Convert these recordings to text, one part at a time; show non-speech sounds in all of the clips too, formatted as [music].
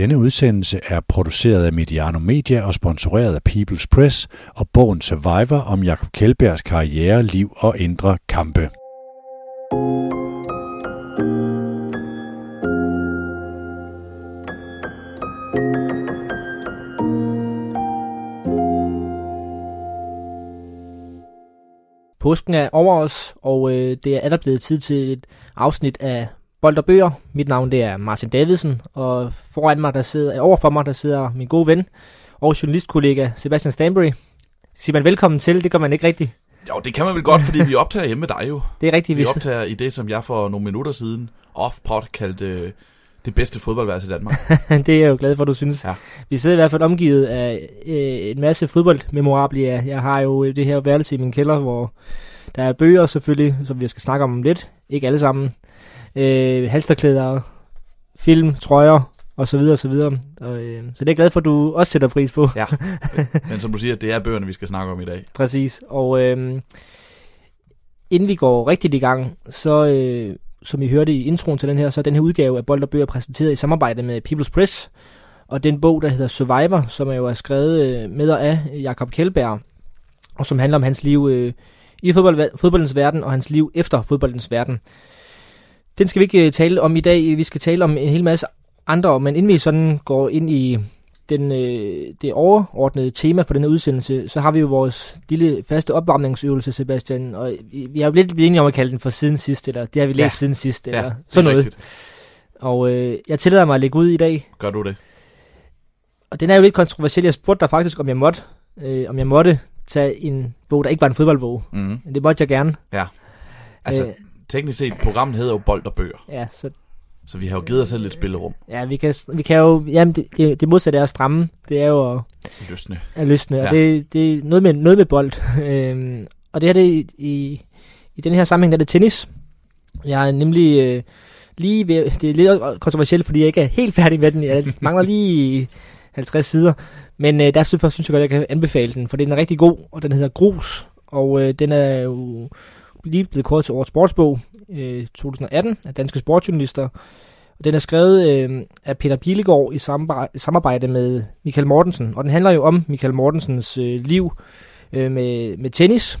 Denne udsendelse er produceret af Mediano Media og sponsoreret af People's Press og bogen Survivor om Jakob Kjeldbergs karriere, liv og indre kampe. Påsken er over os, og øh, det er allerede blevet tid til et afsnit af Bold og Bøger. Mit navn det er Martin Davidsen, og foran mig, der sidder, over for mig, der sidder min gode ven og journalistkollega Sebastian Stanbury. Siger man velkommen til, det gør man ikke rigtigt. Jo, det kan man vel godt, fordi vi optager hjemme med dig jo. Det er rigtigt. Vi optager i det, som jeg for nogle minutter siden off-pod kaldte øh, det bedste fodboldværelse i Danmark. [laughs] det er jeg jo glad for, du synes. Ja. Vi sidder i hvert fald omgivet af øh, en masse fodboldmemorabilia. Jeg har jo det her værelse i min kælder, hvor der er bøger selvfølgelig, som vi skal snakke om lidt. Ikke alle sammen. Øh, halsterklæder, film, trøjer og så videre og så videre. Og, øh, så det er jeg glad for, at du også sætter pris på. Ja, [laughs] men som du siger, det er bøgerne, vi skal snakke om i dag. Præcis. Og øh, inden vi går rigtigt i gang, så... Øh, som I hørte i introen til den her, så er den her udgave af Bold og Bøger præsenteret i samarbejde med People's Press. Og den bog, der hedder Survivor, som er jo er skrevet øh, med og af Jakob Kjeldberg, og som handler om hans liv øh, i fodbold, fodboldens verden og hans liv efter fodboldens verden. Den skal vi ikke øh, tale om i dag. Vi skal tale om en hel masse andre, men inden vi sådan går ind i den, øh, det overordnede tema for denne udsendelse, så har vi jo vores lille faste opvarmningsøvelse, Sebastian, og vi har jo lidt blevet enige om at kalde den for siden sidst, eller det har vi læst ja. siden sidst, eller ja, sådan noget. Rigtigt. Og øh, jeg tillader mig at lægge ud i dag. Gør du det? Og den er jo lidt kontroversiel. Jeg spurgte dig faktisk, om jeg måtte, øh, om jeg måtte tage en bog, der ikke var en fodboldbog. Mm-hmm. Det måtte jeg gerne. Ja. Altså, øh, teknisk set, programmet hedder jo Bold og Bøger. Ja, så så vi har jo givet os selv lidt spillerum. Ja, vi kan, vi kan jo... Jamen, det, det, det modsatte er at stramme. Det er jo at... Løsne. At løsne. Ja. Og det, det er noget med, noget med bold. [laughs] øhm, og det her, det i, i, i den her sammenhæng, der er det tennis. Jeg er nemlig øh, lige ved... Det er lidt kontroversielt, fordi jeg ikke er helt færdig med den. Jeg [laughs] mangler lige 50 sider. Men øh, derfor synes jeg godt, at jeg kan anbefale den, for den er rigtig god, og den hedder Grus. Og øh, den er jo lige blevet kort til årets sportsbog øh, 2018 af Danske Sportsjournalister. Og den er skrevet øh, af Peter Pilegaard i samarbejde med Michael Mortensen. Og den handler jo om Michael Mortensens øh, liv øh, med, med tennis.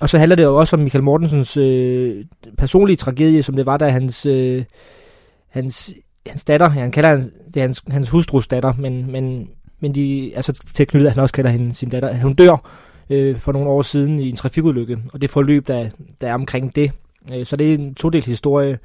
Og så handler det jo også om Michael Mortensens øh, personlige tragedie, som det var, da hans, øh, hans, hans datter, ja, han kalder hans, det er hans, hans hustrus datter, men, men, men de, altså tilknyttet, at han også kalder hende sin datter. Hun dør øh, for nogle år siden i en trafikulykke, og det forløb, der, der er omkring det. Øh, så det er en todelt historie,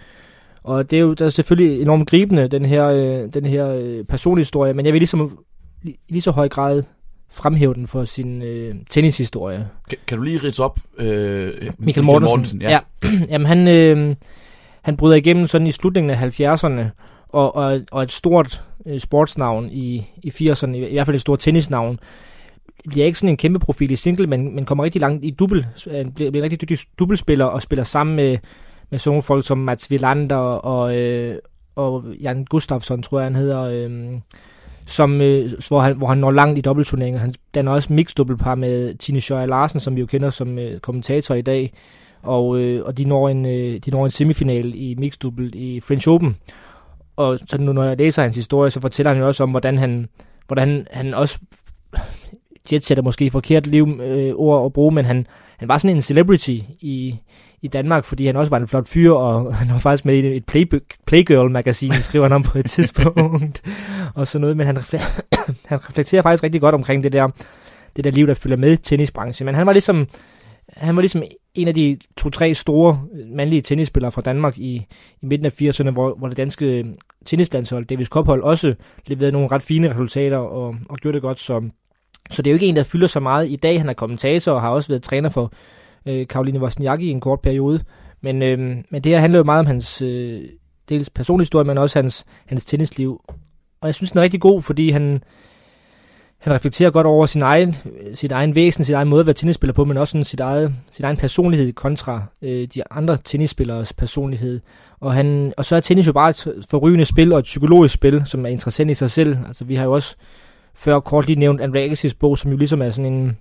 og det er jo der er selvfølgelig enormt gribende, den her, øh, den her øh, personlige historie, men jeg vil ligesom i lige så høj grad fremhæve den for sin øh, tennishistorie. Kan, kan du lige ridse op? Øh, Michael, Michael Mortensen. Mortensen ja. ja. [clears throat] Jamen han, øh, han bryder igennem sådan i slutningen af 70'erne, og, og, og et stort øh, sportsnavn i, i 80'erne, i, i hvert fald et stort tennisnavn bliver ikke sådan en kæmpe profil i single, men, men kommer rigtig langt i dubbel, øh, bliver, bliver en rigtig dygtig dubbelspiller og spiller sammen med, med sådan nogle folk som Mats Villander og, øh, og Jan Gustafsson, tror jeg han hedder, øh, som, øh, hvor, han, hvor han når langt i dobbeltturneringer. Han danner også mixed dobbeltpar med Tine Schøjer Larsen, som vi jo kender som øh, kommentator i dag, og, øh, og de, når en, øh, de når en semifinal i mixed i French Open. Og så nu, når jeg læser hans historie, så fortæller han jo også om, hvordan han, hvordan han også jetsætter måske forkert liv, øh, ord at bruge, men han, han var sådan en celebrity i, i Danmark, fordi han også var en flot fyr, og [laughs] han var faktisk med i et play, Playgirl-magasin, skriver han om på et tidspunkt, [laughs] og sådan noget, men han, reflekterer, [coughs] han reflekterer faktisk rigtig godt omkring det der, det der liv, der følger med tennisbranchen, men han var ligesom, han var ligesom en af de to-tre store mandlige tennisspillere fra Danmark i, i midten af 80'erne, hvor, hvor det danske øh, tennislandshold, Davis Cup-hold, også leverede nogle ret fine resultater og, og gjorde det godt, som så det er jo ikke en, der fylder så meget i dag. Han er kommentator og har også været træner for øh, Karoline Wozniacki i en kort periode. Men, øh, men det her handler jo meget om hans øh, dels personlige historie, men også hans, hans tennisliv. Og jeg synes, den er rigtig god, fordi han, han reflekterer godt over sin egen, sit egen væsen, sin egen måde at være tennisspiller på, men også sådan sit, eget, sit egen personlighed kontra øh, de andre tennisspillers personlighed. Og, han, og så er tennis jo bare et forrygende spil og et psykologisk spil, som er interessant i sig selv. Altså vi har jo også før kort lige nævnt Andre Agassi's bog, som jo ligesom er sådan en,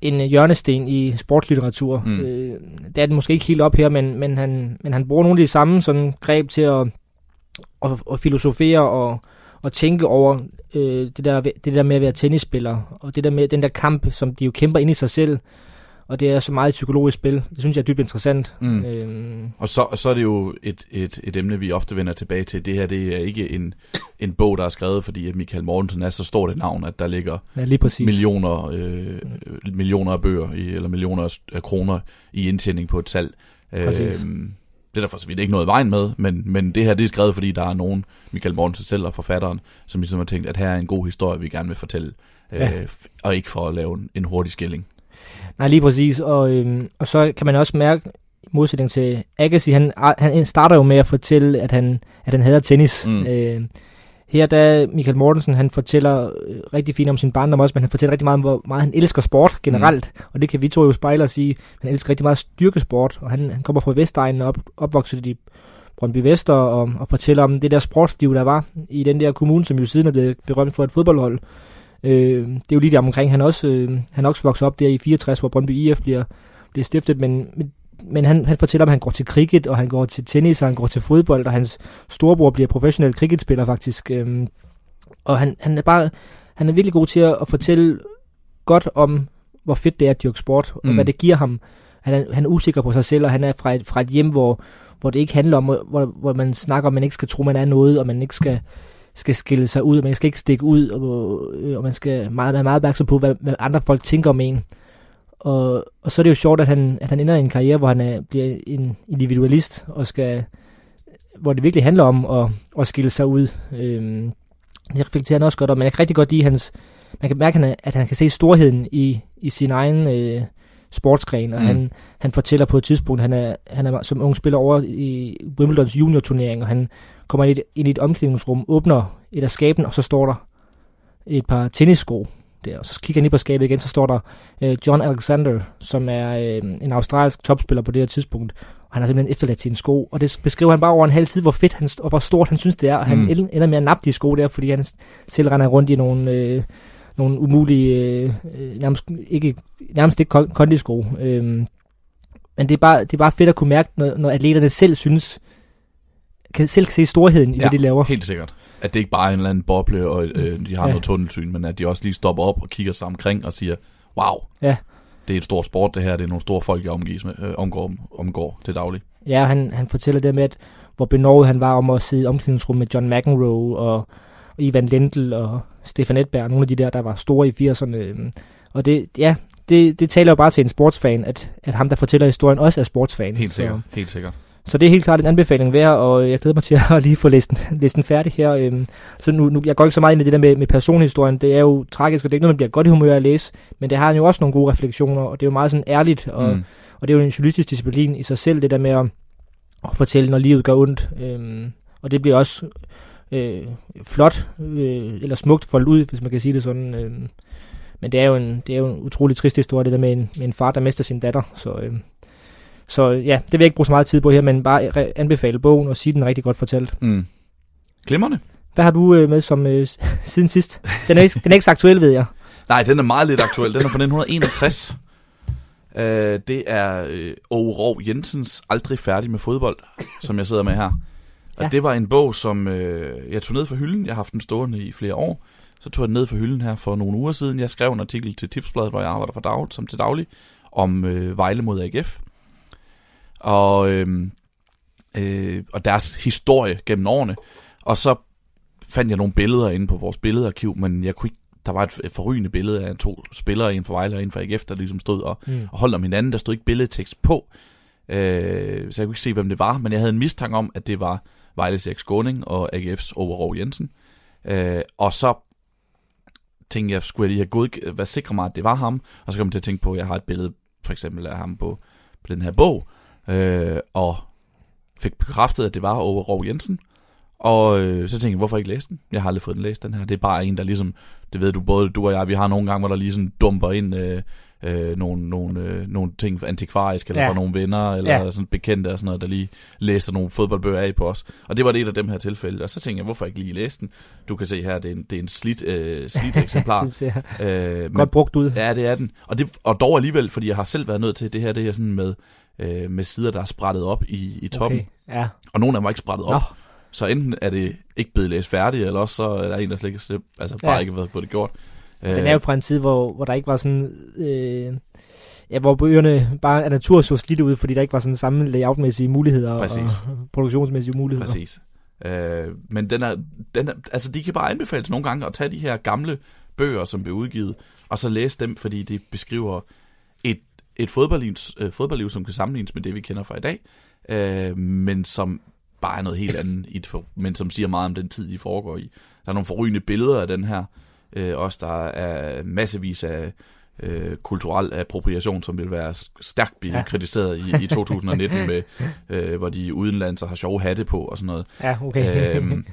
en hjørnesten i sportslitteratur. Mm. Øh, det er den måske ikke helt op her, men, men, han, men han bruger nogle af de samme sådan greb til at, og, og filosofere og, og tænke over øh, det, der, det der med at være tennisspiller, og det der med den der kamp, som de jo kæmper ind i sig selv, og det er så meget et psykologisk spil. Det synes jeg er dybt interessant. Mm. Øhm. Og så, så er det jo et, et, et emne, vi ofte vender tilbage til. Det her det er ikke en, en bog, der er skrevet, fordi at Michael Mortensen er så stort et navn, at der ligger ja, lige præcis. millioner, øh, millioner af bøger, i, eller millioner af kroner i indtjening på et salg. Præcis. Øhm, det er der for så vidt ikke noget i vejen med, men, men det her det er skrevet, fordi der er nogen, Michael Mortensen selv og forfatteren, som ligesom har tænkt, at her er en god historie, vi gerne vil fortælle, ja. øh, og ikke for at lave en, en hurtig skilling. Nej, lige præcis. Og, øhm, og så kan man også mærke, i modsætning til Agassi, han, han starter jo med at fortælle, at han, at han hader tennis. Mm. Øh, her der Michael Mortensen, han fortæller øh, rigtig fint om sin barndom også, men han fortæller rigtig meget om, hvor meget han elsker sport generelt. Mm. Og det kan vi to jo spejle og sige. Han elsker rigtig meget styrkesport, og han, han kommer fra Vestegnen op, opvokset i Brøndby Vester, og, og fortæller om det der sportsliv, der var i den der kommune, som jo siden er blevet berømt for et fodboldhold. Øh, det er jo lige der omkring, han også, øh, han også vokset op der i 64, hvor Brøndby IF bliver, bliver stiftet, men, men, men han, han fortæller, at han går til cricket, og han går til tennis, og han går til fodbold, og hans storebror bliver professionel cricketspiller faktisk. Øh, og han, han er bare, han er virkelig god til at, at fortælle godt om, hvor fedt det er at dyrke sport, og mm. hvad det giver ham. Han er, han er usikker på sig selv, og han er fra et, fra et hjem, hvor, hvor det ikke handler om, hvor, hvor man snakker om, man ikke skal tro, man er noget, og man ikke skal skal skille sig ud, og man skal ikke stikke ud, og, øh, og man skal meget, være meget opmærksom på, hvad, hvad andre folk tænker om en. Og, og så er det jo sjovt, at han, at han ender i en karriere, hvor han er, bliver en individualist, og skal, hvor det virkelig handler om at, at skille sig ud. Øhm, det reflekterer han også godt om, men jeg kan rigtig godt lide hans, man kan mærke, at han kan se storheden i, i sin egen øh, sportsgren, og mm. han, han fortæller på et tidspunkt, han er, han er som ung spiller over i Wimbledons junior-turnering, og han kommer ind i, et, ind i et omklædningsrum, åbner et af skaben, og så står der et par tennissko der. Og så kigger han lige på skabet igen, så står der øh, John Alexander, som er øh, en australsk topspiller på det her tidspunkt. Og han har simpelthen efterladt sine sko. Og det beskriver han bare over en halv tid, hvor fedt han, og hvor stort han synes det er. Og han mm. ender med at nappe de sko der, fordi han selv render rundt i nogle... Øh, nogle umulige, øh, øh nærmest ikke, nærmest ikke kondisko. Øh, men det er, bare, det er bare fedt at kunne mærke, når, når atleterne selv synes, kan selv se storheden i, ja, hvad de laver. helt sikkert. At det ikke bare er en eller anden boble, og øh, de har ja. noget tunnelsyn, men at de også lige stopper op og kigger sig omkring og siger, wow, ja. det er et stort sport det her, det er nogle store folk, jeg omgives med, øh, omgår, omgår til daglig. Ja, han, han fortæller det med, at hvor benovet han var om at sidde i omklædningsrum med John McEnroe og, og Ivan Lendl og Stefan Edberg, nogle af de der, der var store i 80'erne. Og det, ja, det, det taler jo bare til en sportsfan, at, at ham, der fortæller historien, også er sportsfan. Helt sikkert, så. helt sikkert. Så det er helt klart en anbefaling værd, og jeg glæder mig til at [laughs] lige få listen, listen færdig her. Øhm. Så nu, nu, jeg går ikke så meget ind i det der med, med personhistorien. Det er jo tragisk, og det er ikke noget, man bliver godt i humør at læse. Men det har jo også nogle gode refleksioner, og det er jo meget sådan ærligt, og, mm. og det er jo en journalistisk disciplin i sig selv, det der med at, at fortælle, når livet gør ondt. Øhm. Og det bliver også øh, flot, øh, eller smukt foldet ud, hvis man kan sige det sådan. Øh. Men det er, jo en, det er jo en utrolig trist historie, det der med en, med en far, der mister sin datter. Så, øh, så ja, det vil jeg ikke bruge så meget tid på her, men bare anbefale bogen og sige den rigtig godt fortalt. Mm. Glimrende. Hvad har du øh, med som øh, [laughs] siden sidst? Den er, ikke, den er ikke så aktuel, ved jeg. Nej, den er meget lidt aktuel. Den er fra 1961. Uh, øh, det er uh, Ove Rov Jensens Aldrig færdig med fodbold, som jeg sidder med her. Og ja. det var en bog, som uh, jeg tog ned fra hylden. Jeg har haft den stående i flere år. Så tog jeg den ned fra hylden her for nogle uger siden. Jeg skrev en artikel til Tipsbladet, hvor jeg arbejder for dag, som til daglig, om uh, Vejle mod AGF og, øh, øh, og deres historie gennem årene. Og så fandt jeg nogle billeder inde på vores billedarkiv, men jeg kunne ikke der var et forrygende billede af to spillere, en for Vejle og en for AGF, der ligesom stod og, mm. og holdt om hinanden. Der stod ikke billedtekst på, øh, så jeg kunne ikke se, hvem det var, men jeg havde en mistanke om, at det var Vejles Erik Skåning og AGF's Overov Jensen. Øh, og så tænkte jeg, skulle jeg lige have god, være sikker mig, at det var ham, og så kom jeg til at tænke på, at jeg har et billede for eksempel af ham på, på den her bog, øh, og fik bekræftet, at det var over Rov Jensen. Og øh, så tænkte jeg, hvorfor ikke læse den? Jeg har aldrig fået den læst, den her. Det er bare en, der ligesom, det ved du, både du og jeg, vi har nogle gange, hvor der lige sådan dumper ind øh, øh, nogle, nogle, øh, nogle ting antikvarisk, eller ja. fra nogle venner, eller ja. sådan bekendte og sådan noget, der lige læser nogle fodboldbøger af på os. Og det var det et af dem her tilfælde. Og så tænkte jeg, hvorfor ikke lige læse den? Du kan se her, det er en, det er en slidt, øh, slidt [laughs] eksemplar. det ser øh, men, Godt brugt ud. Ja, det er den. Og, det, og dog alligevel, fordi jeg har selv været nødt til, det her det er sådan med øh, med sider, der er sprættet op i, i toppen. Okay, ja. Og nogle af dem var ikke sprættet op. Så enten er det ikke blevet læst færdigt, eller også så er der en, der slet ikke, altså bare ja. ikke har fået det gjort. Den er jo øh, fra en tid, hvor, hvor der ikke var sådan... Øh, ja, hvor bøgerne bare af natur så slidt ud, fordi der ikke var sådan samme layoutmæssige muligheder Præcis. og produktionsmæssige muligheder. Præcis. Øh, men den er, den er, altså de kan bare anbefales nogle gange at tage de her gamle bøger, som blev udgivet, og så læse dem, fordi de beskriver et, fodboldliv, øh, fodboldliv, som kan sammenlignes med det, vi kender fra i dag, øh, men som bare er noget helt andet, i et, men som siger meget om den tid, de foregår i. Der er nogle forrygende billeder af den her, øh, også der er massevis af øh, kulturel appropriation, som vil være stærkt blive ja. kritiseret i, i 2019, [laughs] med, øh, hvor de udenlands har sjove hatte på og sådan noget. Ja, okay. øhm,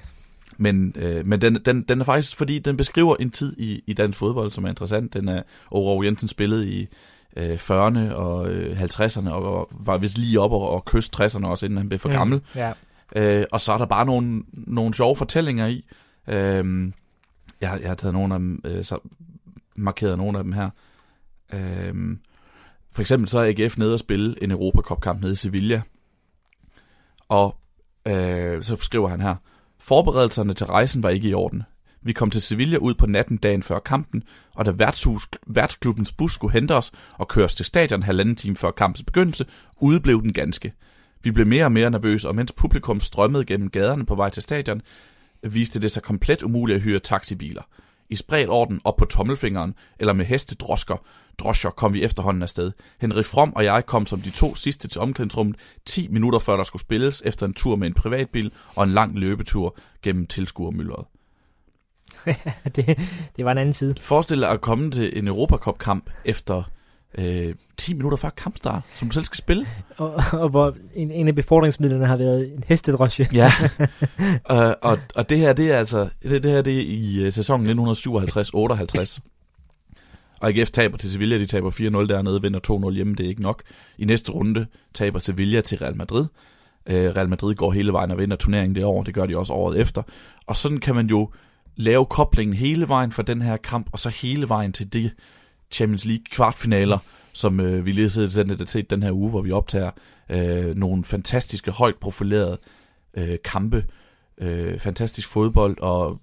men øh, men den, den, den er faktisk, fordi den beskriver en tid i, i dansk fodbold, som er interessant. Den er Ove Jensen spillet i øh, 40'erne og øh, 50'erne, og var vist lige op og, og kyst 60'erne også, inden han blev for mm, gammel. Ja. Øh, og så er der bare nogle, nogle sjove fortællinger i. Øh, jeg, jeg har taget nogle af dem, øh, så markeret nogle af dem her. Øh, for eksempel så er AGF nede og spille en Europacup-kamp nede i Sevilla. Og øh, så skriver han her, Forberedelserne til rejsen var ikke i orden. Vi kom til Sevilla ud på natten dagen før kampen, og da værtshus, værtsklubbens bus skulle hente os og køre os til stadion halvanden time før kampens begyndelse, udeblev den ganske. Vi blev mere og mere nervøse, og mens publikum strømmede gennem gaderne på vej til stadion, viste det sig komplet umuligt at hyre taxibiler. I spredt orden op på tommelfingeren, eller med hestedrosker, droscher kom vi efterhånden afsted. Henry From og jeg kom som de to sidste til omklædningsrummet 10 minutter før der skulle spilles, efter en tur med en privatbil og en lang løbetur gennem tilskuermyldret. [laughs] det, det var en anden side. Forestil dig at komme til en Europacup-kamp efter øh, 10 minutter før kampstart, som du selv skal spille. Og, og hvor en, en af befordringsmidlerne har været en hestedrosje. ja, uh, [laughs] og, og det her, det er altså, det, det her det er i uh, sæsonen 1957-58. Og AGF taber til Sevilla, de taber 4-0 dernede, vinder 2-0 hjemme, det er ikke nok. I næste runde taber Sevilla til Real Madrid. Uh, Real Madrid går hele vejen og vinder turneringen det år, det gør de også året efter. Og sådan kan man jo lave koblingen hele vejen fra den her kamp, og så hele vejen til det Champions League kvartfinaler, som øh, vi lige har set den her uge, hvor vi optager øh, nogle fantastiske, højt profilerede øh, kampe, øh, fantastisk fodbold og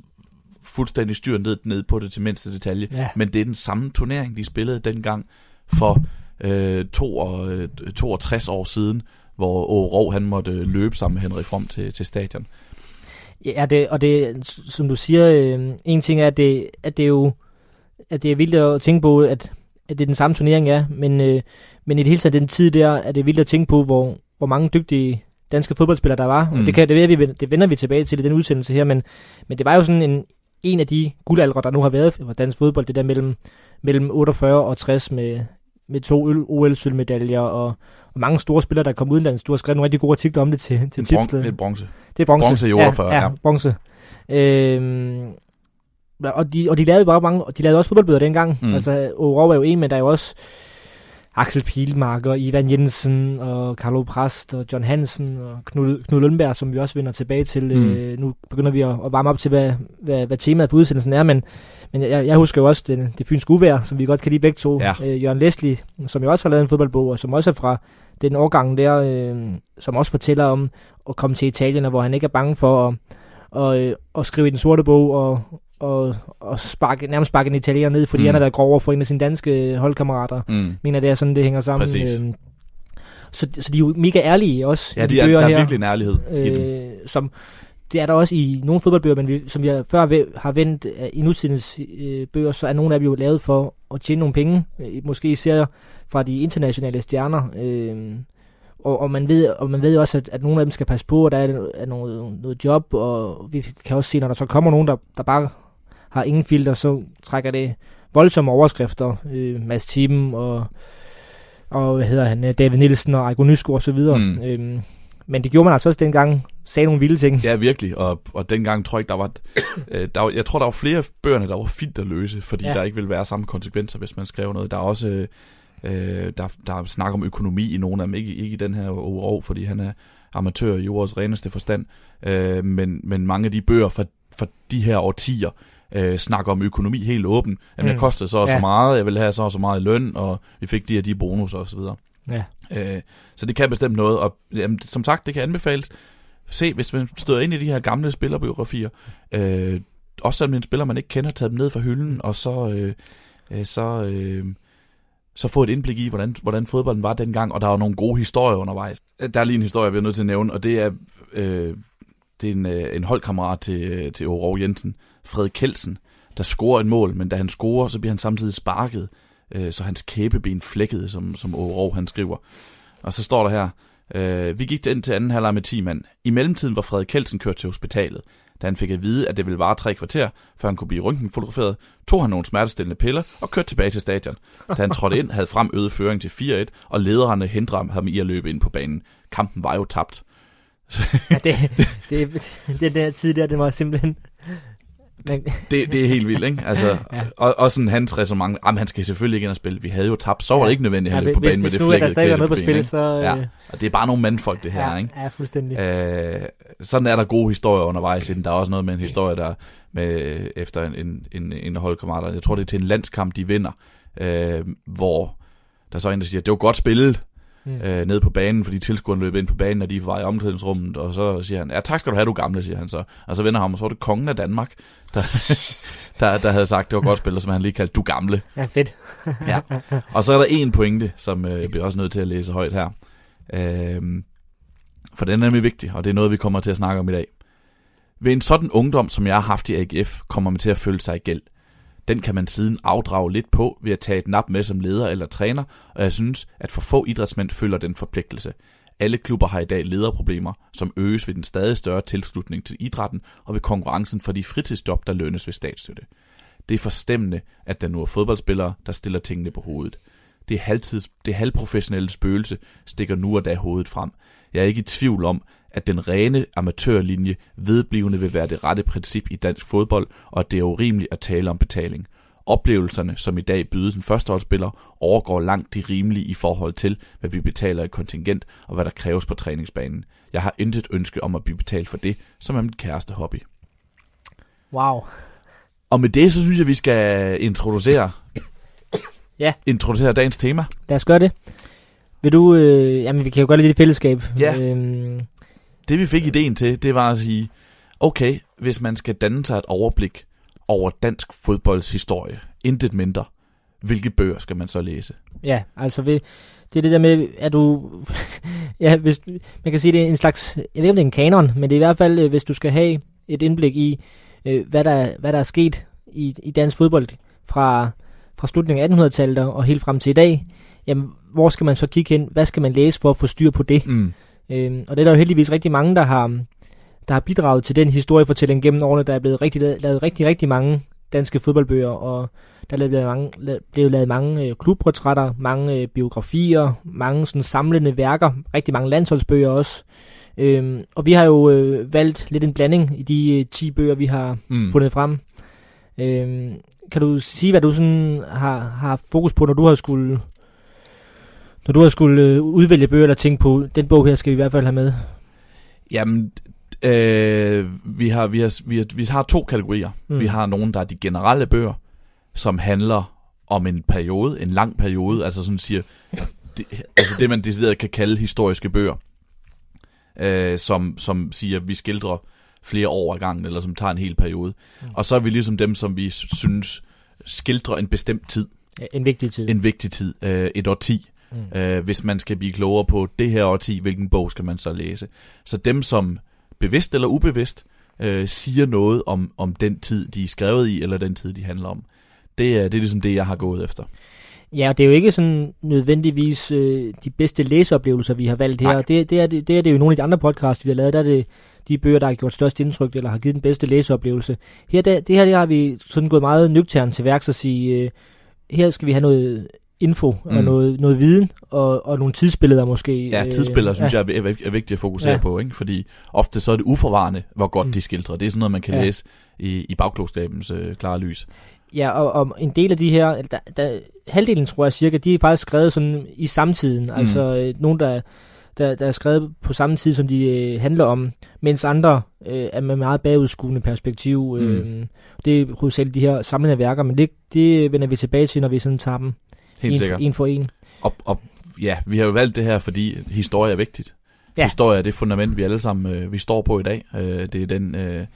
fuldstændig styr ned, ned på det til mindste detalje. Ja. Men det er den samme turnering, de spillede dengang for øh, to og, øh, 62 år siden, hvor Åre han måtte løbe sammen med Henrik From til, til stadion. Ja, det, og det, som du siger, øh, en ting er, at det, at det er jo at det er vildt at tænke på, at, at det er den samme turnering, ja, men, øh, men i det hele taget den tid der, er det vildt at tænke på, hvor, hvor mange dygtige danske fodboldspillere der var. Mm. Og det, kan, det, vi, det vender vi tilbage til i den udsendelse her, men, men det var jo sådan en, en af de guldaldre, der nu har været for dansk fodbold, det der mellem, mellem 48 og 60 med, med to OL-sølvmedaljer og, og mange store spillere, der kom udenlands. Du har skrevet nogle rigtig gode artikler om det til, til tipset. Det er bronze. Det er bronze. Bronze i 48, ja. ja, ja. bronze. Øhm, og de, og de lavede bare mange, og de lavede også fodboldbøder dengang. Mm. Altså, Oro er jo en, men der er jo også Axel Pilmark og Ivan Jensen og Carlo Prast og John Hansen og Knud, Knud Lundberg, som vi også vender tilbage til. Mm. Øh, nu begynder vi at, at varme op til, hvad, hvad, hvad temaet for udsendelsen er, men, men jeg, jeg husker jo også det, det fynske uvær, som vi godt kan lide begge to. Ja. Øh, Jørgen Leslie, som jo også har lavet en fodboldbog, og som også er fra den årgang der, øh, som også fortæller om at komme til Italien, og hvor han ikke er bange for at, og, øh, og skrive i den sorte bog og, og, og sparke, nærmest sparke en italiener ned, fordi mm. han har været grov for en af sine danske holdkammerater. Mm. Mener, det er sådan, det hænger sammen. Præcis. Øhm, så, så de er jo mega ærlige også. Ja, de er, der er her, virkelig en ærlighed øh, i dem. Øh, som, det er der også i nogle fodboldbøger, men vi, som vi før har vendt uh, i nutidens uh, bøger, så er nogle af dem jo lavet for at tjene nogle penge. Måske især fra de internationale stjerner. Uh, og, og, man ved, og man ved også, at, at nogle af dem skal passe på, og der er, er noget, noget job, og vi kan også se, når der så kommer nogen, der, der bare har ingen filter, så trækker det voldsomme overskrifter. Øh, Mads Thiem og, og hvad hedder han, øh, David Nielsen og Ejko Nysko og så videre. Mm. Øhm, men det gjorde man altså også dengang, sagde nogle vilde ting. Ja, virkelig, og, og dengang tror jeg ikke, der var, [coughs] øh, der var, jeg tror, der var flere bøgerne, der var filterløse, fordi ja. der ikke ville være samme konsekvenser, hvis man skrev noget. Der er også, øh, der, der er snak om økonomi i nogle af dem, ikke, ikke i den her uro, fordi han er amatør i ordets reneste forstand, øh, men, men mange af de bøger fra, fra de her årtier, øh, snakker om økonomi helt åben. Jamen, mm. jeg kostede så og ja. så meget, jeg vil have så og så meget i løn, og vi fik de og de bonus og så videre. Ja. Øh, så det kan bestemt noget, og jamen, som sagt, det kan anbefales. se, hvis man støder ind i de her gamle spillerbiografier, øh, også selvom en spiller, man ikke kender, taget dem ned fra hylden, og så, øh, øh, så, øh, så få et indblik i, hvordan, hvordan fodbolden var dengang, og der er jo nogle gode historier undervejs. Øh, der er lige en historie, jeg bliver nødt til at nævne, og det er, øh, det er en, øh, en holdkammerat til, øh, til Aarhus Jensen, Fred Kelsen, der scorer et mål, men da han scorer, så bliver han samtidig sparket, øh, så hans kæbeben flækkede, som, som Aarhus han skriver. Og så står der her, øh, vi gik ind til anden halvleg med 10 mand. I mellemtiden var Frederik Kelsen kørt til hospitalet. Da han fik at vide, at det ville vare tre kvarter, før han kunne blive røntgenfotograferet, tog han nogle smertestillende piller og kørte tilbage til stadion. Da han trådte ind, havde frem øget føring til 4-1, og lederne hindrede ham i at løbe ind på banen. Kampen var jo tabt. ja, det, det, det, det der tid der, det var simpelthen men... det, det er helt vildt, ikke? [laughs] Altså, ja. og, og sådan hans resonemang, jamen han skal selvfølgelig ikke ind og spille, vi havde jo tabt, så var det ikke nødvendigt, at ja, på banen med det flækkede Hvis nu er der noget på spil, så... Ja. Øh, og det er bare nogle mandfolk, det her, ja, ikke? Ja, fuldstændig. Øh, sådan er der gode historier undervejs, der er også noget med en historie, der med, efter en, en, en holdkammerat, jeg tror det er til en landskamp, de vinder, øh, hvor der så er en, der siger, det var godt spillet, mm. øh, ned på banen, fordi tilskuerne løb ind på banen, og de var i omklædningsrummet, og så siger han, ja tak skal du have, du gamle, siger han så. Og så vender ham, og så var det kongen af Danmark, der, [laughs] der, der havde sagt, det var godt spillet, som han lige kaldte, du gamle. Ja, fedt. [laughs] ja. Og så er der en pointe, som øh, jeg bliver også nødt til at læse højt her. Øh, for den er nemlig vigtig, og det er noget, vi kommer til at snakke om i dag. Ved en sådan ungdom, som jeg har haft i AGF, kommer man til at føle sig i gæld. Den kan man siden afdrage lidt på ved at tage et nap med som leder eller træner, og jeg synes, at for få idrætsmænd følger den forpligtelse. Alle klubber har i dag lederproblemer, som øges ved den stadig større tilslutning til idrætten og ved konkurrencen for de fritidsjob, der lønnes ved statsstøtte. Det er forstemmende, at der nu er fodboldspillere, der stiller tingene på hovedet. Det, halvtids, det halvprofessionelle spøgelse stikker nu og da hovedet frem. Jeg er ikke i tvivl om, at den rene amatørlinje vedblivende vil være det rette princip i dansk fodbold, og at det er urimeligt at tale om betaling. Oplevelserne, som i dag bydes en førsteholdsspiller, overgår langt de rimelige i forhold til, hvad vi betaler i kontingent og hvad der kræves på træningsbanen. Jeg har intet ønske om at blive betalt for det, som er mit kæreste hobby. Wow. Og med det, så synes jeg, vi skal introducere, ja. introducere dagens tema. Lad os gøre det. Vil du, øh, jamen vi kan jo gøre lidt i fællesskab. Ja. Øhm, det vi fik ideen til, det var at sige, okay, hvis man skal danne sig et overblik over dansk fodbolds historie, intet mindre, hvilke bøger skal man så læse? Ja, altså det er det der med, at du, [laughs] ja, hvis, man kan sige, det er en slags, jeg ved ikke om det er en kanon, men det er i hvert fald, øh, hvis du skal have et indblik i, øh, hvad, der, hvad der er sket i, i dansk fodbold fra, fra slutningen af 1800-tallet og helt frem til i dag, jamen, hvor skal man så kigge hen? Hvad skal man læse for at få styr på det? Mm. Øhm, og det er der jo heldigvis rigtig mange, der har, der har bidraget til den historiefortælling gennem årene. Der er blevet rigtig, lavet, lavet rigtig, rigtig mange danske fodboldbøger, og der er blevet, mange, blevet lavet mange øh, klubportrætter, mange øh, biografier, mange sådan samlende værker, rigtig mange landsholdsbøger også. Øhm, og vi har jo øh, valgt lidt en blanding i de øh, 10 bøger, vi har mm. fundet frem. Øhm, kan du sige, hvad du sådan har, har fokus på, når du har skulle når du har skulle øh, udvælge bøger, der tænke på, den bog her skal vi i hvert fald have med. Jamen, øh, vi, har, vi, har, vi, har, vi har to kategorier. Mm. Vi har nogle, der er de generelle bøger, som handler om en periode, en lang periode, altså sådan siger, det, altså det man decideret kan kalde historiske bøger, øh, som, som siger, at vi skildrer flere år ad gangen, eller som tager en hel periode. Mm. Og så er vi ligesom dem, som vi synes skildrer en bestemt tid. En vigtig tid. En vigtig tid, øh, et årti. Mm. Øh, hvis man skal blive klogere på det her årti, hvilken bog skal man så læse? Så dem, som bevidst eller ubevidst øh, siger noget om, om den tid, de er skrevet i, eller den tid, de handler om. Det er, det er ligesom det, jeg har gået efter. Ja, og det er jo ikke sådan nødvendigvis øh, de bedste læseoplevelser, vi har valgt her. Det, det, er det, det er det jo nogle af de andre podcasts, vi har lavet. Der er det de bøger, der har gjort størst indtryk, eller har givet den bedste læseoplevelse. Her, det, det her det har vi sådan gået meget nøgternt til værks og sige, øh, her skal vi have noget info mm. og noget, noget viden og, og nogle tidsbilleder måske. Ja, tidsbilleder øh, synes ja. jeg er, er, vigtigt at fokusere ja. på, ikke? fordi ofte så er det uforvarende, hvor godt mm. de skildrer. Det er sådan noget, man kan ja. læse i, i bagklogskabens øh, klare lys. Ja, og, og en del af de her, der, der, halvdelen tror jeg cirka, de er faktisk skrevet sådan i samtiden. Mm. Altså øh, nogen, der, der, der er skrevet på samme tid, som de øh, handler om, mens andre øh, er med meget bagudskuende perspektiv. Øh, mm. Det er hovedsageligt de her samlende værker, men det, det vender vi tilbage til, når vi sådan tager dem Helt en, sikkert. en for en. Og, og ja, vi har jo valgt det her, fordi historie er vigtigt. Ja. Historie er det fundament, vi alle sammen øh, vi står på i dag. Øh, det er den... Øh,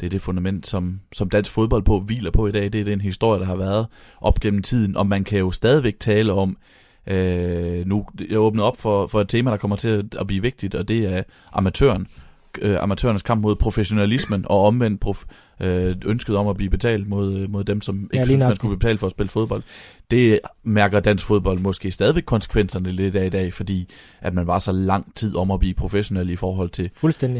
det er det fundament, som, som dansk fodbold på hviler på i dag. Det er den historie, der har været op gennem tiden, og man kan jo stadigvæk tale om, øh, nu jeg åbner op for, for et tema, der kommer til at blive vigtigt, og det er amatøren. Øh, amatørernes kamp mod professionalismen, og omvendt prof, øh, ønsket om at blive betalt mod, mod dem, som ikke ja, synes, man skulle betale for at spille fodbold. Det mærker dansk fodbold måske stadigvæk konsekvenserne lidt af i dag, fordi at man var så lang tid om at blive professionel i forhold til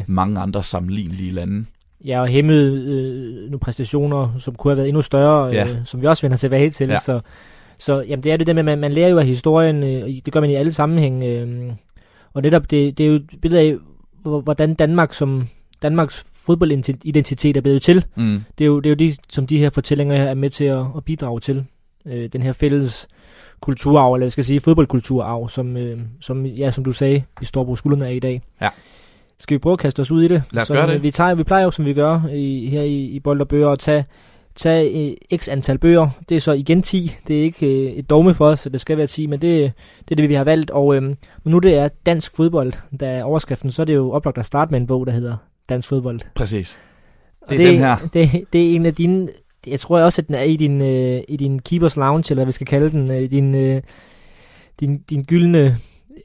mange andre sammenlignelige lande. Ja, og hæmmede øh, nogle præstationer, som kunne have været endnu større, ja. øh, som vi også vender tilbage til. Ja. Så, så jamen, det er det der med, at man, man lærer jo af historien, øh, det gør man i alle sammenhæng. Øh, og netop, det, det er jo et billede af, hvordan Danmark som Danmarks fodboldidentitet er blevet til. Mm. Det, er jo, det er jo det, som de her fortællinger her er med til at, at bidrage til. Øh, den her fælles kulturarv, eller jeg skal sige fodboldkulturarv, som, øh, som, ja, som du sagde, vi står på skuldrene af i dag. Ja. Skal vi prøve at kaste os ud i det? Lad os så, gøre det. Vi, tager, vi plejer jo, som vi gør i, her i, i Bold og Bøger, at tage, tage uh, x antal bøger. Det er så igen 10. Det er ikke uh, et dogme for os, så det skal være 10, men det, det er det, vi har valgt. Og um, nu det er dansk fodbold, der er overskriften, så er det jo oplagt at starte med en bog, der hedder Dansk Fodbold. Præcis. Det er det, den her. Det, det er en af dine... Jeg tror også, at den er i din, uh, i din Keepers Lounge, eller hvad vi skal kalde den. Uh, din, uh, din, din gyldne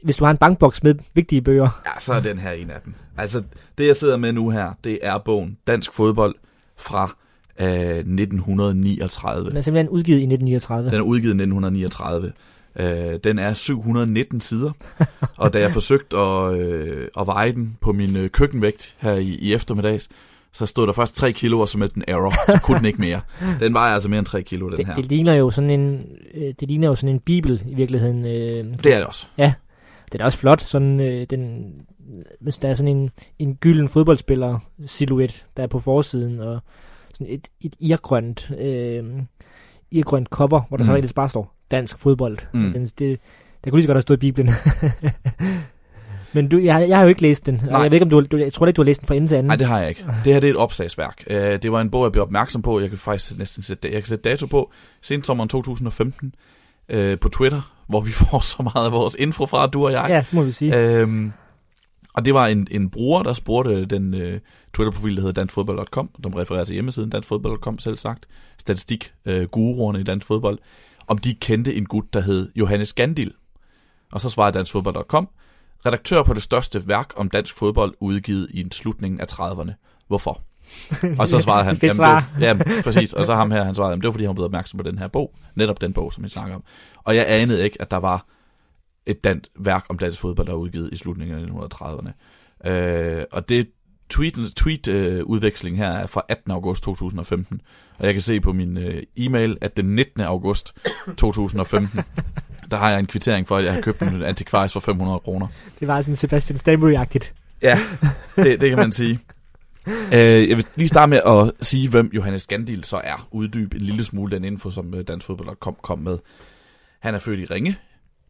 hvis du har en bankboks med vigtige bøger. Ja, så er den her en af dem. Altså, det jeg sidder med nu her, det er bogen Dansk Fodbold fra øh, 1939. Den er simpelthen udgivet i 1939. Den er udgivet i 1939. Øh, den er 719 sider, [laughs] og da jeg forsøgte at, øh, at veje den på min øh, køkkenvægt her i, i eftermiddags, så stod der først 3 kilo, og så med den error, så kunne den ikke mere. [laughs] Den vejer altså mere end 3 kilo, den det, her. Det ligner jo sådan en, øh, det ligner jo sådan en bibel i virkeligheden. Øh, det er det også. Ja, den er også flot, sådan øh, den, hvis der er sådan en, en gylden fodboldspiller silhuet der er på forsiden, og sådan et, et irgrønt, øh, irgrønt cover, hvor der mm. så ellers bare står dansk fodbold. Mm. Den, det, der kunne lige så godt have stået i Bibelen. [laughs] Men du, jeg, jeg har jo ikke læst den. Nej. Jeg, ved ikke, om du, du, jeg tror ikke, du har læst den fra ende til anden. Nej, det har jeg ikke. Det her det er et opslagsværk. Uh, det var en bog, jeg blev opmærksom på. Jeg kan faktisk næsten sætte, jeg kan sætte dato på. Sent sommeren 2015 uh, på Twitter hvor vi [laughs] får så meget af vores info fra, du og jeg. Ja, må vi sige. Øhm, og det var en, en bruger, der spurgte den uh, Twitter-profil, der hedder danskfodbold.com, som refererer til hjemmesiden danskfodbold.com selv sagt, statistik uh, guruerne i dansk fodbold, om de kendte en gut, der hed Johannes Gandil. Og så svarede danskfodbold.com, redaktør på det største værk om dansk fodbold, udgivet i slutningen af 30'erne. Hvorfor? [laughs] og så svarede han, jamen, det, ja, præcis, og så ham her, han svarede, jamen, det var fordi, han blev opmærksom på den her bog, netop den bog, som vi snakker om. Og jeg anede ikke, at der var et dansk værk om dansk fodbold, der var udgivet i slutningen af 1930'erne. Øh, og det tweet-udveksling tweet, uh, her er fra 18. august 2015. Og jeg kan se på min uh, e-mail, at den 19. august 2015, [laughs] der har jeg en kvittering for, at jeg har købt en antikvaris for 500 kroner. Det var sådan Sebastian Stanbury-agtigt. Ja, det, det kan man sige. Uh, jeg vil lige starte med at sige, hvem Johannes Gandil så er. Uddybe en lille smule den info, som Dansk Fodbold kom, kom med. Han er født i Ringe,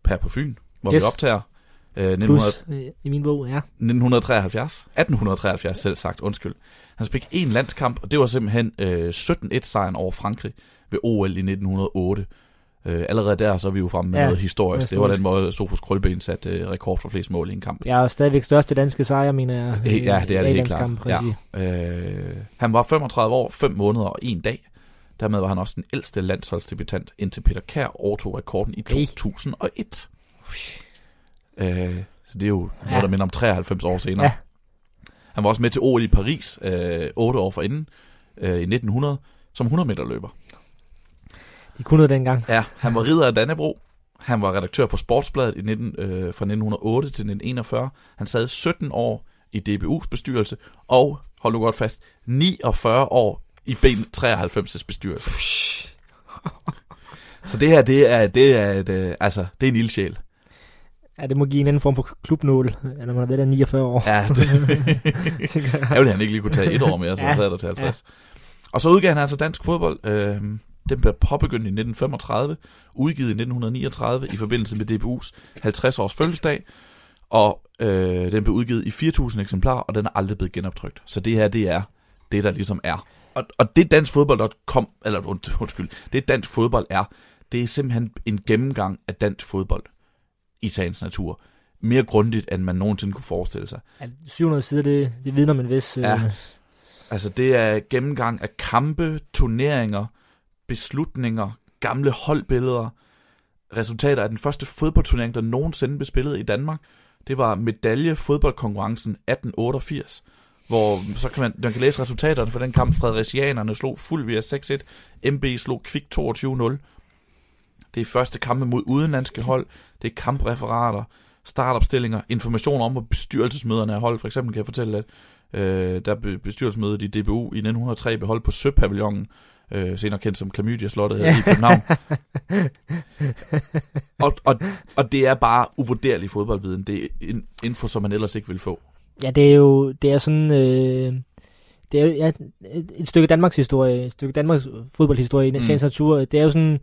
per på Fyn, hvor yes. vi optager. Øh, 1900, Plus, øh, i min bog, ja. 1973. 1873 selv sagt, undskyld. Han spik en landskamp, og det var simpelthen øh, 17-1-sejren over Frankrig ved OL i 1908. Øh, allerede der så er vi jo fremme med ja, noget historisk. historisk. Det var den måde, Sofus Krølben satte øh, rekord for flest mål i en kamp. Ja, og stadigvæk største danske sejr, mener jeg. Ja, det er det helt klart. Ja. Øh, han var 35 år, 5 måneder og en dag. Dermed var han også den ældste landsholdsdebutant, indtil Peter Kær overtog rekorden i 2001. Øh, så det er jo ja. noget, der minder om 93 år senere. Ja. Han var også med til OL i Paris øh, 8 år forinden, øh, i 1900, som 100 meter løber. De kunne noget dengang. Ja, han var ridder af Dannebro. Han var redaktør på Sportsbladet i 19, øh, fra 1908 til 1941. Han sad 17 år i DBU's bestyrelse, og hold nu godt fast, 49 år i B93's bestyrelse. Så det her, det er, det er, et, øh, altså, det er en ildsjæl. Ja, det må give en anden form for klubnål, når man har været der 49 år. Ja, det, [laughs] jeg ville han ikke lige kunne tage et år mere, så ja, han sad der til 50. Ja. Og så udgav han altså dansk fodbold. Øh, den blev påbegyndt i 1935, udgivet i 1939 i forbindelse med DBU's 50 års fødselsdag, og øh, den blev udgivet i 4.000 eksemplarer, og den er aldrig blevet genoptrykt. Så det her, det er det, der ligesom er og, og det dansk fodbold.com, eller undskyld, det dansk fodbold er, det er simpelthen en gennemgang af dansk fodbold i sagens natur. mere grundigt, end man nogensinde kunne forestille sig. Ja, 700 sider, det, det vidner man hvis... Ja. Øh... Altså, det er gennemgang af kampe, turneringer, beslutninger, gamle holdbilleder, resultater af den første fodboldturnering, der nogensinde blev spillet i Danmark. Det var medalje fodboldkonkurrencen 1888, hvor så kan man, man kan læse resultaterne for den kamp. Fredericianerne slog fuld via 6-1, MB slog kvik 22-0. Det er første kampe mod udenlandske hold, det er kampreferater, startopstillinger, information om, hvor bestyrelsesmøderne er holdt. For eksempel kan jeg fortælle, at øh, der blev bestyrelsesmødet i DBU i 1903 blev holdt på Søpavillonen, øh, senere kendt som Klamydia-slottet her i København. [laughs] og, og, og det er bare uvurderlig fodboldviden. Det er en info, som man ellers ikke vil få. Ja, det er jo det er sådan... Øh, det er jo ja, et stykke Danmarks historie, et stykke Danmarks fodboldhistorie i mm. natur. Det er jo sådan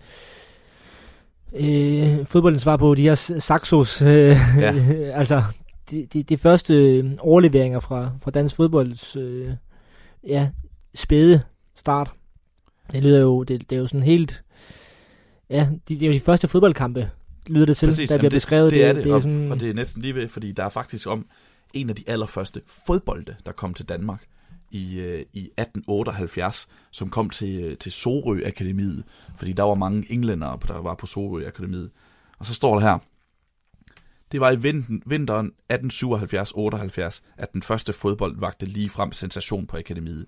øh, fodboldens svar på de her Saxos, øh, ja. [laughs] altså de, de, de første overleveringer fra, fra dansk fodbolds øh, ja, spæde start. Det lyder jo, det, det er jo sådan helt, ja, det, det er jo de første fodboldkampe, lyder det til, Præcis, der bliver det, beskrevet. Det, det er det, det er og, sådan, og det er næsten lige ved, fordi der er faktisk om en af de allerførste fodbolde, der kom til Danmark i, øh, i 1878, som kom til, øh, til Sorø Akademiet, fordi der var mange englændere, der var på Sorø Akademiet. Og så står der her, det var i vinteren 1877-78, at den første fodbold vagte lige frem sensation på akademiet.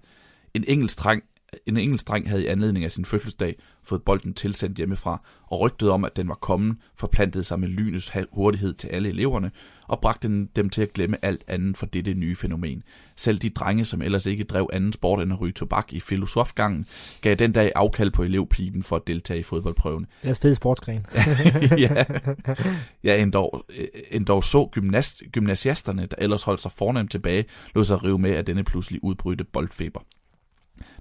En engelsk dreng en engelsk dreng havde i anledning af sin fødselsdag fået bolden tilsendt hjemmefra, og rygtet om, at den var kommet, forplantede sig med lynets hurtighed til alle eleverne, og bragte dem til at glemme alt andet for dette nye fænomen. Selv de drenge, som ellers ikke drev anden sport end at ryge tobak i filosofgangen, gav den dag afkald på elevpiben for at deltage i fodboldprøven. Er fed sportsgren. [laughs] ja, ja endog, endog så gymnast, gymnasiasterne, der ellers holdt sig fornemt tilbage, lå sig rive med af denne pludselig udbrydte boldfeber.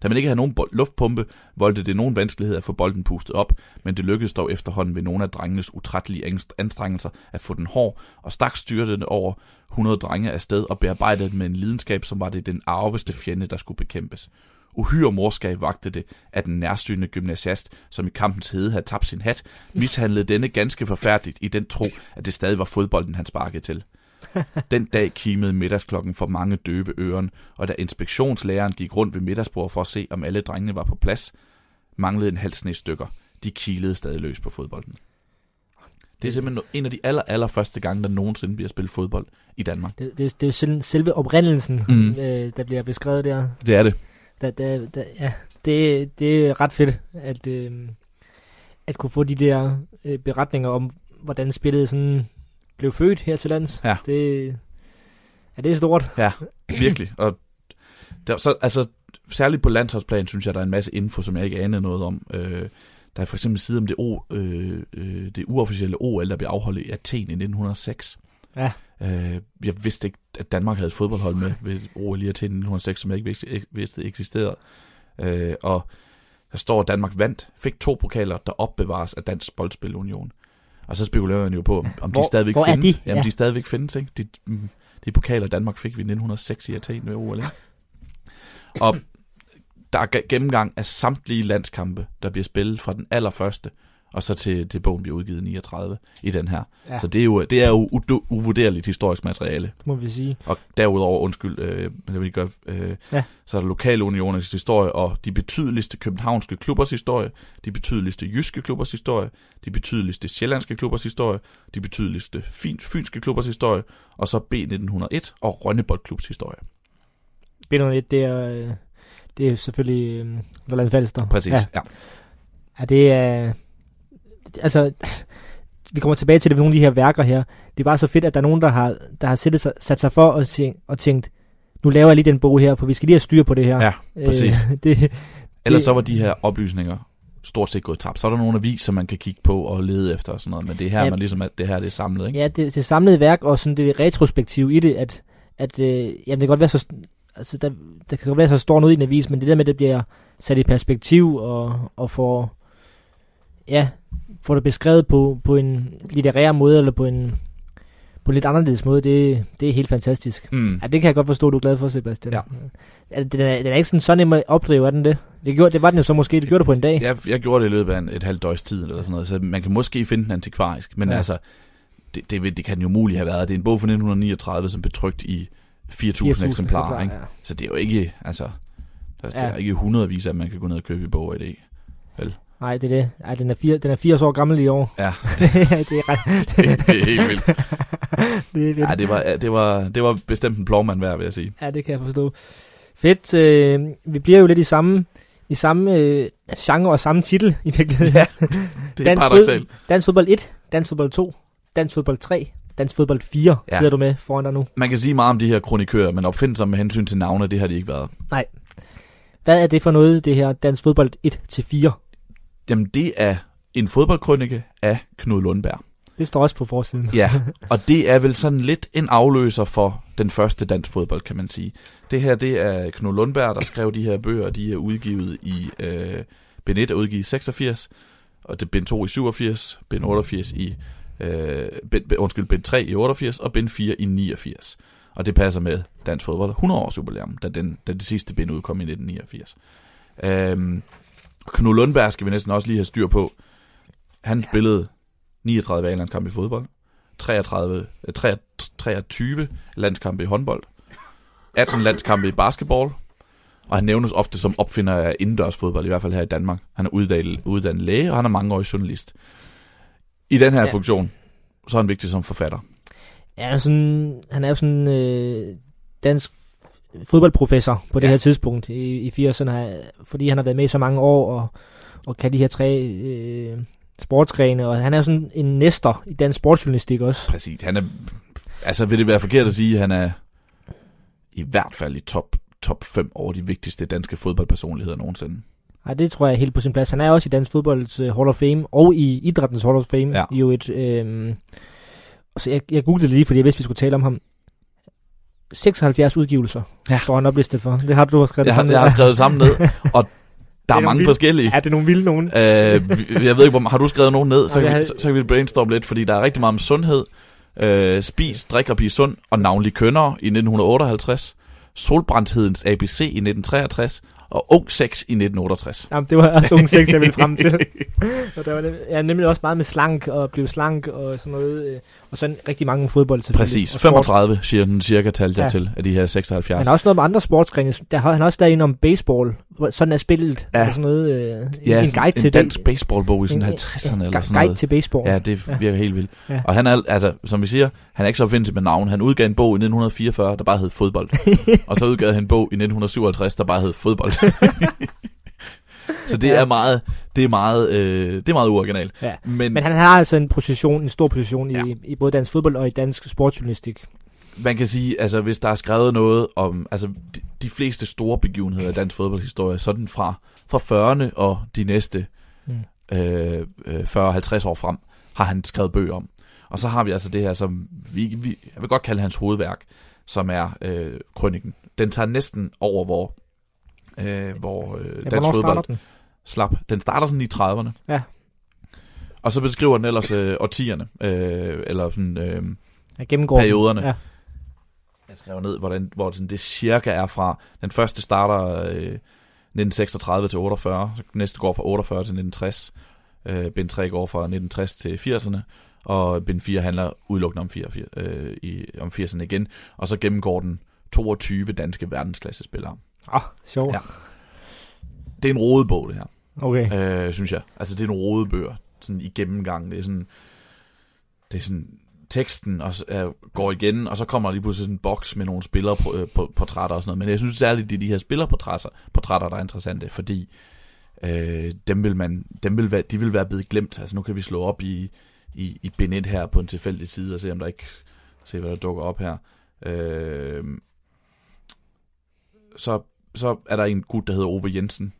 Da man ikke havde nogen luftpumpe, voldte det nogen vanskelighed at få bolden pustet op, men det lykkedes dog efterhånden ved nogle af drengenes utrættelige anstrengelser at få den hård, og stak styrtede over 100 drenge afsted og bearbejdede med en lidenskab, som var det den arveste fjende, der skulle bekæmpes. Uhyre morskab vagte det, at den nærsynende gymnasiast, som i kampens hede havde tabt sin hat, mishandlede denne ganske forfærdeligt i den tro, at det stadig var fodbolden, han sparkede til. Den dag kimede middagsklokken for mange døve øren, og da inspektionslæreren gik rundt ved middagsbordet for at se, om alle drengene var på plads, manglede en halv sne stykker. De kilede stadig løs på fodbolden. Det er simpelthen en af de aller, aller første gange, der nogensinde bliver spillet fodbold i Danmark. Det, det, det er jo selve oprindelsen, mm. øh, der bliver beskrevet der. Det er det. Da, da, da, ja, det, det er ret fedt, at, øh, at kunne få de der øh, beretninger om, hvordan spillet sådan blev født her til lands. Ja. Det, ja, det er stort. Ja, virkelig. Og der, så, altså, særligt på landsholdsplan, synes jeg, der er en masse info, som jeg ikke anede noget om. Øh, der er for eksempel side om det, o, øh, øh, det uofficielle OL, der blev afholdt i Athen i 1906. Ja. Øh, jeg vidste ikke, at Danmark havde et fodboldhold med ved OL i Athen i 1906, som jeg ikke vidste eksisterede. Øh, og der står, at Danmark vandt, fik to pokaler, der opbevares af Dansk Boldspilunion. Og så spekulerer man jo på, om hvor, de stadigvæk hvor findes. De? Jamen, ja. de stadigvæk findes, ikke? De, mm, de pokaler, Danmark fik vi i 1906 i Athen ved OL, ikke? Og der er gennemgang af samtlige landskampe, der bliver spillet fra den allerførste og så til, til bogen bliver udgivet 39 i den her. Ja. Så det er jo, det er jo u- uvurderligt historisk materiale. Det må vi sige. Og derudover, undskyld, øh, jeg vil gøre, øh, ja. så er der lokale unioners historie, og de betydeligste københavnske klubbers historie, de betydeligste jyske klubbers historie, de betydeligste sjællandske klubbers historie, de betydeligste fynske klubbers historie, og så B1901 og Rønneboldklubs historie. B1901, det er, øh, det er selvfølgelig øh, Lolland Falster. Præcis, ja. ja. Ja, det er altså, vi kommer tilbage til det ved nogle af de her værker her. Det er bare så fedt, at der er nogen, der har, der har sat, sig, sat sig for og, tænkt, og tænkt, nu laver jeg lige den bog her, for vi skal lige have styr på det her. Ja, præcis. Øh, [laughs] det, Ellers så var de her oplysninger stort set gået tabt. Så er der nogle aviser, man kan kigge på og lede efter og sådan noget, men det er her, ja, man ligesom, at det her det er samlet, ikke? Ja, det, det samlede værk og sådan det retrospektiv i det, at, at øh, jamen, det kan godt være så, altså, der, der kan godt være så stor noget i en avis, men det der med, at det bliver sat i perspektiv og, og får, ja, får det beskrevet på, på en litterær måde, eller på en, på en lidt anderledes måde, det, det er helt fantastisk. Mm. Ja, det kan jeg godt forstå, du er glad for, Sebastian. Ja. ja den, er, den er ikke sådan så nem at opdrive, er den det? Det, gjorde, det var den jo så måske, du gjorde det på en dag. Jeg, jeg gjorde det i løbet af en, et halvt døgns tid, eller sådan noget, så man kan måske finde den antikvarisk, men ja. altså, det, det, det kan jo muligt have været. Det er en bog fra 1939, som blev trykt i 4.000 eksemplarer. Ikke? Ja. Så det er jo ikke, altså, der, ja. der er ikke hundredvis af, man kan gå ned og købe i bog i dag. Vel? Nej, det er det. Ej, den er, fire, den er 80 år gammel i år. Ja. [laughs] det, er ret... [laughs] det, det er helt vildt. [laughs] det er vildt. Ja, det var, det, var, det var bestemt en plovmand værd, vil jeg sige. Ja, det kan jeg forstå. Fedt. Øh, vi bliver jo lidt i samme, i samme øh, genre og samme titel i virkeligheden. Ja, det er paradoxalt. Dansk fodbold 1, dansk fodbold 2, dansk fodbold 3, dansk fodbold 4 ja. sidder du med foran dig nu. Man kan sige meget om de her kronikører, men opfindsomme med hensyn til navne, det har de ikke været. Nej. Hvad er det for noget, det her dansk fodbold 1-4? Jamen, det er en fodboldkrønike af Knud Lundberg. Det står også på forsiden. ja, [laughs] og det er vel sådan lidt en afløser for den første dansk fodbold, kan man sige. Det her, det er Knud Lundberg, der skrev de her bøger, de er udgivet i... Øh, Ben 1 er udgivet i 86, og det Ben 2 i 87, Ben 88 i... Øh, ben, undskyld, Ben 3 i 88, og Ben 4 i 89. Og det passer med dansk fodbold 100 års jubilæum, da, den, da det sidste Ben udkom i 1989. Øhm, Knud Lundberg skal vi næsten også lige have styr på. Han ja. spillede 39 A-landskampe i fodbold, 33, 23 øh, landskampe i håndbold, 18 landskampe i basketball, og han nævnes ofte som opfinder af indendørs fodbold, i hvert fald her i Danmark. Han er uddannet, uddannet læge, og han er mangeårig journalist. I den her ja. funktion, så er han vigtig som forfatter. Ja, sådan, han er jo sådan øh, dansk fodboldprofessor på det ja. her tidspunkt i, i 80'erne, fordi han har været med i så mange år og, og kan de her tre øh, sportsgrene, og han er sådan en næster i dansk sportsjournalistik også. Præcis, han er, altså vil det være forkert at sige, at han er i hvert fald i top, top 5 over de vigtigste danske fodboldpersonligheder nogensinde. Nej, det tror jeg er helt på sin plads. Han er også i dansk fodbolds uh, Hall of Fame, og i idrættens Hall of Fame. Ja. Jo et, øh, så jeg, jeg googlede det lige, fordi jeg vidste, vi skulle tale om ham. 76 udgivelser ja. står han oplistet for. Det har du skrevet jeg, sammen Jeg har skrevet sammen ned, [laughs] og der er, er mange vilde, forskellige. Er det nogle vilde nogen? Øh, jeg ved ikke, hvor, har du skrevet nogen ned? Så, kan vi, så, så kan vi brainstorme lidt, fordi der er rigtig meget om sundhed. Øh, spis, drik og blive sund, og navnlig kønnere i 1958. Solbrændthedens ABC i 1963, og Ung Sex i 1968. Jamen, det var også Ung Sex, jeg ville frem til. [laughs] og der var det, ja, nemlig også meget med slank og blive slank og sådan noget. Øh, og sådan rigtig mange fodbold Præcis. 35 siger den cirka talte ja. til af de her 76. Han har også noget med andre sportsgrene. Der har han også lavet en om baseball. Sådan er spillet. Ja. Sådan noget, øh, ja, en guide en til dansk det. baseballbog i sådan 50'erne eller sådan noget. Guide til baseball. Ja, det virker ja. helt vildt. Ja. Og han er, altså, som vi siger, han er ikke så opfindelig med navn. Han udgav en bog i 1944, der bare hed fodbold. [laughs] og så udgav han en bog i 1957, der bare hed fodbold. [laughs] Så det ja. er meget, det er meget, øh, det er meget uoriginalt. Ja. Men, Men han har altså en position, en stor position ja. i, i både dansk fodbold og i dansk sportsjournalistik. Man kan sige, altså hvis der er skrevet noget om, altså de, de fleste store begivenheder i dansk fodboldhistorie, sådan fra, fra 40'erne og de næste mm. øh, 40-50 år frem, har han skrevet bøger om. Og så har vi altså det her, som vi, vi jeg vil godt kalde hans hovedværk, som er øh, krønningen. Den tager næsten over, hvor øh, hvor øh, ja, dansk fodbold den? slap. Den starter sådan i 30'erne. Ja. Og så beskriver den ellers øh, årtierne, øh, eller sådan øh, ja, perioderne. Ja. Jeg skrev ned, hvordan, hvor sådan det cirka er fra. Den første starter øh, 1936 til 48, så næste går fra 48 til 1960. Øh, Bind 3 går fra 1960 til 80'erne, og Bind 4 handler udelukkende om, 84, øh, i, om 80'erne igen. Og så gennemgår den 22 danske verdensklassespillere. Ah, sjovt. Ja. Det er en rodebog, det her. Okay. Øh, synes jeg. Altså, det er en rodebøger. Sådan i gennemgang. Det er sådan... Det er sådan teksten og, øh, går igen, og så kommer der lige pludselig sådan en boks med nogle spillerportrætter og sådan noget. Men jeg synes særligt, det er de her spillerportrætter, portrætter, der er interessante, fordi øh, dem vil man, dem vil være, de vil være blevet glemt. Altså nu kan vi slå op i, i, i bind 1 her på en tilfældig side og se, om der ikke se, hvad der dukker op her. Øh, så så er der en gut, der hedder Ove Jensen.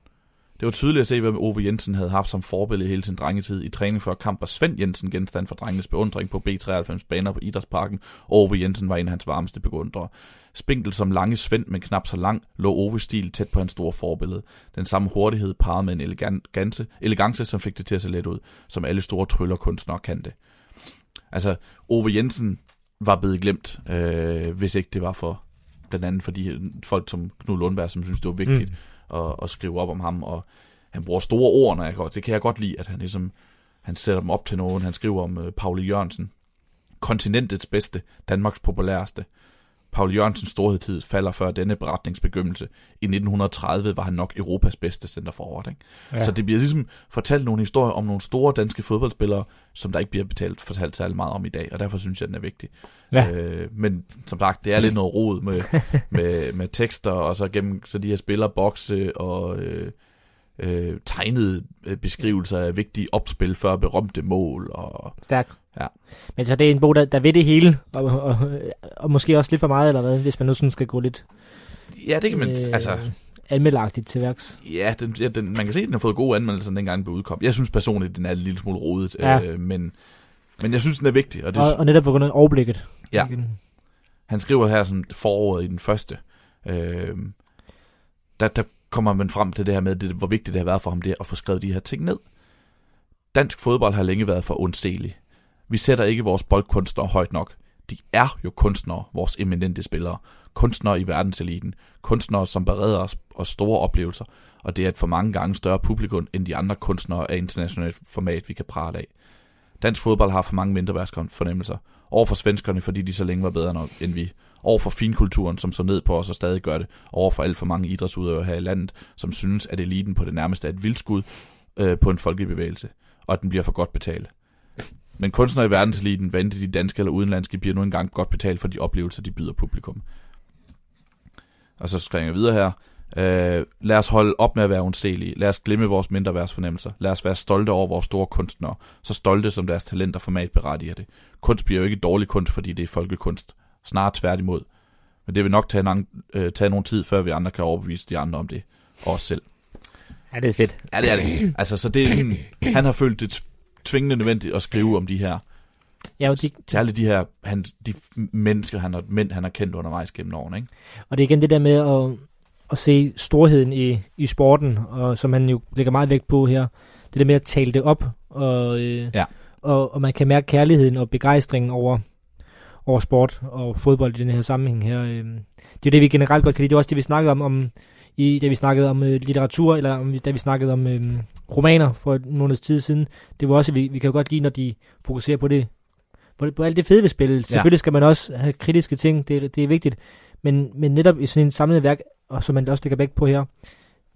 Det var tydeligt at se, hvad Ove Jensen havde haft som forbillede hele sin drengetid. I træning før kamp var Svend Jensen genstand for drengenes beundring på B93 baner på Idrætsparken, og Ove Jensen var en af hans varmeste beundrere. Spinkel som lange Svend, men knap så lang, lå Ove stil tæt på hans store forbillede. Den samme hurtighed parret med en elegance, elegance, som fik det til at se let ud, som alle store tryllerkunstnere kan det. Altså, Ove Jensen var blevet glemt, øh, hvis ikke det var for blandt andet fordi folk som Knud Lundberg, som synes, det var vigtigt mm. at, at skrive op om ham, og han bruger store ord, når jeg godt, det kan jeg godt lide, at han ligesom, han sætter dem op til nogen. Han skriver om uh, Pauli Jørgensen, kontinentets bedste, Danmarks populæreste. Paul Jørgensens storhedstid falder før denne beretningsbegyndelse. I 1930 var han nok Europas bedste centerforward. Ikke? Ja. Så det bliver ligesom fortalt nogle historier om nogle store danske fodboldspillere, som der ikke bliver betalt, fortalt særlig meget om i dag, og derfor synes jeg, den er vigtig. Ja. Øh, men som sagt, det er lidt noget rod med, [laughs] med, med tekster, og så gennem så de her spillerbokse og... Øh, øh, tegnede øh, beskrivelser af vigtige opspil før berømte mål. Og, Stærk. Ja. Men så det er en bog, der, der ved det hele, og, og, og måske også lidt for meget, eller hvad, hvis man nu sådan skal gå lidt... Ja, det kan man, øh, altså... Anmeldagtigt til værks. Ja, den, ja den, man kan se, at den har fået gode anmeldelser, dengang den blev udkommet. Jeg synes personligt, den er en lille smule rodet, ja. øh, men, men jeg synes, den er vigtig. Og, det, og, og netop på grund af overblikket. Ja. Han skriver her sådan foråret i den første. Øh, der, der kommer man frem til det her med, det, hvor vigtigt det har været for ham det at få skrevet de her ting ned. Dansk fodbold har længe været for undstelig. Vi sætter ikke vores boldkunstnere højt nok. De er jo kunstnere, vores eminente spillere. Kunstnere i verdenseliten. Kunstnere, som bereder os og store oplevelser. Og det er et for mange gange større publikum, end de andre kunstnere af internationalt format, vi kan prale af. Dansk fodbold har for mange mindre fornemmelser. Over for svenskerne, fordi de så længe var bedre nok end vi over for finkulturen, som så ned på os og stadig gør det, over for alt for mange idrætsudøvere her i landet, som synes, at eliten på det nærmeste er et vildskud øh, på en folkebevægelse, og at den bliver for godt betalt. Men kunstnere i verdenseliten, hvad de danske eller udenlandske, bliver nu engang godt betalt for de oplevelser, de byder publikum. Og så skriver jeg videre her. Øh, lad os holde op med at være undselige. Lad os glemme vores mindre værtsfornemmelser. Lad os være stolte over vores store kunstnere. Så stolte som deres talent og format berettiger det. Kunst bliver jo ikke dårlig kunst, fordi det er folkekunst. Snart tværtimod. Men det vil nok tage, en, øh, tage nogle tid, før vi andre kan overbevise de andre om det. Og os selv. Ja, det er fedt. Ja, det er det. Altså, så det er, han har følt det tvingende nødvendigt at skrive om de her Ja, og de, særligt de her han, de mennesker, han har, mænd, han har kendt undervejs gennem årene. Ikke? Og det er igen det der med at, at se storheden i, i sporten, og som han jo lægger meget vægt på her. Det der med at tale det op, og, øh, ja. og, og man kan mærke kærligheden og begejstringen over, over sport og fodbold i den her sammenhæng her. Øh. Det er det, vi generelt godt kan lide. Det er også det, vi snakkede om, om i, da vi snakkede om øh, litteratur, eller om, da vi snakkede om øh, romaner for en måneds tid siden. Det var også, vi, vi kan jo godt lide, når de fokuserer på det, på, på alt det fede ved spillet. Ja. Selvfølgelig skal man også have kritiske ting, det, det er vigtigt. Men, men netop i sådan en samlet værk, og som man også lægger vægt på her,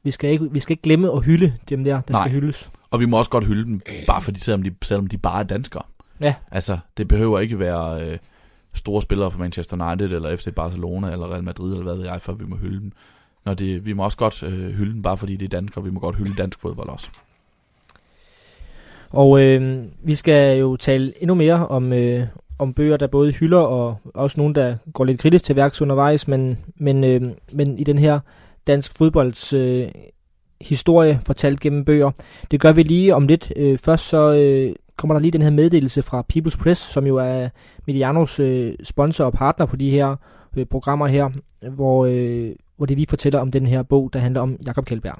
vi skal ikke, vi skal ikke glemme at hylde dem der, der Nej. skal hyldes. Og vi må også godt hylde dem, bare fordi, selvom de, selvom de bare er danskere. Ja. Altså, det behøver ikke være... Øh, store spillere fra Manchester United, eller FC Barcelona, eller Real Madrid, eller hvad ved jeg, før vi må hylde dem. Når det, vi må også godt øh, hylde den, bare fordi det er danskere. Vi må godt hylde dansk fodbold også. Og øh, vi skal jo tale endnu mere om, øh, om bøger, der både hylder, og også nogle, der går lidt kritisk til værks undervejs, men, men, øh, men i den her dansk fodbolds øh, historie fortalt gennem bøger. Det gør vi lige om lidt. Øh, først så øh, kommer der lige den her meddelelse fra People's Press, som jo er Medianos øh, sponsor og partner på de her øh, programmer her, hvor, øh, hvor de lige fortæller om den her bog, der handler om Jakob Kjeldberg.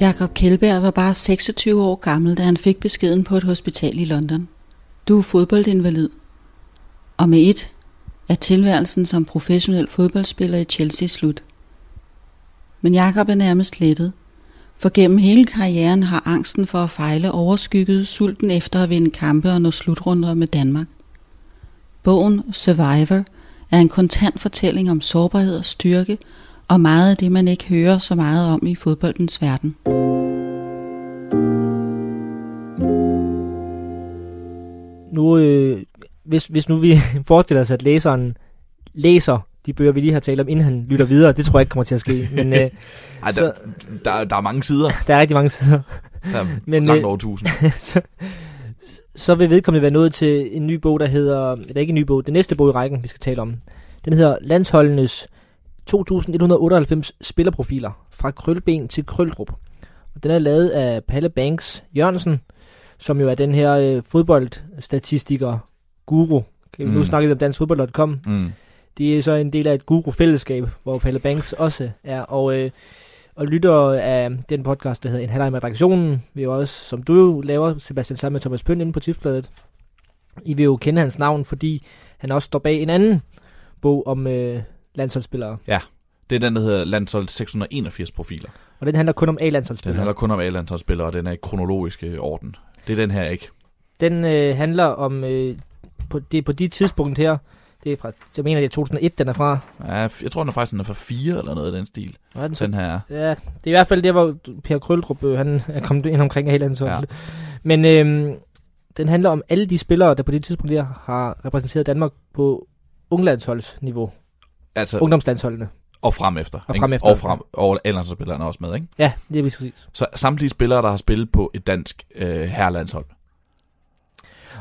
Jakob Kjeldberg var bare 26 år gammel, da han fik beskeden på et hospital i London. Du er fodboldinvalid. Og med et er tilværelsen som professionel fodboldspiller i Chelsea slut. Men Jakob er nærmest lettet – for gennem hele karrieren har angsten for at fejle overskygget sulten efter at vinde kampe og nå slutrunder med Danmark. Bogen Survivor er en kontant fortælling om sårbarhed og styrke, og meget af det, man ikke hører så meget om i fodboldens verden. Nu, øh, hvis, hvis nu vi [laughs] forestiller os, at læseren læser de bøger, vi lige har talt om, inden han lytter videre. Det tror jeg ikke kommer til at ske. Men, øh, [laughs] Ej, så, der, der, der er mange sider. [laughs] Der er rigtig mange sider. Der er Men, langt øh, over tusind. så, så vil vedkommende være nået til en ny bog, der hedder... Eller ikke en ny bog, den næste bog i rækken, vi skal tale om. Den hedder Landsholdenes 2198 spillerprofiler fra krølben til krøldrup. Og den er lavet af Palle Banks Jørgensen, som jo er den her øh, fodboldstatistiker guru. Okay, mm. Nu snakker vi om danskfodbold.com. Mm. De er så en del af et guru-fællesskab, hvor Palle Banks også er. Og, øh, og lytter af den podcast, der hedder En halvleg med redaktionen, vi jo også, som du jo laver, Sebastian, sammen med Thomas Pønd inde på tipsbladet. I vil jo kende hans navn, fordi han også står bag en anden bog om øh, landsholdsspillere. Ja, Det er den, der hedder landshold 681 profiler. Og den handler kun om A-landsholdsspillere? Den handler kun om A-landsholdsspillere, og den er i kronologisk øh, orden. Det er den her ikke. Den øh, handler om, øh, på, det på de tidspunkt her, det er fra, jeg mener det er 2001, den er fra. Ja, jeg tror den er faktisk den er fra 4 eller noget af den stil. Hvad er den, den her Ja, det er i hvert fald der, hvor Per Krøldrup, øh, han er kommet ind omkring A-landsholdet. Ja. Men øh, den handler om alle de spillere, der på det tidspunkt der har repræsenteret Danmark på unglandsholdsniveau. Altså, Ungdomslandsholdene. Og frem efter. Og frem efter. Og, frem, og spillerne også med, ikke? Ja, det er præcis. Så samtlige spillere, der har spillet på et dansk øh, herrelandshold.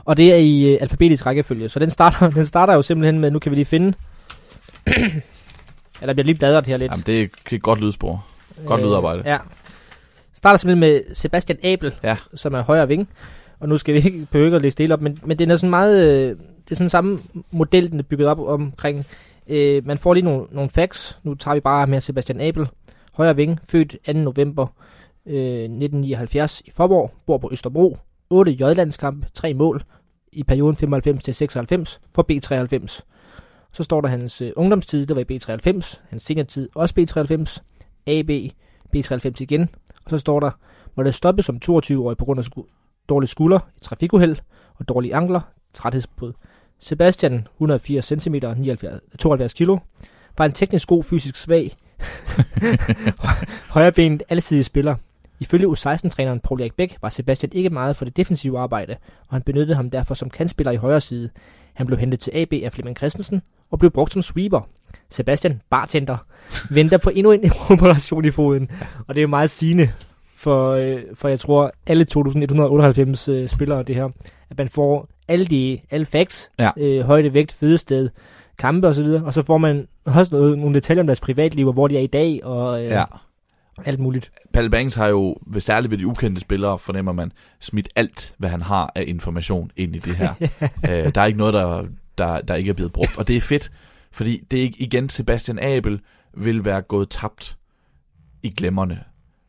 Og det er i øh, alfabetisk rækkefølge. Så den starter, [laughs] den starter jo simpelthen med, nu kan vi lige finde... [clears throat] Eller bliver lige bladret her lidt. Jamen, det er et godt lydspor. Godt øh, lydarbejde. Ja. Starter simpelthen med Sebastian Abel, ja. som er højre ving. Og nu skal vi [laughs] ikke behøve at læse det op, men, men det er sådan meget... Øh, det er sådan samme model, den er bygget op omkring. Øh, man får lige nogle, nogle facts. Nu tager vi bare med Sebastian Abel. Højre ving, født 2. november øh, 1979 i Forborg, bor på Østerbro. 8 J-landskampe, 3 mål i perioden 95 til 96 for B93. Så står der hans øh, ungdomstid, der var i B93, hans seniortid også B93, AB, B93 igen, og så står der, måtte det stoppe som 22-årig på grund af sku- dårlig skulder, i trafikuheld og dårlige ankler, træthedsbrud. Sebastian, 180 cm, 72 kg, var en teknisk god, fysisk svag, [laughs] højrebenet alsidig spiller. Ifølge U16-træneren Paul Erik Bæk var Sebastian ikke meget for det defensive arbejde, og han benyttede ham derfor som kantspiller i højre side. Han blev hentet til AB af Flemming Christensen og blev brugt som sweeper. Sebastian, bartender, [laughs] venter på endnu en operation i foden, og det er meget sigende for, øh, for jeg tror, alle 2198 øh, spillere det her, at man får alle de alle facts, ja. øh, højde, vægt, fødested, kampe osv., og så får man også noget, nogle detaljer om deres privatliv, og hvor de er i dag, og øh, ja. Alt muligt. Palle Banks har jo, særligt ved de ukendte spillere, fornemmer man, smidt alt, hvad han har af information ind i det her. [laughs] øh, der er ikke noget, der, der, der ikke er blevet brugt, og det er fedt, fordi det er igen Sebastian Abel vil være gået tabt i glemmerne,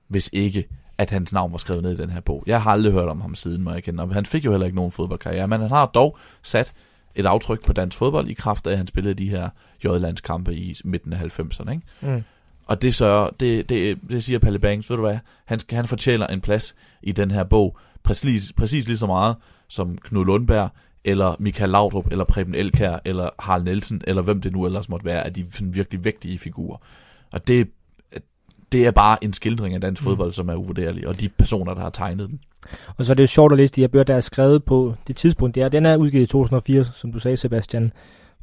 hvis ikke at hans navn var skrevet ned i den her bog. Jeg har aldrig hørt om ham siden, må jeg kende. Og han fik jo heller ikke nogen fodboldkarriere, men han har dog sat et aftryk på dansk fodbold i kraft af, at han spillede de her J-landskampe i midten af 90'erne. Ikke? Mm. Og det, så, det, det, det siger Palle Banks, ved du hvad, han, skal, han fortæller en plads i den her bog, præcis, præcis lige så meget som Knud Lundberg, eller Michael Laudrup, eller Preben Elkær, eller Harald Nielsen, eller hvem det nu ellers måtte være, af de virkelig vigtige figurer. Og det, det er bare en skildring af dansk mm. fodbold, som er uvurderlig, og de personer, der har tegnet den. Og så er det jo sjovt at læse de her bøger, der er skrevet på det tidspunkt, det er. Den er udgivet i 2004, som du sagde, Sebastian.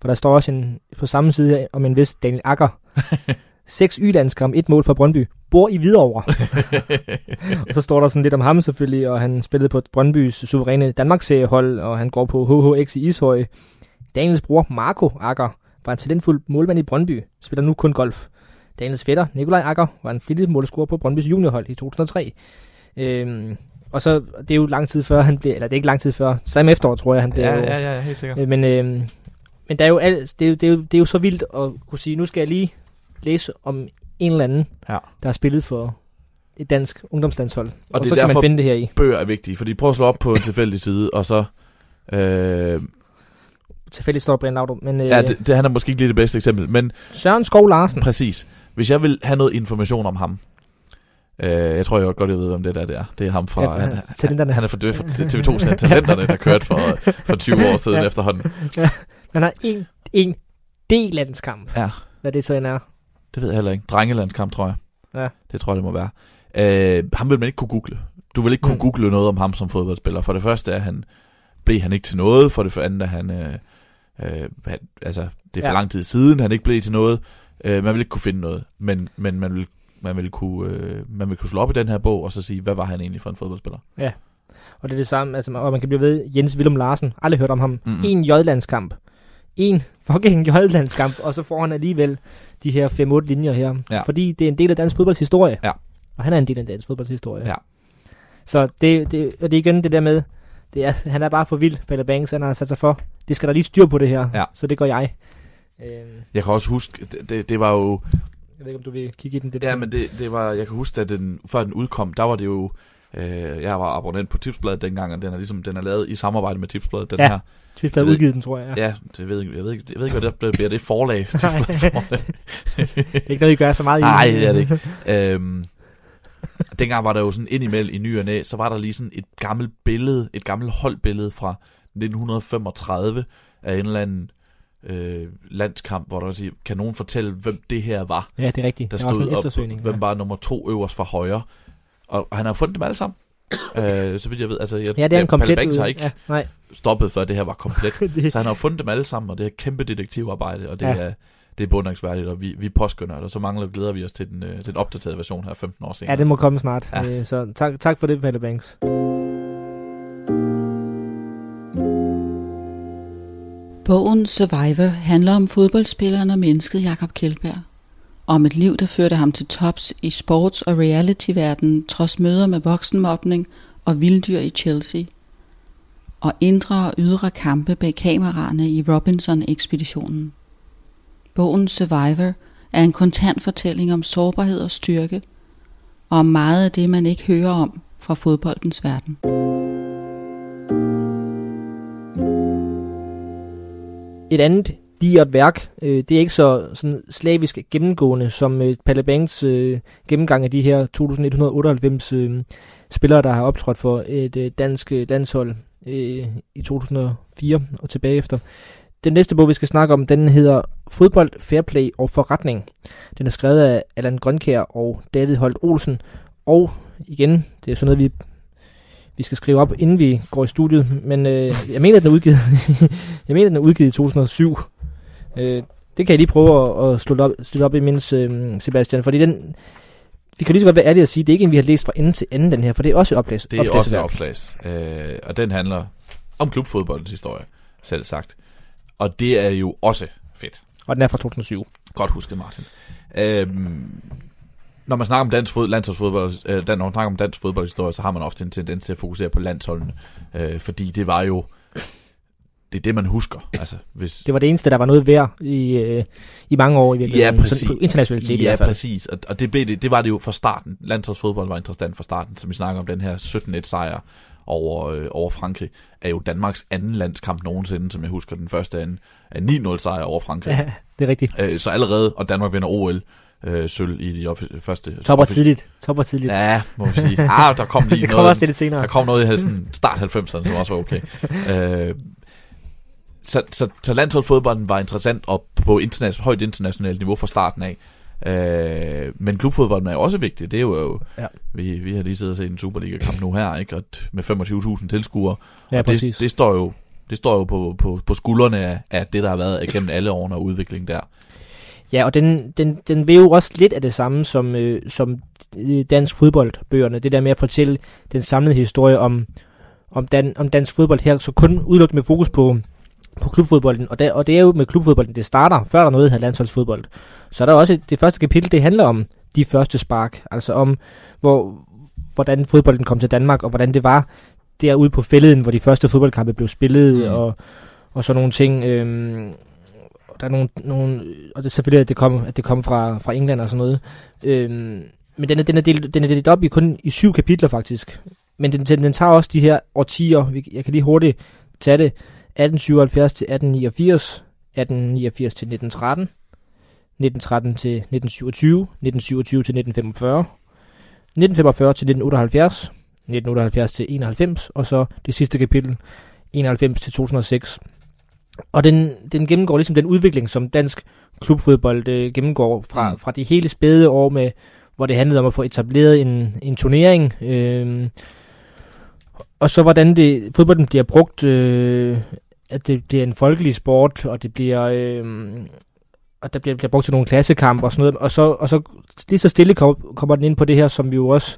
For der står også en, på samme side om en vis Daniel Akker. [laughs] Seks y et mål for Brøndby. Bor i Hvidovre. [laughs] og så står der sådan lidt om ham selvfølgelig, og han spillede på Brøndbys suveræne Danmarksseriehold, og han går på HHX i Ishøj. Daniels bror Marco Akker var en talentfuld målmand i Brøndby, spiller nu kun golf. Daniels fætter, Nikolaj Akker, var en flittig målscorer på Brøndbys juniorhold i 2003. Øhm, og så, det er jo lang tid før han blev, eller det er ikke lang tid før, samme efterår tror jeg, han blev. Ja, ja, ja, helt sikkert. Øh, men, øhm, men der er jo alt, det, er det, er jo, det er jo så vildt at kunne sige, nu skal jeg lige læse om en eller anden, ja. der har spillet for et dansk ungdomslandshold. Og, og det så kan man finde det her i. bøger er vigtige, fordi prøv at slå op på en tilfældig side, og så... Øh, tilfældigt står Brian Laudrup, men... Øh, ja, det, det, han er måske ikke lige det bedste eksempel, men... Søren Skov Larsen. Præcis. Hvis jeg vil have noget information om ham, øh, jeg tror jeg godt, jeg ved, hvem det der det er. Det er ham fra... Ja, han, han, han er fra, fra TV2 Talenterne, der kørte for, for 20 år siden ja. efterhånden. Ja. Man har en, en D-landskamp. Ja. Hvad det så end er. Det ved jeg heller ikke. Drengelandskamp, tror jeg. Ja. Det tror jeg, det må være. Øh, ham vil man ikke kunne google. Du vil ikke kunne mm. google noget om ham som fodboldspiller. For det første er han, blev han ikke til noget. For det andet er han, øh, øh, han altså, det er for ja. lang tid siden, han ikke blev til noget. Øh, man vil ikke kunne finde noget, men, men man, vil, man, vil kunne, øh, man vil kunne slå op i den her bog, og så sige, hvad var han egentlig for en fodboldspiller? Ja, og det er det samme, altså, og man kan blive ved, Jens Willem Larsen, aldrig hørt om ham. Mm-hmm. En J-landskamp. En fucking J-landskamp, og så får han alligevel de her 5-8 linjer her. Ja. Fordi det er en del af dansk fodboldshistorie. Ja. Og han er en del af dansk fodboldshistorie. Ja. Så det, det, og det er igen det der med, det er, han er bare for vild, Peter Banks, han har sat sig for. Det skal der lige styr på det her, ja. så det gør jeg. Øh, jeg kan også huske, det, det, det var jo... Jeg ved ikke, om du vil kigge i den. Det ja, der. men det, det var, jeg kan huske, at den, før den udkom, der var det jo Øh, jeg var abonnent på Tipsbladet dengang, og den er ligesom den er lavet i samarbejde med Tipsbladet, den ja. her. Tipsbladet udgivet den, tror jeg. Ja, ja det ved jeg, ved ikke, jeg ved ikke, hvad det bliver. Det forlag. [laughs] [laughs] det er ikke noget, I gør så meget i. Nej, det er det ikke. øhm, dengang var der jo sådan indimellem i ny og næ, så var der lige sådan et gammelt billede, et gammelt holdbillede fra 1935 af en eller anden øh, landskamp, hvor der siger, kan nogen fortælle, hvem det her var? Ja, det er rigtigt. Der stod stod op, hvem ja. var nummer to øverst fra højre. Og, og han har fundet dem alle sammen. øh, så vidt jeg ved, altså jeg, ja, det er en komplet Banks har ikke ja, nej. stoppet før det her var komplet. [laughs] det... Så han har fundet dem alle sammen, og det er kæmpe detektivarbejde, og det ja. er det er beundringsværdigt, og vi, vi påskynder det, og så mangler glæder vi os til den, øh, den opdaterede version her 15 år senere. Ja, det må komme snart. Ja. Øh, så tak, tak for det, Palle Banks. Bogen Survivor handler om fodboldspilleren og mennesket Jakob Kjeldberg. Om et liv, der førte ham til tops i sports- og reality-verdenen, trods møder med voksenmobning og vilddyr i Chelsea. Og indre og ydre kampe bag kameraerne i Robinson-ekspeditionen. Bogen Survivor er en kontant fortælling om sårbarhed og styrke, og om meget af det, man ikke hører om fra fodboldens verden. Et andet digert værk, øh, det er ikke så sådan slavisk gennemgående som øh, Palle Banks øh, gennemgang af de her 2198 øh, spillere, der har optrådt for et øh, dansk øh, landshold øh, i 2004 og tilbage efter. Den næste bog, vi skal snakke om, den hedder Fodbold, Fairplay og Forretning. Den er skrevet af Allan Grønkær og David Holt Olsen. Og igen, det er sådan noget, vi, vi skal skrive op, inden vi går i studiet. Men øh, jeg mener, den er udgivet, [laughs] jeg mener, den er udgivet i 2007. Øh, det kan jeg lige prøve at, at slutte, op, slutte op i mindst, øh, Sebastian. Fordi den, vi kan lige så godt være ærlige at sige, det er ikke en, vi har læst fra ende til ende, den her, for det er også et oplæs. Det er også et oplæs. Øh, og den handler om klubfodboldens historie, selv sagt. Og det er jo også fedt. Og den er fra 2007. Godt husket, Martin. Øhm, når man snakker om dansk fod, landsholdsfodbold, øh, når man snakker om dansk fodboldhistorie, så har man ofte en tendens til at fokusere på landsholdene. Øh, fordi det var jo det er det, man husker. [clears throat] Altså, hvis... Det var det eneste, der var noget værd i, øh, i mange år i virkeligheden. Ja, præcis. På internationalitet ja, i hvert fald. præcis. Og, og det, blev det, det var det jo fra starten. Landsholdsfodbold var interessant fra starten, som vi snakker om den her 17-1 sejr over, øh, over Frankrig, er jo Danmarks anden landskamp nogensinde, som jeg husker den første anden, er 9-0 sejr over Frankrig. Ja, det er rigtigt. Øh, så allerede, og Danmark vinder OL, øh, sølv i de offi- første... Topper tidligt. Topper tidligt. Ja, må man sige. Ah, der kom [laughs] lige det noget. også lidt senere. Der kom noget i sådan start 90'erne, som også var okay. [laughs] øh, så, så, så landsholdsfodbolden var interessant og på international, højt internationalt niveau fra starten af. Øh, men klubfodbolden er jo også vigtig. Det er jo, ja. vi, vi har lige siddet og set en Superliga-kamp nu her, ikke? Og med 25.000 tilskuere. Ja, og det, det, står jo, det står jo på, på, på skuldrene af, af det, der har været igennem alle årene og udviklingen der. Ja, og den, den, den vil jo også lidt af det samme som, øh, som dansk fodboldbøgerne. Det der med at fortælle den samlede historie om, om, dan, om dansk fodbold her, så kun udelukkende med fokus på, på klubfodbolden. Og, der, og det er jo med klubfodbolden, det starter, før der er noget her landsholdsfodbold. Så er der også det første kapitel, det handler om de første spark. Altså om, hvor, hvordan fodbolden kom til Danmark, og hvordan det var derude på fælleden, hvor de første fodboldkampe blev spillet, mm. og, og sådan nogle ting. Øhm, der er nogle, nogle og det er selvfølgelig, at det kom, at det kom fra, fra England og sådan noget. Øhm, men den er, den, er delt, den er delt op i kun i syv kapitler faktisk. Men den, den, den tager også de her årtier. Jeg kan lige hurtigt tage det. 1877 til 1889, 1889 til 1913, 1913 til 1927, 1927 til 1945, 1945 til 1978, 1978 til 91, og så det sidste kapitel, 91 til 2006. Og den, den gennemgår ligesom den udvikling, som dansk klubfodbold øh, gennemgår fra, mm. fra de hele spæde år med, hvor det handlede om at få etableret en, en turnering. Øh, og så hvordan det, fodbolden bliver brugt, øh, at det bliver en folkelig sport, og det bliver... Øh, og der bliver, bliver brugt til nogle klassekampe og sådan noget, og så, og så lige så stille kom, kommer den ind på det her, som vi jo også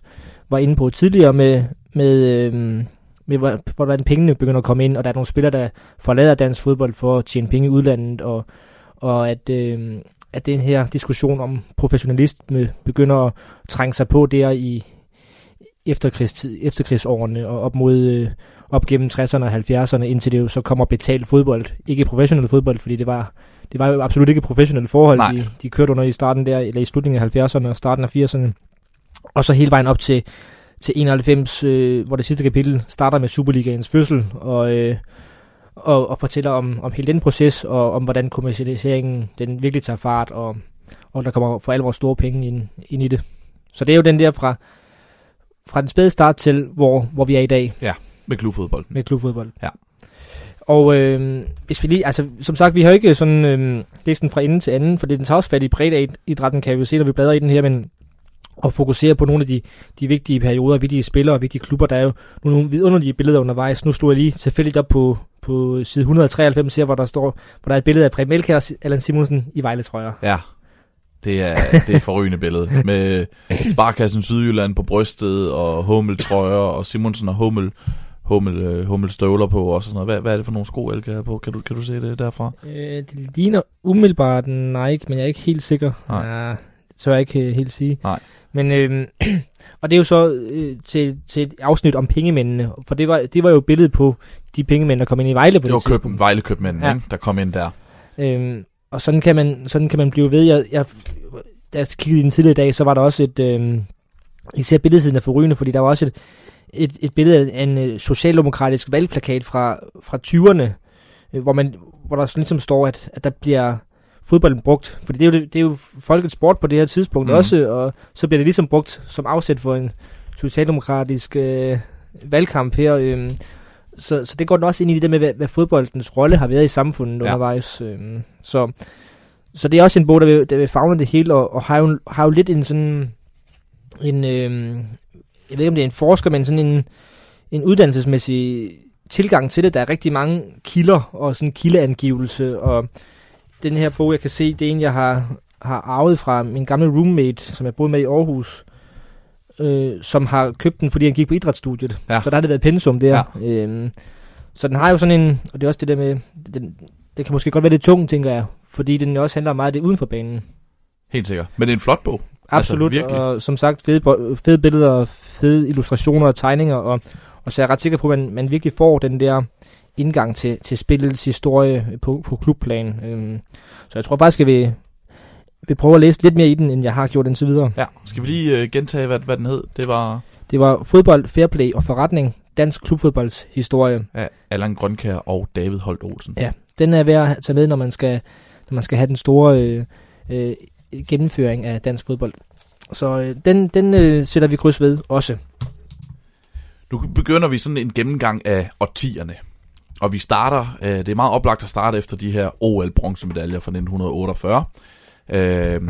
var inde på tidligere med, med, øh, med hvordan pengene begynder at komme ind, og der er nogle spillere, der forlader dansk fodbold for at tjene penge i udlandet, og, og at, øh, at den her diskussion om professionalisme begynder at trænge sig på der i efterkrigstid, efterkrigsårene og op mod øh, op gennem 60'erne og 70'erne, indtil det jo så kommer betalt fodbold. Ikke professionel fodbold, fordi det var, det var jo absolut ikke professionelle forhold, de, de kørte under i starten der, eller i slutningen af 70'erne og starten af 80'erne. Og så hele vejen op til, til 91, øh, hvor det sidste kapitel starter med Superligaens fødsel, og, øh, og, og fortæller om, om hele den proces, og om hvordan kommercialiseringen den virkelig tager fart, og, og der kommer for alle vores store penge ind, ind i det. Så det er jo den der fra, fra den spæde start til, hvor, hvor vi er i dag. Ja, med klubfodbold. Med klubfodbold. Ja. Og øh, hvis vi lige, altså som sagt, vi har ikke sådan øh, listen fra ende til anden, for det den tager også fat i bredt idrætten, kan vi jo se, når vi bladrer i den her, men og fokusere på nogle af de, de vigtige perioder, vigtige spillere og vigtige klubber. Der er jo nogle vidunderlige billeder undervejs. Nu stod jeg lige tilfældigt op på, på side 193 her, hvor der står, hvor der er et billede af Preben Melkær og Allan Simonsen i Vejle, tror jeg. Ja, det er, det er forrygende billede. Med Sparkassen Sydjylland på brystet, og Hummel trøjer, og Simonsen og Hummel, Hummel, øh, Hummel støvler på og sådan noget. Hvad, hvad er det for nogle sko, Elke er på? Kan du, kan du se det derfra? Øh, det ligner umiddelbart Nike, men jeg er ikke helt sikker. Nej. Ja, det tør jeg ikke øh, helt sige. Nej. Men, øh, [clears throat] og det er jo så øh, til, til et afsnit om pengemændene, for det var, det var jo billedet på de pengemænd, der kom ind i Vejle på det, det tidspunkt. Var Vejle købmændene, ja. der kom ind der. Øh, og sådan kan man, sådan kan man blive ved. Jeg, jeg, da jeg kiggede i den tidligere dag, så var der også et, øh, især billedsiden af forrygende, fordi der var også et, et, et billede af en øh, socialdemokratisk valgplakat fra, fra 20'erne, øh, hvor, man, hvor der sådan ligesom står, at, at der bliver fodbolden brugt. Fordi det er jo, det, det er jo folkets sport på det her tidspunkt mm. også, og så bliver det ligesom brugt som afsæt for en socialdemokratisk øh, valgkamp her. Øh, så, så det går den også ind i det med, hvad, hvad fodboldens rolle har været i samfundet ja. undervejs. Øh, så, så det er også en bog, der vil, der vil fagne det hele, og, og har, jo, har jo lidt en sådan en, øh, jeg ved ikke om det er en forsker, men sådan en, en uddannelsesmæssig tilgang til det. Der er rigtig mange kilder og sådan kildeangivelse, og den her bog, jeg kan se, det er en, jeg har, har arvet fra min gamle roommate, som jeg boede med i Aarhus, øh, som har købt den, fordi han gik på idrætsstudiet. Ja. Så der har det været pensum der. Ja. Øhm, så den har jo sådan en, og det er også det der med, den, det kan måske godt være lidt tungt, tænker jeg, fordi den også handler meget af det uden for banen. Helt sikkert. Men det er en flot bog. Absolut, altså, og som sagt, fede, fede billeder, fede illustrationer og tegninger, og, og så er jeg ret sikker på, at man, man virkelig får den der indgang til, til spillets historie på, på klubplan. Øhm, så jeg tror faktisk, at vi vil prøve at læse lidt mere i den, end jeg har gjort indtil videre. Ja, skal vi lige øh, gentage, hvad, hvad den hed? Det var... Det var fodbold, fairplay og forretning. Dansk klubfodbolds historie. Ja, Allan Grønkær og David Holt Olsen. Ja, den er værd at tage med, når man skal, når man skal have den store øh, øh, gennemføring af dansk fodbold. Så øh, den, den øh, sætter vi kryds ved også. Nu begynder vi sådan en gennemgang af årtierne. Og vi starter, øh, det er meget oplagt at starte efter de her OL-bronzemedaljer fra 1948. Øh,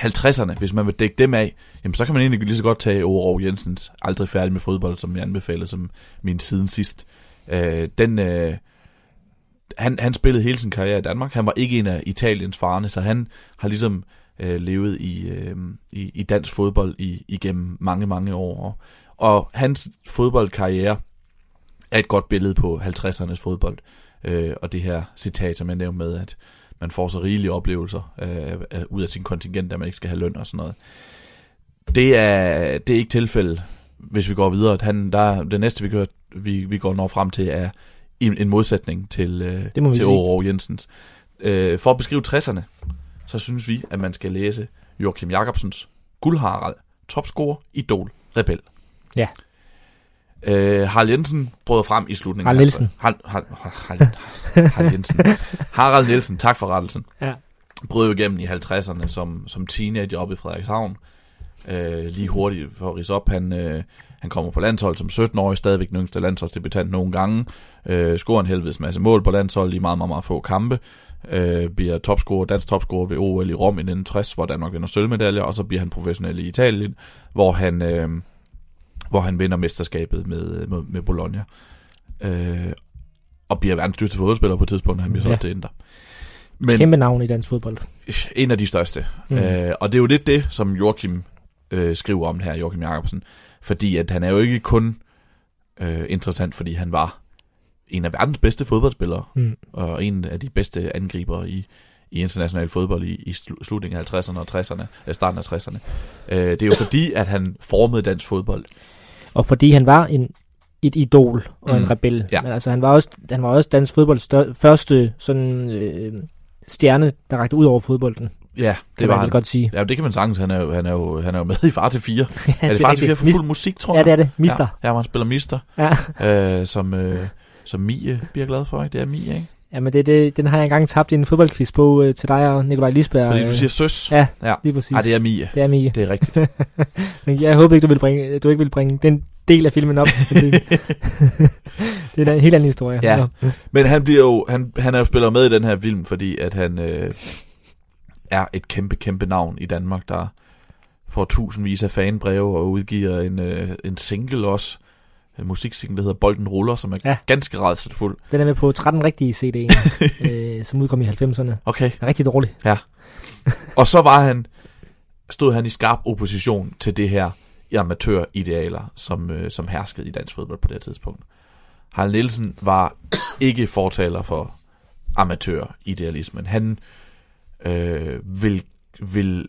50'erne, hvis man vil dække dem af, jamen så kan man egentlig lige så godt tage Ove Jensens Aldrig færdig med fodbold, som jeg anbefalede som min siden sidst. Øh, den, øh, han, han spillede hele sin karriere i Danmark. Han var ikke en af Italiens farne, så han har ligesom øh, levet i, øh, i, i dansk fodbold i, igennem mange, mange år. Og hans fodboldkarriere er et godt billede på 50'ernes fodbold. Øh, og det her citat, som jeg nævnte med, at man får så rigelige oplevelser øh, ud af sin kontingent, at man ikke skal have løn og sådan noget. Det er, det er ikke tilfældet, hvis vi går videre. At han, der, det næste, vi, gør, vi, vi går når frem til, er en, en modsætning til, øh, til Aarhus Jensens. Øh, for at beskrive 60'erne, så synes vi, at man skal læse Joachim Jacobsens Guldharald, topscorer, idol, rebel. Ja. Øh, Harald Jensen brød frem i slutningen. Harald Nielsen. Harald, Harald, Harald, Harald Jensen. [laughs] Harald Nielsen, tak for rettelsen. Ja. Brød jo igennem i 50'erne som, som teenager oppe i Frederikshavn. Øh, lige hurtigt for at rise op, han, øh, han kommer på landshold som 17-årig, stadigvæk den yngste landsholdsdebutant nogle gange. Øh, scorer en helvedes masse mål på landshold i meget, meget, meget få kampe. Øh, bliver topscorer, dansk topscorer ved OL i Rom i 1960, hvor Danmark vinder sølvmedaljer, og så bliver han professionel i Italien, hvor han... Øh, hvor han vinder mesterskabet med, med, med Bologna. Øh, og bliver verdens største fodboldspiller på et tidspunkt, han bliver solgt ja. til Inter. Men, Kæmpe navn i dansk fodbold. En af de største. Mm. Øh, og det er jo lidt det, som Joachim øh, skriver om her, Joachim Jacobsen. Fordi at han er jo ikke kun øh, interessant, fordi han var en af verdens bedste fodboldspillere, mm. og en af de bedste angriber i, i international fodbold i, i slutningen af 50'erne og 60'erne, starten af 60'erne. Øh, det er jo fordi, at han formede dansk fodbold og fordi han var en et idol og mm. en rebel. Ja. Men altså, han var også, han var også dansk fodbolds første sådan, øh, stjerne, der rakte ud over fodbolden. Ja, det kan var man han. godt sige. Ja, det kan man sagtens. Han er jo, han er jo, han er jo med i Far til 4. [laughs] ja, er det Far til 4 for fuld musik, tror jeg? Ja, det er det. Mister. Ja, ja hvor han spiller Mister. Ja. Øh, som, øh, som Mie bliver glad for, ikke? Det er Mie, ikke? Ja, men det, det, den har jeg engang tabt i en fodboldquiz på øh, til dig og Nikolaj Lisberg. Fordi du siger søs. Ja, ja. lige præcis. Nej, det er Mie. Det er Mie. Det er rigtigt. [laughs] men jeg håber ikke, du vil bringe, du ikke vil bringe den del af filmen op. [laughs] [laughs] det er en helt anden historie. Ja, men han bliver jo, han, han er jo spiller med i den her film, fordi at han øh, er et kæmpe, kæmpe navn i Danmark, der får tusindvis af fanbreve og udgiver en, øh, en single også, en musiksingle, der hedder Bolden Ruller, som er ja. ganske rædselfuld. Den er med på 13 rigtige CD'er, [laughs] øh, som udkom i 90'erne. Okay. Er rigtig dårlig. Ja. Og så var han, stod han i skarp opposition til det her amatøridealer, som, øh, som herskede i dansk fodbold på det tidspunkt. Harald Nielsen var ikke fortaler for amatøridealismen. Han øh, vil, vil,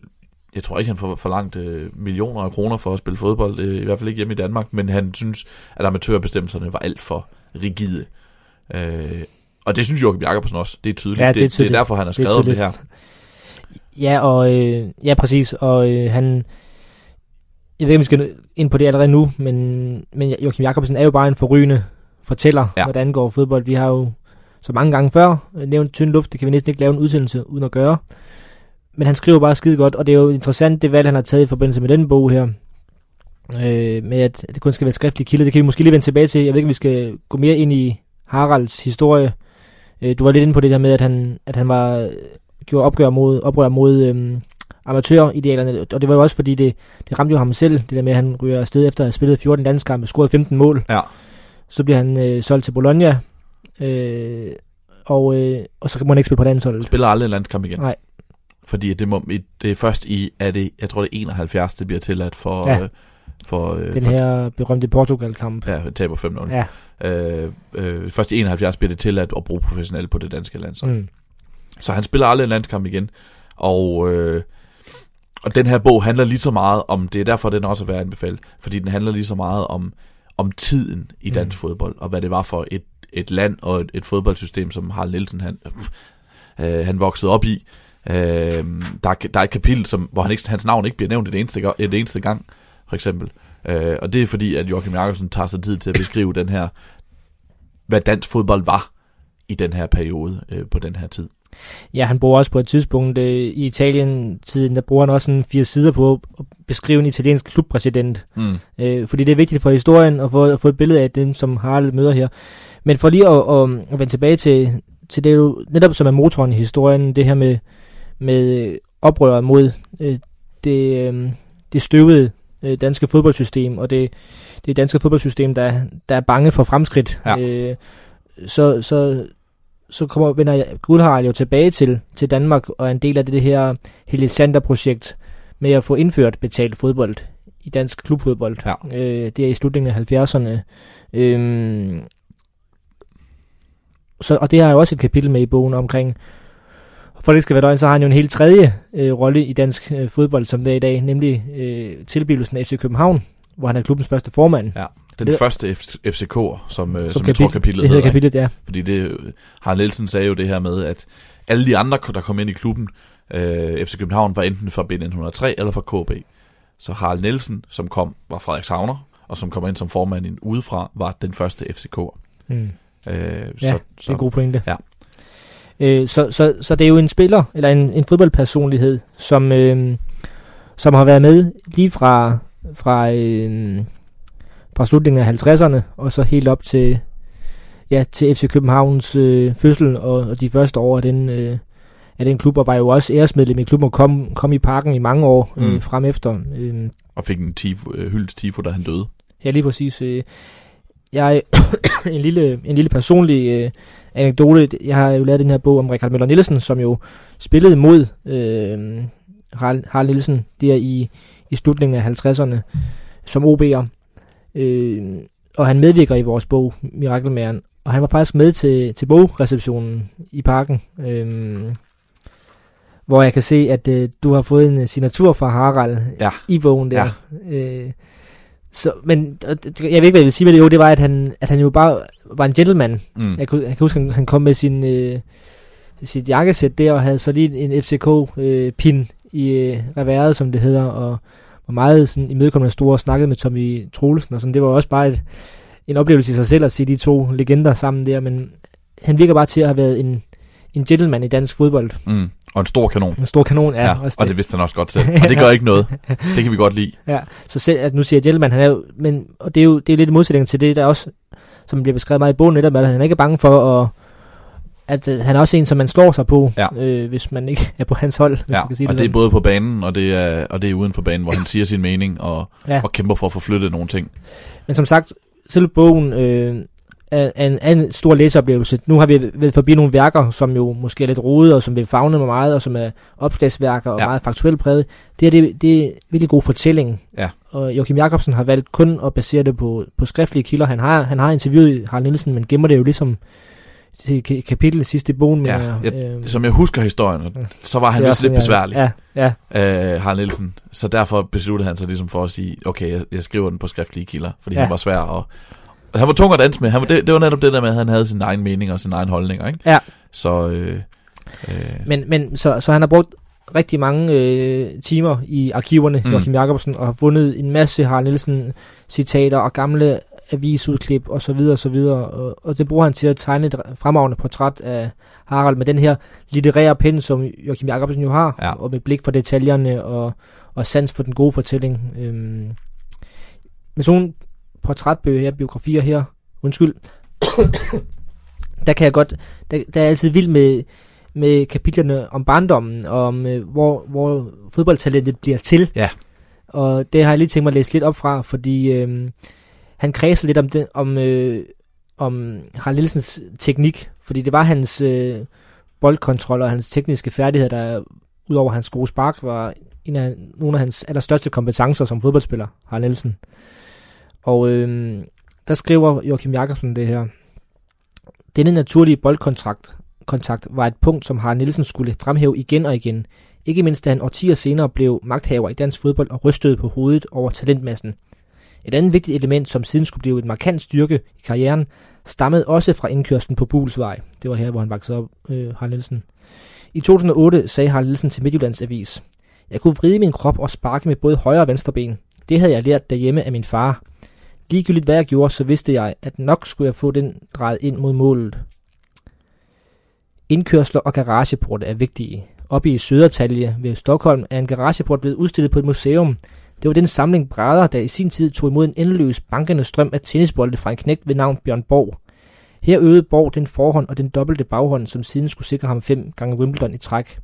jeg tror ikke, han får forlangt øh, millioner af kroner for at spille fodbold, øh, i hvert fald ikke hjemme i Danmark, men han synes, at amatørbestemmelserne var alt for rigide. Øh, og det synes Joachim Jakobsen også. Det er tydeligt. Ja, det, er tydeligt. det, det er derfor, han har skrevet det, det her. Ja, og øh, ja, præcis. Og øh, han, jeg ved ikke, om vi skal ind på det allerede nu, men, men Joachim Jakobsen er jo bare en forrygende fortæller, ja. når det angår fodbold. Vi har jo så mange gange før nævnt tynd luft, det kan vi næsten ikke lave en udsendelse uden at gøre. Men han skriver bare skide godt, og det er jo interessant, det valg, han har taget i forbindelse med den bog her. Øh, med at det kun skal være skriftlige kilder. Det kan vi måske lige vende tilbage til. Jeg ved ikke, om vi skal gå mere ind i Haralds historie. Øh, du var lidt inde på det der med, at han, at han var gjorde opgør mod, oprør mod øhm, amatøridealerne, og det var jo også fordi, det, det ramte jo ham selv, det der med, at han ryger afsted efter at have spillet 14 landskampe, scoret 15 mål. Ja. Så bliver han øh, solgt til Bologna, øh, og, øh, og så må han ikke spille på landsholdet. Spiller aldrig en landskamp igen. Nej. Fordi det, må, det er først i, er det, jeg tror det er 71, det bliver tilladt for... Ja. Øh, for øh, Den for, her berømte Portugal-kamp. Ja, taber 5-0. Ja. Øh, øh, først i 71 bliver det tilladt at bruge professionelt på det danske landshold. Mm. Så han spiller aldrig en landskamp igen. Og, øh, og den her bog handler lige så meget om, det er derfor, den også er værd at anbefale, fordi den handler lige så meget om, om tiden i dansk mm. fodbold, og hvad det var for et, et land og et, et fodboldsystem, som Harald Nielsen han, øh, han voksede op i. Øh, der, er, der er et kapitel, som, hvor han ikke, hans navn ikke bliver nævnt et eneste, et eneste gang, for eksempel. Øh, og det er fordi, at Joachim Jakobsen tager sig tid til at beskrive den her, hvad dansk fodbold var i den her periode, øh, på den her tid. Ja, han bruger også på et tidspunkt øh, i Italien-tiden, der bruger han også en fire sider på at beskrive en italiensk klubpræsident. Mm. Øh, fordi det er vigtigt for historien at få, at få et billede af den, som Harald møder her. Men for lige at, at, at vende tilbage til, til det, jo, netop som er motoren i historien, det her med, med oprør mod øh, det, øh, det støvede øh, danske fodboldsystem, og det, det danske fodboldsystem, der, der er bange for fremskridt. Ja. Øh, så, så, så kommer, vender Guldharald jo tilbage til, til Danmark, og er en del af det, det her Helisander-projekt med at få indført betalt fodbold i dansk klubfodbold. Ja. Øh, det er i slutningen af 70'erne. Øhm, så, og det har jeg også et kapitel med i bogen omkring, for det skal være løgn, så har han jo en helt tredje øh, rolle i dansk øh, fodbold, som det er i dag, nemlig øh, tilblivelsen af FC København, hvor han er klubbens første formand. Ja, den Det- første F- FCK'er, som, øh, som, som kapitel- jeg tror kapitlet Det hedder kapitlet, ja. Fordi det, Harald Nielsen sagde jo det her med, at alle de andre, der kom ind i klubben, øh, FC København, var enten fra B1903 eller fra KB. Så Harald Nielsen, som kom, var Frederikshavner, og som kom ind som formand ind udefra, var den første FCK'er. Mm. Øh, Ja, så, Det er en god pointe. Ja. Øh, så, så, så det er jo en spiller, eller en, en fodboldpersonlighed, som, øh, som har været med lige fra, fra, øh, fra slutningen af 50'erne, og så helt op til, ja, til FC Københavns øh, fødsel, og, og de første år af den, øh, af den klub, og var jo også æresmedlem i klubben, og kom, kom i parken i mange år øh, Mm. frem efter. Øh, og fik en tifo, øh, hyldest tifo, da han døde. Ja, lige præcis. Øh, jeg [coughs] en lille, en lille personlig øh, anekdote. Jeg har jo lavet den her bog om Richard Møller Nielsen, som jo spillede mod øh, Harald, Harald Nielsen der i, i slutningen af 50'erne som OB'er. Øh, og han medvirker i vores bog, Mirakelmæren. Og han var faktisk med til, til bogreceptionen i parken. Øh, hvor jeg kan se, at øh, du har fået en øh, signatur fra Harald Ja. i bogen der. Ja. Øh, så, men jeg ved ikke, hvad jeg vil sige med det. Jo, det var, at han, at han jo bare var en gentleman. Mm. Jeg, kunne, jeg kan huske, han, han kom med sin, øh, sit jakkesæt der, og havde så lige en FCK-pin øh, i øh, reværet, som det hedder, og var meget sådan, imødekommende store og snakkede med Tommy Troelsen, og sådan. det var også bare et, en oplevelse i sig selv at se de to legender sammen der, men han virker bare til at have været en, en gentleman i dansk fodbold. Mm. Og en stor kanon. En stor kanon, ja. ja også det. og det vidste han også godt selv. Og det [laughs] gør ikke noget. Det kan vi godt lide. Ja, så selv, at nu siger gentleman, han er jo, men og det er jo det er lidt modsætning til det, der også, som bliver beskrevet meget i bogen netop, at han er ikke bange for at at øh, han er også en, som man slår sig på, ja. øh, hvis man ikke [laughs] er på hans hold. Hvis ja, man kan sige og det, det er både på banen, og det er, og det er uden for banen, hvor han [laughs] siger sin mening og, ja. og kæmper for at få flyttet nogle ting. Men som sagt, selv bogen øh, er, er, en, stor læseoplevelse. Nu har vi været forbi nogle værker, som jo måske er lidt rode, og som vil fagne mig meget, og som er opslagsværker og ja. meget faktuelt præget. Det er, det, det er virkelig god fortælling. Ja. Og Joachim Jacobsen har valgt kun at basere det på, på skriftlige kilder. Han har, han har interviewet Harald Nielsen, men gemmer det jo ligesom til kapitel sidste i bogen. Ja, med, jeg, øh, som jeg husker historien, så var han vist lidt besværlig, ja, ja. Øh, Harald Nielsen. Så derfor besluttede han sig ligesom for at sige, okay, jeg, jeg skriver den på skriftlige kilder, fordi ja. han var svær at... Han var tung at danse med. Han var, det, det var netop det der med, at han havde sin egen mening og sin egen holdning. Ikke? Ja. Så, øh, øh, men, men så, så han har brugt rigtig mange øh, timer i arkiverne, mm. Joachim Jacobsen, og har fundet en masse Harald Nielsen citater og gamle avisudklip og så videre og så videre, og, og det bruger han til at tegne et fremragende portræt af Harald med den her litterære pen, som Joachim Jacobsen jo har, ja. og med blik for detaljerne og, og sans for den gode fortælling. Øhm, med sådan portrætbøger her, biografier her, undskyld, [coughs] der kan jeg godt, der, der er altid vild med, med kapitlerne om barndommen, og om øh, hvor, hvor fodboldtalentet bliver til. Ja. Og det har jeg lige tænkt mig at læse lidt op fra, fordi øh, han kredser lidt om, det, om, øh, om Harald Nielsens teknik, fordi det var hans øh, boldkontrol og hans tekniske færdigheder, der udover hans gode spark, var en af, nogle af hans allerstørste kompetencer som fodboldspiller, Harald Nielsen. Og øh, der skriver Joachim Jakobsen det her. Denne naturlige boldkontakt kontakt var et punkt, som Harald Nielsen skulle fremhæve igen og igen. Ikke mindst da han årtier senere blev magthaver i dansk fodbold og rystede på hovedet over talentmassen. Et andet vigtigt element, som siden skulle blive et markant styrke i karrieren, stammede også fra indkørslen på Bulsvej. Det var her, hvor han voksede op, øh, Harald Nielsen. I 2008 sagde Harald Nielsen til Midtjyllands Avis, Jeg kunne vride min krop og sparke med både højre og venstre ben. Det havde jeg lært derhjemme af min far. Ligegyldigt hvad jeg gjorde, så vidste jeg, at nok skulle jeg få den drejet ind mod målet. Indkørsler og garageporte er vigtige. Oppe i Sødertalje ved Stockholm er en garageport blevet udstillet på et museum, det var den samling brædder, der i sin tid tog imod en endeløs bankende strøm af tennisbolde fra en knægt ved navn Bjørn Borg. Her øvede Borg den forhånd og den dobbelte baghånd, som siden skulle sikre ham fem gange Wimbledon i træk.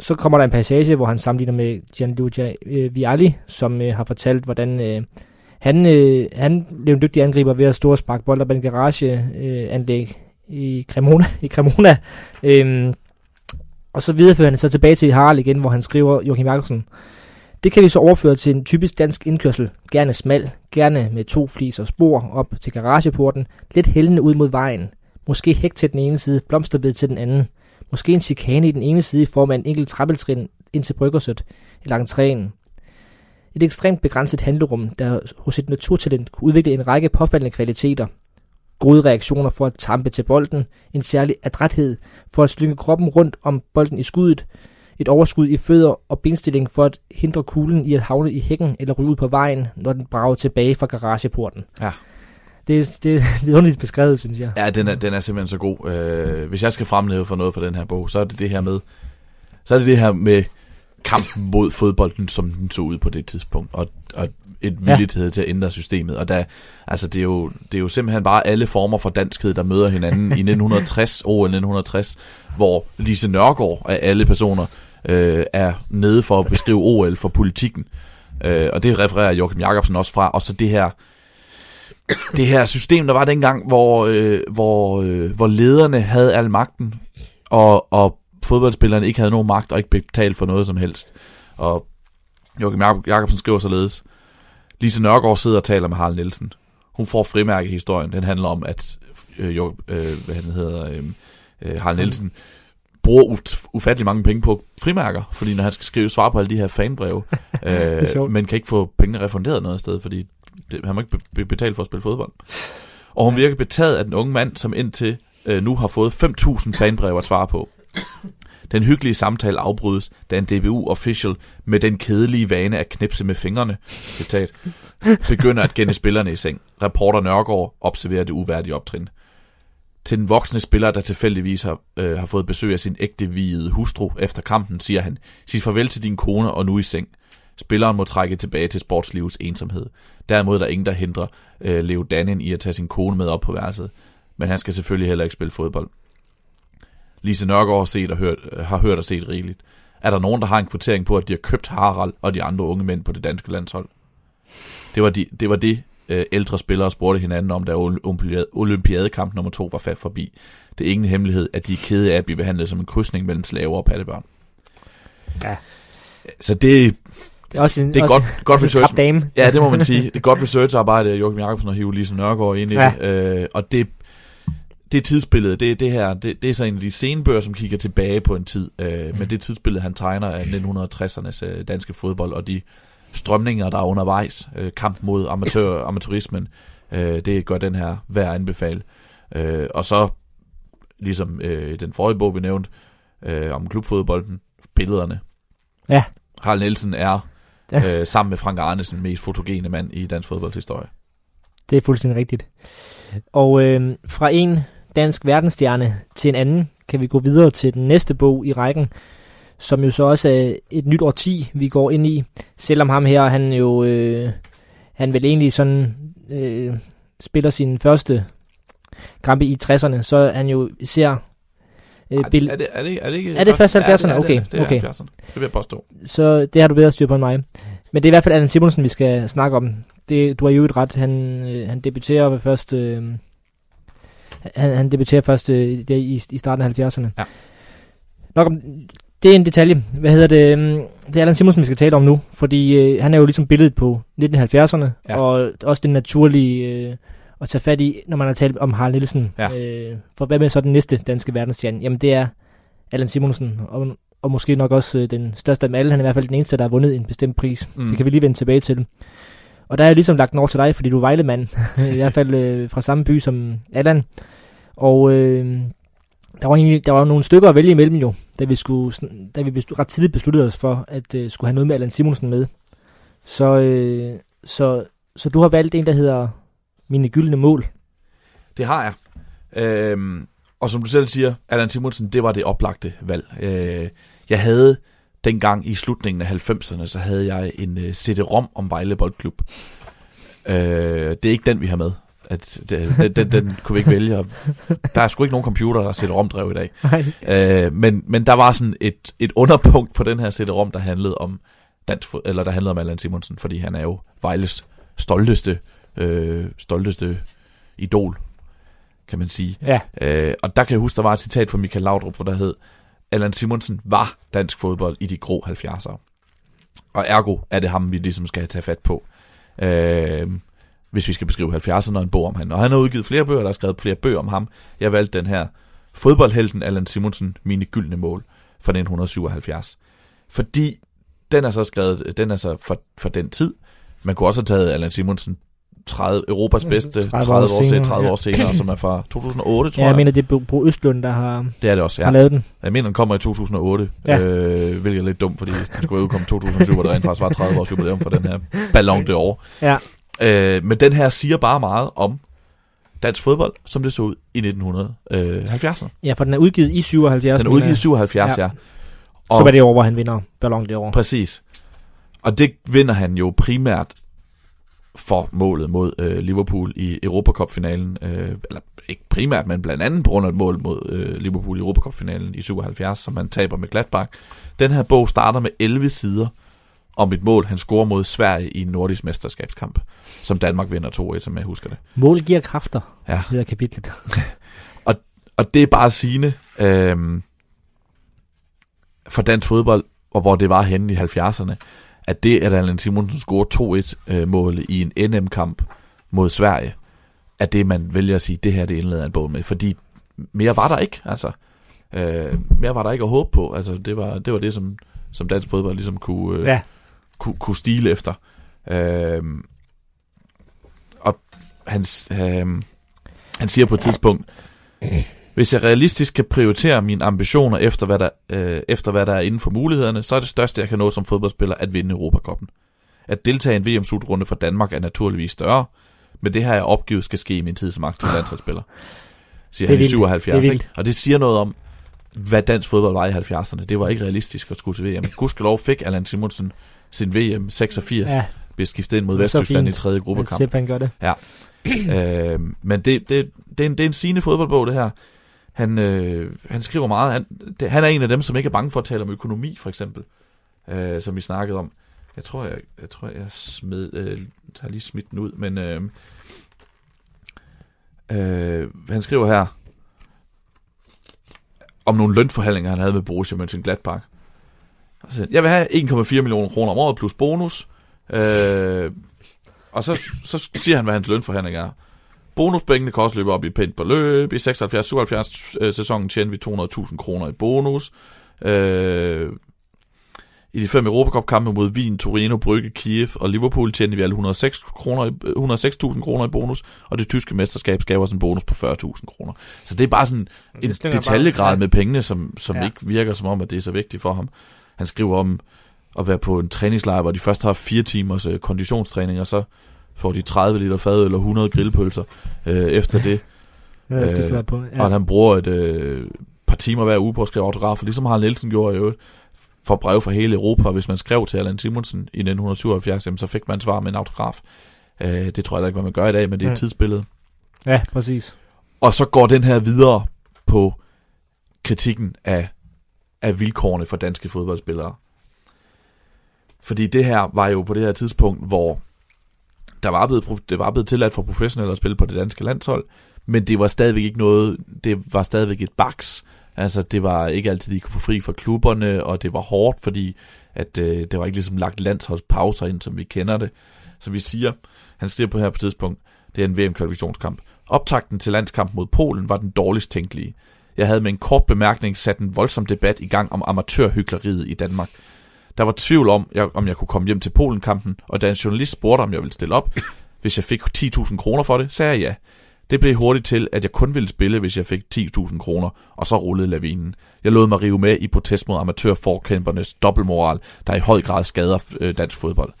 Så kommer der en passage, hvor han sammenligner med Gianluca øh, Vialli, som øh, har fortalt, hvordan øh, han, øh, han blev en dygtig angriber ved at stå og sparke bolder på en garageanlæg øh, i Cremona. [laughs] I Cremona. Øhm, og så viderefører han så tilbage til Harald igen, hvor han skriver Joachim Jacobsen. Det kan vi så overføre til en typisk dansk indkørsel. Gerne smal, gerne med to fliser spor op til garageporten, lidt hældende ud mod vejen. Måske hæk til den ene side, blomsterbed til den anden. Måske en chikane i den ene side i form af en enkelt trappeltrin ind til bryggersødt eller entréen. Et ekstremt begrænset handlerum, der hos et naturtalent kunne udvikle en række påfaldende kvaliteter. Gode reaktioner for at tampe til bolden, en særlig adræthed for at slynge kroppen rundt om bolden i skuddet, et overskud i fødder og benstilling for at hindre kuglen i at havne i hækken eller ryge ud på vejen, når den brager tilbage fra garageporten. Ja. Det, er, det, det er [laughs] underligt beskrevet, synes jeg. Ja, den er, den er simpelthen så god. Øh, hvis jeg skal fremleve for noget for den her bog, så er det det her med, så er det det her med kampen mod fodbolden, som den så ud på det tidspunkt, og, og et villighed ja. til at ændre systemet. Og der, altså det, er jo, det er jo simpelthen bare alle former for danskhed, der møder hinanden i 1960, år 1960, hvor Lise Nørgaard af alle personer øh, er nede for at beskrive OL for politikken. Øh, og det refererer Joachim Jacobsen også fra. Og så det her det her system, der var dengang, hvor, øh, hvor, øh, hvor lederne havde al magten, og, og fodboldspillerne ikke havde nogen magt og ikke betalt for noget som helst. Og Joachim Jacobsen skriver således, Lise Nørgaard sidder og taler med Harald Nielsen. Hun får frimærke historien. Den handler om, at øh, jo, øh, hvad han hedder, øh, øh, Harald Nielsen bruger ufattelig mange penge på frimærker, fordi når han skal skrive svar på alle de her fanbreve, [laughs] øh, men kan ikke få pengene refunderet noget sted, fordi det, han må ikke be- betale for at spille fodbold. Og hun virker betaget af den unge mand, som indtil øh, nu har fået 5.000 fanbreve at svare på. Den hyggelige samtale afbrydes, da en DBU-official med den kedelige vane at knipse med fingrene, citat, begynder at genne spillerne i seng. Reporter Nørgaard observerer det uværdige optrin. Til den voksne spiller, der tilfældigvis har, øh, har fået besøg af sin ægte hvide hustru efter kampen, siger han, sig farvel til din kone og nu i seng. Spilleren må trække tilbage til sportslivets ensomhed. Derimod er der ingen, der hindrer øh, Leo Dannen i at tage sin kone med op på værelset. Men han skal selvfølgelig heller ikke spille fodbold. Lise Nørgaard har, set og hørt, har hørt og set rigeligt. Er der nogen, der har en kvittering på, at de har købt Harald og de andre unge mænd på det danske landshold? Det var, de, det, var det øh, ældre spillere spurgte hinanden om, da olympiadekamp nummer to var fat forbi. Det er ingen hemmelighed, at de er kede af at blive behandlet som en krydsning mellem slaver og pattebørn. Ja. Så det, det er, også en, det er også, godt, godt research. Dame. Ja, det må man sige. Det er godt researcharbejde, Joachim Jacobsen og Hive Lise Nørgaard ind i ja. det. Øh, og det, det tidsbillede, det, det her, det, det er så en af de scenebøger, som kigger tilbage på en tid. Øh, mm. Men det tidsbillede, han tegner af 1960'ernes øh, danske fodbold, og de strømninger, der er undervejs, øh, kamp mod amatør, [laughs] amatørismen, øh, det gør den her værd anbefale. Øh, og så, ligesom øh, den forrige bog, vi nævnte, øh, om klubfodbolden, billederne. Ja. Harald Nielsen er ja. øh, sammen med Frank Arnesen mest fotogene mand i dansk fodboldshistorie. Det er fuldstændig rigtigt. Og øh, fra en dansk verdensstjerne til en anden kan vi gå videre til den næste bog i rækken, som jo så også er et nyt årti, vi går ind i. Selvom ham her, han jo, øh, han vil egentlig sådan øh, spiller sin første kampe i 60'erne, så er han jo især Øh, er, det, er, det, er, det, er det ikke... Er det først 70'erne? Okay, det, det okay. Det, det vil jeg påstå. Så det har du bedre styr på end mig. Men det er i hvert fald Allan Simonsen, vi skal snakke om. Det, du har jo et ret. Han, øh, han debuterer ved først... Øh, han, han debuterer først øh, i, i starten af 70'erne. Ja. Nok om, det er en detalje. Hvad hedder det? Øh, det er Allan Simonsen, vi skal tale om nu. Fordi øh, han er jo ligesom billedet på 1970'erne. Ja. Og også det naturlige... Øh, at tage fat i, når man har talt om Harald Nielsen. Ja. Øh, for hvad med så den næste danske verdensstjerne? Jamen det er Allan Simonsen, og, og måske nok også øh, den største af dem alle. Han er i hvert fald den eneste, der har vundet en bestemt pris. Mm. Det kan vi lige vende tilbage til. Og der er jeg ligesom lagt over til dig, fordi du er Vejlemand. [laughs] I hvert fald øh, fra samme by som Allan. Og øh, der var, egentlig, der var nogle stykker at vælge imellem jo, da vi, skulle, da vi beslut, ret tidligt besluttede os for, at øh, skulle have noget med Allan Simonsen med. Så, øh, så, så du har valgt en, der hedder mine gyldne mål? Det har jeg. Øhm, og som du selv siger, Allan Simonsen, det var det oplagte valg. Øh, jeg havde dengang i slutningen af 90'erne, så havde jeg en uh, CD-ROM om Vejle Boldklub. Øh, det er ikke den, vi har med. At, det, den, den, den kunne vi ikke vælge. Der er sgu ikke nogen computer, der sætter rom drev i dag. Øh, men, men der var sådan et, et underpunkt på den her CD-ROM, der handlede om dansk, eller der handlede om Allan Simonsen, fordi han er jo Vejles stolteste øh, stolteste idol, kan man sige. Ja. Øh, og der kan jeg huske, der var et citat fra Michael Laudrup, hvor der hed, Allan Simonsen var dansk fodbold i de grå 70'ere. Og ergo er det ham, vi ligesom skal tage fat på. Øh, hvis vi skal beskrive 70'erne og en bog om ham. Og han har udgivet flere bøger, der har skrevet flere bøger om ham. Jeg valgte den her fodboldhelten Allan Simonsen, mine gyldne mål fra 1977. Fordi den er så skrevet, den er så for, for den tid. Man kunne også have taget Allan Simonsen 30, Europas bedste 30, 30 år, senere, 30 år senere, som er fra [clears throat] 2008, tror ja, jeg. jeg mener, det er Bro Østlund, der har, det er det også, ja. har lavet den. Jeg mener, den kommer i 2008, ja. øh, hvilket er lidt dumt, fordi den skulle udkomme i 2007, hvor der rent faktisk var 30 års jubilæum for den her Ballon d'Or. Ja. Øh, men den her siger bare meget om dansk fodbold, som det så ud i 1970'erne. Ja, for den er udgivet i 77. Den er udgivet i 77, ja. ja. Og, så var det år, hvor han vinder Ballon d'Or. Præcis. Og det vinder han jo primært for målet mod øh, Liverpool i Europacup-finalen, øh, eller ikke primært, men blandt andet på grund af et mål mod øh, Liverpool i Europacup-finalen i 77, som man taber med Gladbach. Den her bog starter med 11 sider om et mål, han scorer mod Sverige i en nordisk mesterskabskamp, som Danmark vinder 2-1, som jeg husker det. Mål giver kræfter, ja. det kapitlet. [laughs] og, og det er bare sigende øh, for dansk fodbold, og hvor det var henne i 70'erne, at det, at Allan Simonsen scorer 2-1-mål i en NM-kamp mod Sverige, at det, man vælger at sige, det her det indleder en bog med. Fordi mere var der ikke, altså. Øh, mere var der ikke at håbe på. Altså, det var det, var det som, som dansk fodbold ligesom kunne, øh, ja. kunne, kunne stile efter. Øh, og han, øh, han siger på et tidspunkt, Hvis jeg realistisk kan prioritere mine ambitioner efter hvad, der, øh, efter hvad der er inden for mulighederne, så er det største, jeg kan nå som fodboldspiller, at vinde Europakoppen. At deltage i en VM-slutrunde for Danmark er naturligvis større, men det her jeg opgivet skal ske i min tid som aktiv landsholdsspiller. Siger han i 77, det ikke? Og det siger noget om, hvad dansk fodbold var i 70'erne. Det var ikke realistisk at skulle til VM. Gudskelov fik Allan Simonsen sin VM 86, ja. blev skiftet ind mod Vesttyskland i tredje gruppekamp. Ja, han gør det. Ja. [clears throat] øh, men det, det, det, er en, det er en sigende fodboldbog, det her. Han, øh, han skriver meget. Han, det, han er en af dem, som ikke er bange for at tale om økonomi, for eksempel. Øh, som vi snakkede om. Jeg tror, jeg, jeg, tror, jeg smed, øh, har lige smidt den ud, men øh, øh, han skriver her om nogle lønforhandlinger, han havde med Borussia Mönchengladbach. Altså, jeg vil have 1,4 millioner kroner om året plus bonus. Øh, og så, så siger han, hvad hans lønforhandling er. Bonuspengene kan også løbe op i pænt beløb. I 76-77 øh, sæsonen tjener vi 200.000 kroner i bonus. Øh, i de fem Europacup-kampe mod Wien, Torino, Brygge, Kiev og Liverpool tjente vi alle 106 kroner, 106.000 kroner i bonus, og det tyske mesterskab gav os en bonus på 40.000 kroner. Så det er bare sådan en detaljegrad bare, ja. med pengene, som, som ja. ikke virker som om, at det er så vigtigt for ham. Han skriver om at være på en træningslejr, hvor de først har fire timers øh, konditionstræning, og så får de 30 liter fad eller 100 grillpølser øh, efter det. ja, det øh, på. Ja. Og han bruger et øh, par timer hver uge på at skrive autografer, ligesom Harald Nielsen gjorde i øvrigt for brev fra hele Europa. Hvis man skrev til Allan Simonsen i 1977, jamen, så fik man svar med en autograf. Øh, det tror jeg da ikke, hvad man gør i dag, men det er et tidsbillede. Ja, præcis. Og så går den her videre på kritikken af, af vilkårene for danske fodboldspillere. Fordi det her var jo på det her tidspunkt, hvor der var blevet, det var blevet tilladt for professionelle at spille på det danske landshold, men det var stadigvæk ikke noget, det var stadigvæk et baks, Altså, det var ikke altid, de kunne få fri fra klubberne, og det var hårdt, fordi at øh, det var ikke ligesom lagt landsholdspauser ind, som vi kender det. Så vi siger, han siger på her på tidspunkt, det er en VM-kvalifikationskamp. Optakten til landskamp mod Polen var den dårligst tænkelige. Jeg havde med en kort bemærkning sat en voldsom debat i gang om amatørhykleriet i Danmark. Der var tvivl om, jeg, om jeg kunne komme hjem til Polen-kampen, og da en journalist spurgte, om jeg ville stille op, [coughs] hvis jeg fik 10.000 kroner for det, sagde jeg ja. Det blev hurtigt til, at jeg kun ville spille, hvis jeg fik 10.000 kroner, og så rullede lavinen. Jeg lod mig rive med i protest mod amatørforkæmpernes dobbeltmoral, der i høj grad skader øh, dansk fodbold.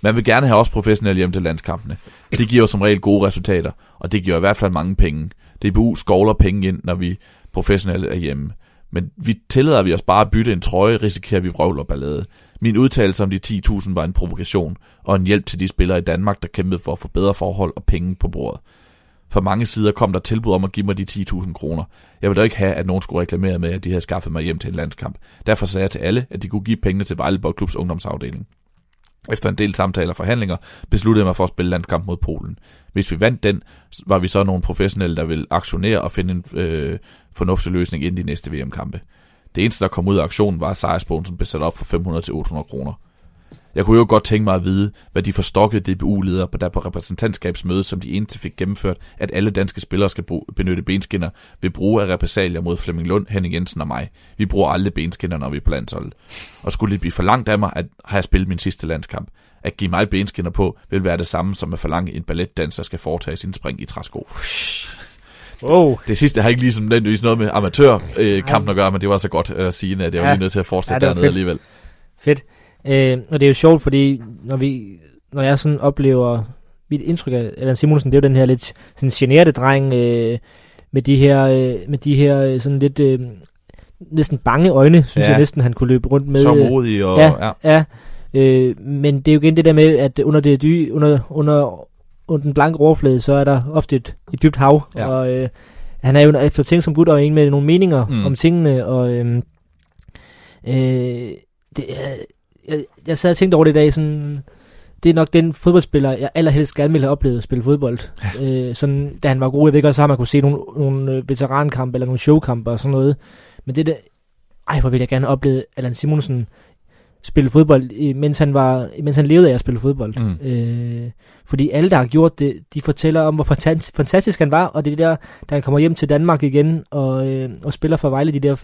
Man vil gerne have også professionelle hjem til landskampene. Det giver som regel gode resultater, og det giver i hvert fald mange penge. DBU skovler penge ind, når vi professionelle er hjemme. Men vi tillader vi os bare at bytte en trøje, risikerer vi vrøvl og ballade. Min udtalelse om de 10.000 var en provokation, og en hjælp til de spillere i Danmark, der kæmpede for at få bedre forhold og penge på bordet. Fra mange sider kom der tilbud om at give mig de 10.000 kroner. Jeg ville da ikke have, at nogen skulle reklamere med, at de havde skaffet mig hjem til en landskamp. Derfor sagde jeg til alle, at de kunne give pengene til Vejle Klubs ungdomsafdeling. Efter en del samtaler og forhandlinger besluttede jeg mig for at spille landskamp mod Polen. Hvis vi vandt den, var vi så nogle professionelle, der ville aktionere og finde en øh, fornuftig løsning inden de næste VM-kampe. Det eneste, der kom ud af aktionen, var, at sejrsbonusen blev sat op fra 500 til 800 kroner. Jeg kunne jo godt tænke mig at vide, hvad de forstokkede DBU-ledere på der på repræsentantskabsmødet, som de indtil fik gennemført, at alle danske spillere skal benytte benskinner ved brug af repressalier mod Flemming Lund, Henning Jensen og mig. Vi bruger aldrig benskinner, når vi er på landsholdet. Og skulle det blive for langt af mig, at har jeg spillet min sidste landskamp? At give mig benskinner på, vil være det samme som at forlange en balletdanser skal foretage sin spring i træsko. Wow. Det sidste har ikke ligesom nødvendigvis noget med amatørkampen øh, at gøre, men det var så godt at sige, at jeg var lige nødt til at fortsætte ja, dernede fedt. alligevel. Fedt. Øh, og det er jo sjovt, fordi når, vi, når jeg sådan oplever mit indtryk af Allan Simonsen, det er jo den her lidt sådan generede dreng øh, med de her, øh, med de her øh, sådan lidt øh, næsten bange øjne, synes ja. jeg næsten, han kunne løbe rundt med. Så modig og... Ja, ja. ja. Øh, men det er jo igen det der med, at under, det dy, under, under, under den blanke overflade, så er der ofte et, et dybt hav. Ja. Og øh, han er jo efter ting som gut og en med nogle meninger mm. om tingene, og øh, øh, det jeg, jeg sad og tænkte over det i dag, sådan, det er nok den fodboldspiller, jeg allerhelst gerne ville have oplevet at spille fodbold. Ja. Øh, sådan, da han var god, jeg ved ikke også, at man kunne se nogle, nogle øh, veterankampe eller nogle showkampe og sådan noget. Men det der, ej, hvor ville jeg gerne have oplevet Allan Simonsen spille fodbold, mens han, var, mens han levede af at spille fodbold. Mm. Øh, fordi alle, der har gjort det, de fortæller om, hvor fantastisk han var, og det er der, da han kommer hjem til Danmark igen og, øh, og spiller for Vejle de der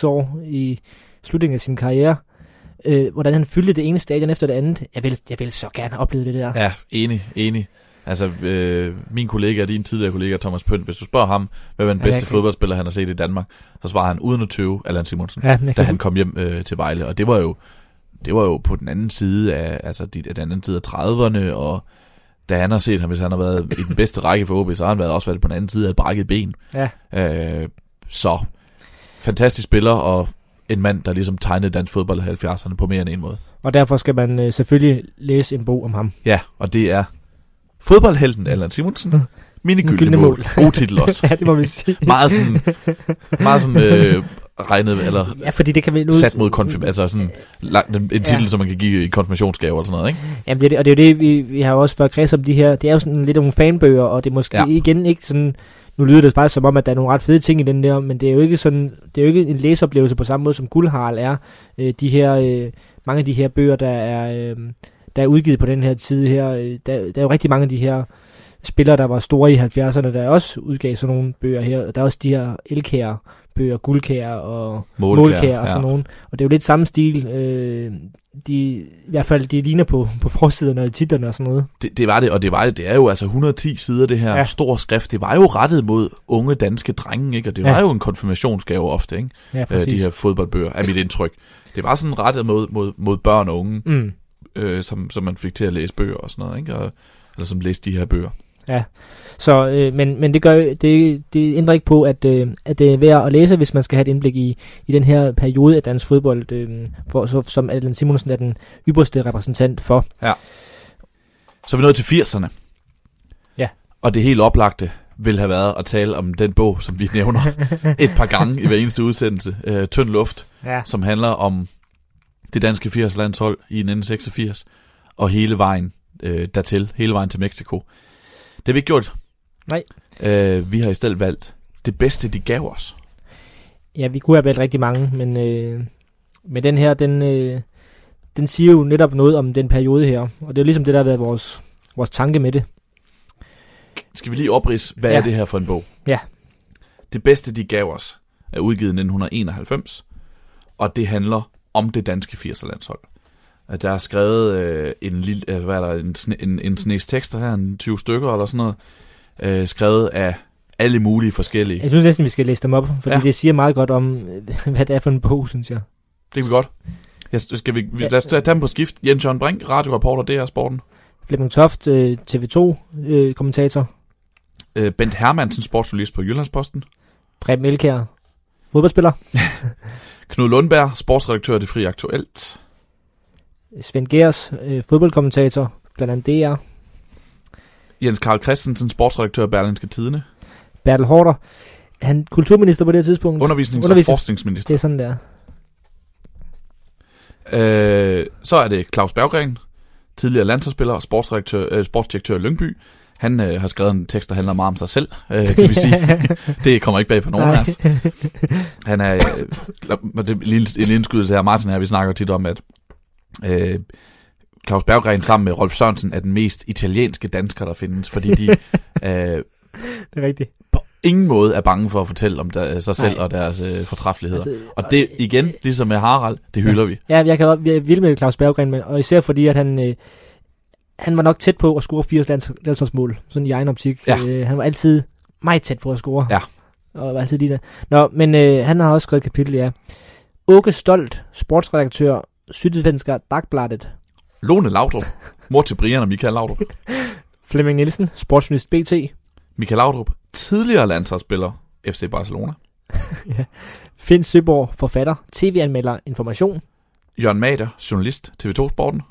5-6 år i slutningen af sin karriere, øh, hvordan han fyldte det ene stadion efter det andet. Jeg vil, jeg vil så gerne opleve det der. Ja, enig, enig. Altså, øh, min kollega, din tidligere kollega Thomas Pønt, hvis du spørger ham, hvad var den bedste ja, fodboldspiller, han har set i Danmark, så svarer han uden at tøve Allan Simonsen, ja, da han kom hjem øh, til Vejle. Og det var jo det var jo på den anden side af, altså de, den anden side af 30'erne, og da han har set ham, hvis han har været i den bedste række for OB, så har han været også været på den anden side af et brækket ben. Ja. Øh, så fantastisk spiller, og en mand, der ligesom tegnede dansk fodbold i 70'erne på mere end en måde. Og derfor skal man øh, selvfølgelig læse en bog om ham. Ja, og det er Fodboldhelten Allan Simonsen. [laughs] Mine gyldne mål. God titel også. [laughs] ja, det må vi sige. meget sådan, meget sådan øh, regnet, eller ja, fordi det kan vi nu... sat mod konfirm, altså sådan lang, en titel, ja. som man kan give i konfirmationsgave eller sådan noget, ikke? Jamen, det er det, og det er jo det, vi, vi har også før kreds om de her, det er jo sådan lidt nogle fanbøger, og det er måske ja. igen ikke sådan, nu lyder det faktisk som om, at der er nogle ret fede ting i den der, men det er jo ikke sådan, det er jo ikke en læseoplevelse på samme måde, som Guldharl er. Øh, de her, øh, mange af de her bøger, der er, øh, der er udgivet på den her tid her, øh, der, der er jo rigtig mange af de her spillere, der var store i 70'erne, der også udgav sådan nogle bøger her. Der er også de her elkære bøger, guldkær og målkær, målkær og sådan ja. nogen. Og det er jo lidt samme stil. Øh, de, I hvert fald, de ligner på, på forsiderne og titlerne og sådan noget. Det, det var det, og det var det. Det er jo altså 110 sider, det her ja. store skrift. Det var jo rettet mod unge danske drenge, ikke? Og det ja. var jo en konfirmationsgave ofte, ikke? Ja, øh, de her fodboldbøger, er mit indtryk. Det var sådan rettet mod, mod, mod børn og unge, mm. øh, som, som man fik til at læse bøger og sådan noget, ikke? Og, eller som læste de her bøger. Ja, så, øh, men, men det, gør, det, det ændrer ikke på, at, øh, at det er værd at læse, hvis man skal have et indblik i, i den her periode af dansk fodbold, øh, for, så, som Allan Simonsen er den ypperste repræsentant for. Ja. Så er vi nået til 80'erne. Ja. Og det helt oplagte vil have været at tale om den bog, som vi nævner [laughs] et par gange i hver eneste udsendelse, øh, Tynd Luft, ja. som handler om det danske 80-landshold i 1986, og hele vejen øh, dertil, hele vejen til Mexico. Det har vi ikke gjort. Nej. Øh, vi har i stedet valgt det bedste, de gav os. Ja, vi kunne have valgt rigtig mange, men, øh, men den her, den, øh, den siger jo netop noget om den periode her. Og det er ligesom det, der har været vores, vores tanke med det. Skal vi lige oprids, hvad ja. er det her for en bog? Ja. Det bedste, de gav os, er udgivet i 1991, og det handler om det danske 80'er-landshold at der er skrevet øh, en lille, øh, hvad er der, en, en, en snes tekster her, en 20 stykker eller sådan noget, øh, skrevet af alle mulige forskellige. Jeg synes næsten, vi skal læse dem op, fordi ja. det siger meget godt om, øh, [laughs] hvad det er for en bog, synes jeg. Det kan vi godt. Ja, skal vi, vi, lad os tage dem på skift. Jens Jørgen Brink, radioreporter, det er sporten. Flemming Toft, øh, TV2-kommentator. Øh, Bent Hermansen, sportsjournalist på Jyllandsposten. Preben Elkær, fodboldspiller. [laughs] Knud Lundberg, sportsredaktør af Det Fri Aktuelt. Svend Gers, øh, fodboldkommentator, blandt andet DR. Jens Karl Christensen, sportsredaktør af Berlinske Tidene. Bertel Hårder, han kulturminister på det her tidspunkt. Undervisnings- Undervisning. og forskningsminister. Det er sådan, der. Øh, så er det Claus Berggren, tidligere landsholdsspiller og sportsdirektør, øh, sportsdirektør i Lyngby. Han øh, har skrevet en tekst, der handler meget om sig selv, øh, kan vi sige. [laughs] det kommer ikke bag på nogen af os. Han er, øh, det er en lille indskydelse her, Martin her, vi snakker tit om, at øh, Claus Berggren sammen med Rolf Sørensen er den mest italienske dansker, der findes, fordi de [laughs] øh, det er rigtigt. på ingen måde er bange for at fortælle om der, sig selv Nej. og deres øh, fortræffeligheder. Altså, og det igen, ligesom med Harald, det hylder ja. vi. Ja, jeg kan vi er vilde med Claus Berggren, men, og især fordi, at han, øh, han var nok tæt på at score 80 lands, landsholdsmål, sådan i egen optik. Ja. Øh, han var altid meget tæt på at score. Ja. Og var altid lige der. Nå, men øh, han har også skrevet kapitel, ja. Åke Stolt, sportsredaktør Sydsvenska Dagbladet. Lone Laudrup, mor til Brian og Michael Laudrup. [laughs] Flemming Nielsen, sportsjournalist BT. Michael Laudrup, tidligere landsholdsspiller FC Barcelona. [laughs] ja. Finn Søborg, forfatter, tv-anmelder, information. Jørgen Mader, journalist, TV2 Sporten.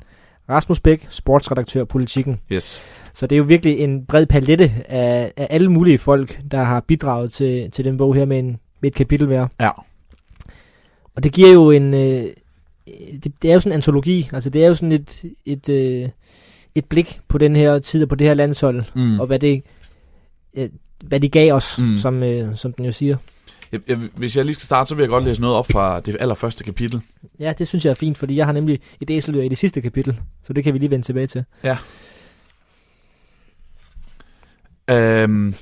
Rasmus Bæk, sportsredaktør, politikken. Yes. Så det er jo virkelig en bred palette af, af alle mulige folk, der har bidraget til, til den bog her med, en, med et kapitel hver. Ja. Og det giver jo en, øh, det, det er jo sådan en antologi, altså det er jo sådan et, et, øh, et blik på den her tid og på det her landshold, mm. og hvad det, øh, hvad det gav os, mm. som, øh, som den jo siger. Jeg, jeg, hvis jeg lige skal starte, så vil jeg godt læse noget op fra det allerførste kapitel. Ja, det synes jeg er fint, fordi jeg har nemlig et æseldyr i det sidste kapitel, så det kan vi lige vende tilbage til. Ja. Øhm,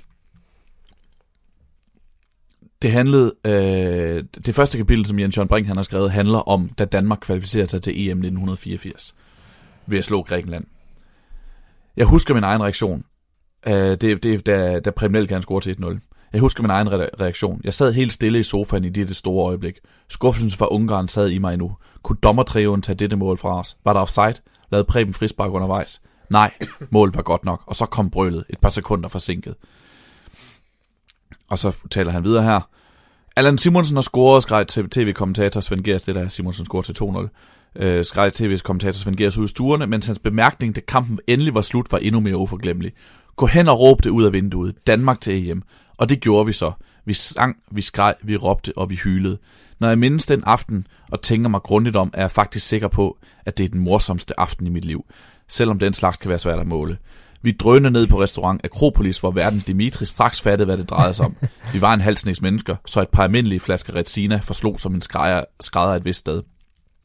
det handlede, øh, det første kapitel, som Jens Jørgen Brink han har skrevet, handler om, da Danmark kvalificerede sig til EM 1984 ved at slå Grækenland. Jeg husker min egen reaktion. Øh, det, det, da, da Premier kan score til 1-0. Jeg husker min egen reaktion. Jeg sad helt stille i sofaen i det store øjeblik. Skuffelsen fra Ungarn sad i mig endnu. Kunne dommertrioen tage dette mål fra os? Var der offside? Lavede Preben frispark undervejs? Nej, målet var godt nok. Og så kom brølet et par sekunder forsinket. Og så taler han videre her. Allan Simonsen har scoret, skreg tv-kommentator Svend Gers, det der Simonsen scorer til 2-0. Øh, skreg tv-kommentator Svend Gers ud i stuerne, mens hans bemærkning, da kampen endelig var slut, var endnu mere uforglemmelig. Gå hen og råb det ud af vinduet. Danmark til EM. Og det gjorde vi så. Vi sang, vi skreg, vi råbte og vi hylede. Når jeg mindes den aften og tænker mig grundigt om, er jeg faktisk sikker på, at det er den morsomste aften i mit liv. Selvom den slags kan være svært at måle. Vi drønede ned på restaurant Akropolis, hvor verden Dimitri straks fattede, hvad det drejede sig om. Vi var en halsnæs mennesker, så et par almindelige flasker Retsina forslog som en skrædder, skrædder et vist sted.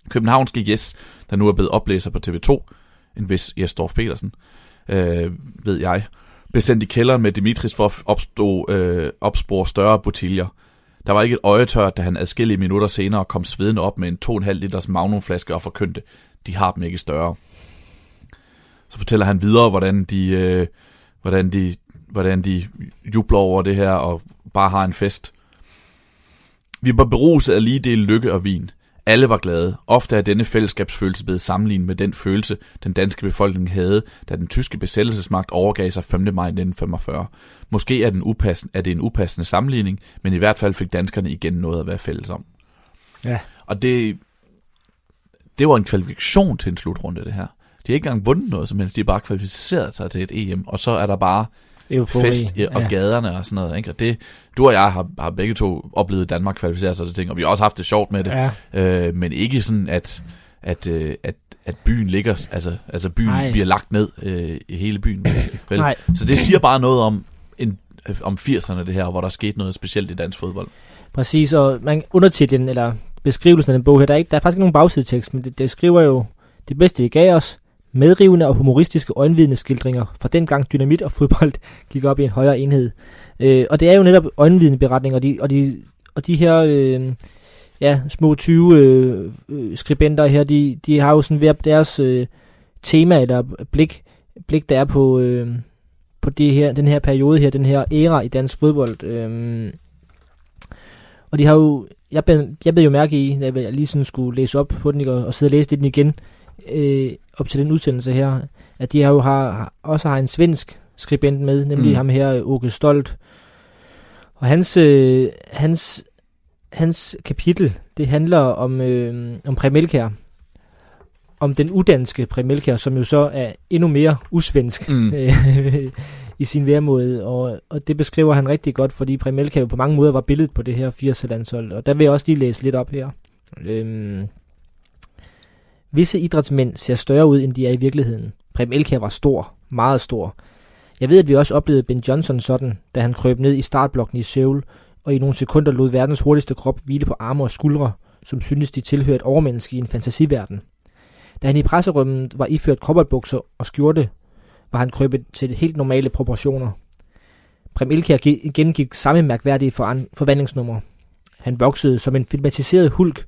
Københavnske Jes, der nu er blevet oplæser på TV2, en vis Jes Dorf Petersen, øh, ved jeg, blev sendt i kælderen med Dimitris for at opstå, øh, opspore større butiljer. Der var ikke et øjetørt, da han adskillige minutter senere kom svedende op med en 2,5 liters magnumflaske og forkyndte, de har dem ikke større. Så fortæller han videre, hvordan de, øh, hvordan de, hvordan de jubler over det her og bare har en fest. Vi var beruset af lige del lykke og vin. Alle var glade. Ofte er denne fællesskabsfølelse blevet sammenlignet med den følelse, den danske befolkning havde, da den tyske besættelsesmagt overgav sig 5. maj 1945. Måske er, den upassende, er det en upassende sammenligning, men i hvert fald fik danskerne igen noget at være fælles om. Ja. Og det, det var en kvalifikation til en slutrunde, det her. De har ikke engang vundet noget som helst, de har bare kvalificeret sig til et EM, og så er der bare Eufori. fest og ja. gaderne og sådan noget. Ikke? Og det, du og jeg har, har begge to oplevet Danmark kvalificere sig til ting, og vi har også haft det sjovt med det. Ja. Øh, men ikke sådan, at, at, øh, at, at byen ligger, altså, altså byen Nej. bliver lagt ned øh, i hele byen. Vel? [clears throat] Nej. Så det siger bare noget om, en, om 80'erne det her, hvor der skete noget specielt i dansk fodbold. Præcis, og man, undertitlen, eller beskrivelsen af den bog her, der er, ikke, der er faktisk ikke nogen bagsidetekst, men det, det skriver jo det bedste, I gav os, Medrivende og humoristiske øjenvidneskildringer fra dengang dynamit og fodbold [laughs] gik op i en højere enhed. Øh, og det er jo netop øjenvidneberetninger, og de, og de, og de her øh, ja, små 20 øh, øh, skribenter her, de, de har jo sådan hver deres øh, tema eller blik, blik der er på, øh, på det her, den her periode her, den her æra i dansk fodbold. Øh, og de har jo, jeg bed, jeg bed jo mærke i, da jeg lige sådan skulle læse op på den og, og sidde og læse den igen, øh, op til den udsendelse her, at de har jo har, også har en svensk skribent med, nemlig mm. ham her, Åke Stolt. Og hans, øh, hans, hans kapitel, det handler om, øh, om Premelkær. Om den udanske Premelkær, som jo så er endnu mere usvensk mm. [laughs] i sin værmåde. Og, og det beskriver han rigtig godt, fordi Premelkær jo på mange måder var billedet på det her 80'er-landshold. Og der vil jeg også lige læse lidt op her. Øh, Visse idrætsmænd ser større ud, end de er i virkeligheden. Prem Elkær var stor, meget stor. Jeg ved, at vi også oplevede Ben Johnson sådan, da han krøb ned i startblokken i Seoul, og i nogle sekunder lod verdens hurtigste krop hvile på arme og skuldre, som syntes de tilhørte et overmenneske i en fantasiverden. Da han i presserummet var iført kobberbukser og skjorte, var han krøbet til helt normale proportioner. Prem Elkær gennemgik samme mærkværdige forvandlingsnummer. Han voksede som en filmatiseret hulk,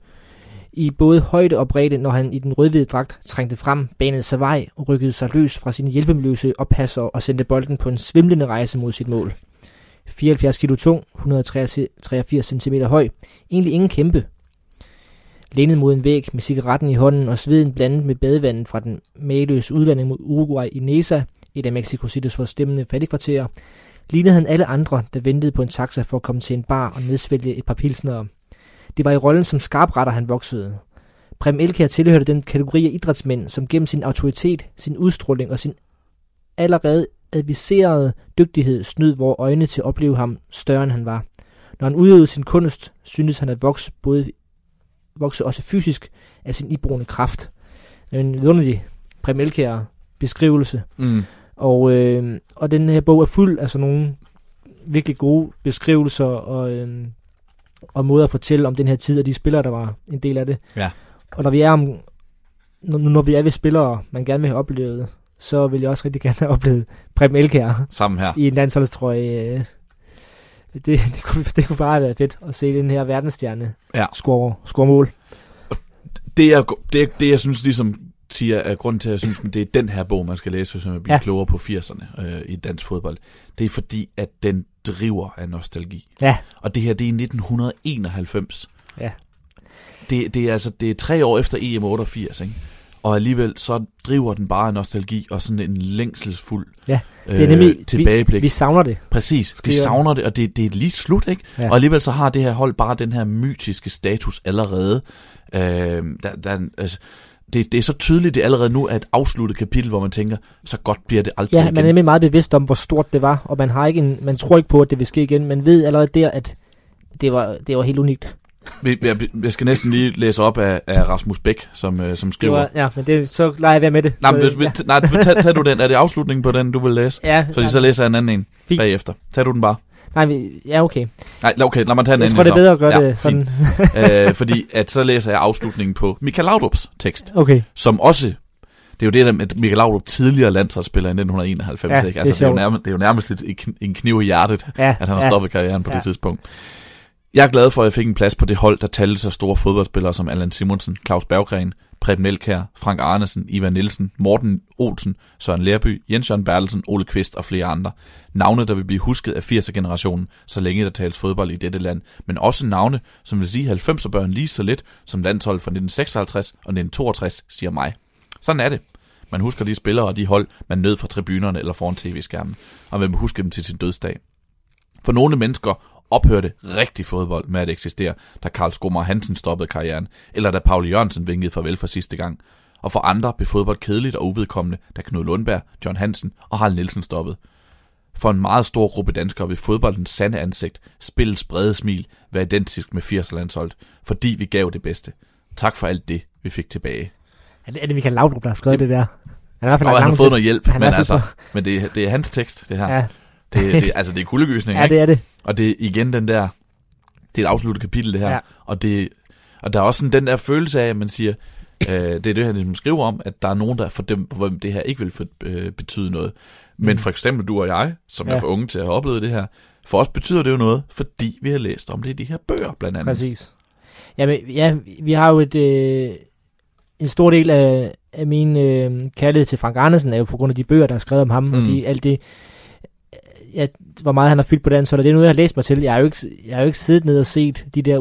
i både højde og bredde, når han i den rødhvide dragt trængte frem, banede sig vej og rykkede sig løs fra sine hjælpemløse oppasser og sendte bolden på en svimlende rejse mod sit mål. 74 kg tung, 183 cm høj, egentlig ingen kæmpe. Lænet mod en væg med cigaretten i hånden og sveden blandet med badevandet fra den mageløse udlanding mod Uruguay i Nesa, et af Mexico City's forstemmende fattigkvarterer, lignede han alle andre, der ventede på en taxa for at komme til en bar og nedsvælge et par pilsnere. Det var i rollen som skarpretter, han voksede. Prem Elkær tilhørte den kategori af idrætsmænd, som gennem sin autoritet, sin udstråling og sin allerede adviserede dygtighed snød vores øjne til at opleve ham større end han var. Når han udøvede sin kunst, syntes han at vokse, både, vokse også fysisk af sin iboende kraft. En vidunderlig Prem Elkær beskrivelse. Mm. Og, øh, og den her bog er fuld af sådan nogle virkelig gode beskrivelser og øh, og måder at fortælle om den her tid, og de spillere, der var en del af det. Ja. Og når vi er om, når, når vi er ved spillere, man gerne vil have oplevet, så vil jeg også rigtig gerne have oplevet Preben Elkær. Sammen her. I en landsholdstrøje. Det, det, kunne, det kunne bare være fedt at se den her verdensstjerne ja. score, score mål. Det jeg, det, det, jeg synes ligesom siger, at grunden til, at jeg synes, at det er den her bog, man skal læse, hvis man vil blive ja. klogere på 80'erne øh, i dansk fodbold, det er fordi, at den driver af nostalgi. Ja. Og det her, det er i 1991. Ja. Det, det, er, altså, det er tre år efter EM 88, ikke? og alligevel så driver den bare nostalgi og sådan en længselsfuld ja, det er nemlig, øh, tilbageblik. Vi, vi savner det. Præcis, de savner det, og det, det er lige slut, ikke? Ja. Og alligevel så har det her hold bare den her mytiske status allerede. Øh, der, der, altså, det, det er så tydeligt, det allerede nu er et afsluttet kapitel, hvor man tænker, så godt bliver det aldrig Ja, igen. man er nemlig meget bevidst om, hvor stort det var, og man, har ikke en, man tror ikke på, at det vil ske igen. Man ved allerede der, at det var, det var helt unikt. Jeg, jeg skal næsten lige læse op af, af Rasmus Bæk, som, øh, som skriver. Det var, ja, men det, så lader jeg være med det. Nej, men, ja. nej tag, tag du den. Er det afslutningen på den, du vil læse? Ja. Så, så læser jeg en anden en Fint. bagefter. Tag du den bare. Nej, vi, ja, okay. Nej, okay, lad mig tage en anden. Jeg tror, det er bedre at gøre ja, det sådan. [laughs] øh, fordi at så læser jeg afslutningen på Michael Laudrup's tekst. Okay. Som også det er jo det, der med Michael Laudrup tidligere landsholdsspiller i 1991. Ja, ikke? Altså, det, er det, er jo nærmest, det er jo nærmest en kniv i hjertet, ja, at han har ja, stoppet karrieren på ja. det tidspunkt. Jeg er glad for, at jeg fik en plads på det hold, der talte så store fodboldspillere som Allan Simonsen, Claus Berggren, Preben Elkær, Frank Arnesen, Ivan Nielsen, Morten Olsen, Søren Lærby, Jens Jørgen Bertelsen, Ole Kvist og flere andre. Navne, der vil blive husket af 80'er-generationen, så længe der tales fodbold i dette land. Men også navne, som vil sige 90'er børn lige så lidt som landshold fra 1956 og 1962, siger mig. Sådan er det. Man husker de spillere og de hold, man nød fra tribunerne eller foran tv-skærmen, og man vil huske dem til sin dødsdag. For nogle mennesker ophørte rigtig fodbold med at eksistere, da Karl Skummer Hansen stoppede karrieren, eller da Paul Jørgensen vinkede farvel for sidste gang. Og for andre blev fodbold kedeligt og uvedkommende, da Knud Lundberg, John Hansen og Harald Nielsen stoppede. For en meget stor gruppe danskere vil fodboldens sande ansigt, spillets brede smil, være identisk med 80'er-landsholdet, fordi vi gav det bedste. Tak for alt det, vi fik tilbage. Er det, er det Michael Laudrup, der har skrevet det, det der? Han, er i hvert fald han har fået noget hjælp, han men, altså, men det, det er hans tekst, det her. Ja. Det, [laughs] det, altså, det er kuldegysning, Ja, det er det. Og det er igen den der, det er et afsluttet kapitel, det her. Ja. Og, det, og der er også sådan den der følelse af, at man siger, øh, det er det, han ligesom skriver om, at der er nogen, der for dem, for hvem det her ikke vil for, øh, betyde noget. Men mm. for eksempel du og jeg, som ja. er for unge til at have oplevet det her, for os betyder det jo noget, fordi vi har læst om det i de her bøger, blandt andet. Præcis. Jamen, ja, vi har jo et, øh, en stor del af, af min øh, kærlighed til Frank Andersen er jo på grund af de bøger, der er skrevet om ham, mm. og de, alt det, ja, hvor meget han har fyldt på den, så det er noget, jeg har læst mig til. Jeg har jo ikke, jeg har jo ikke siddet ned og set de der,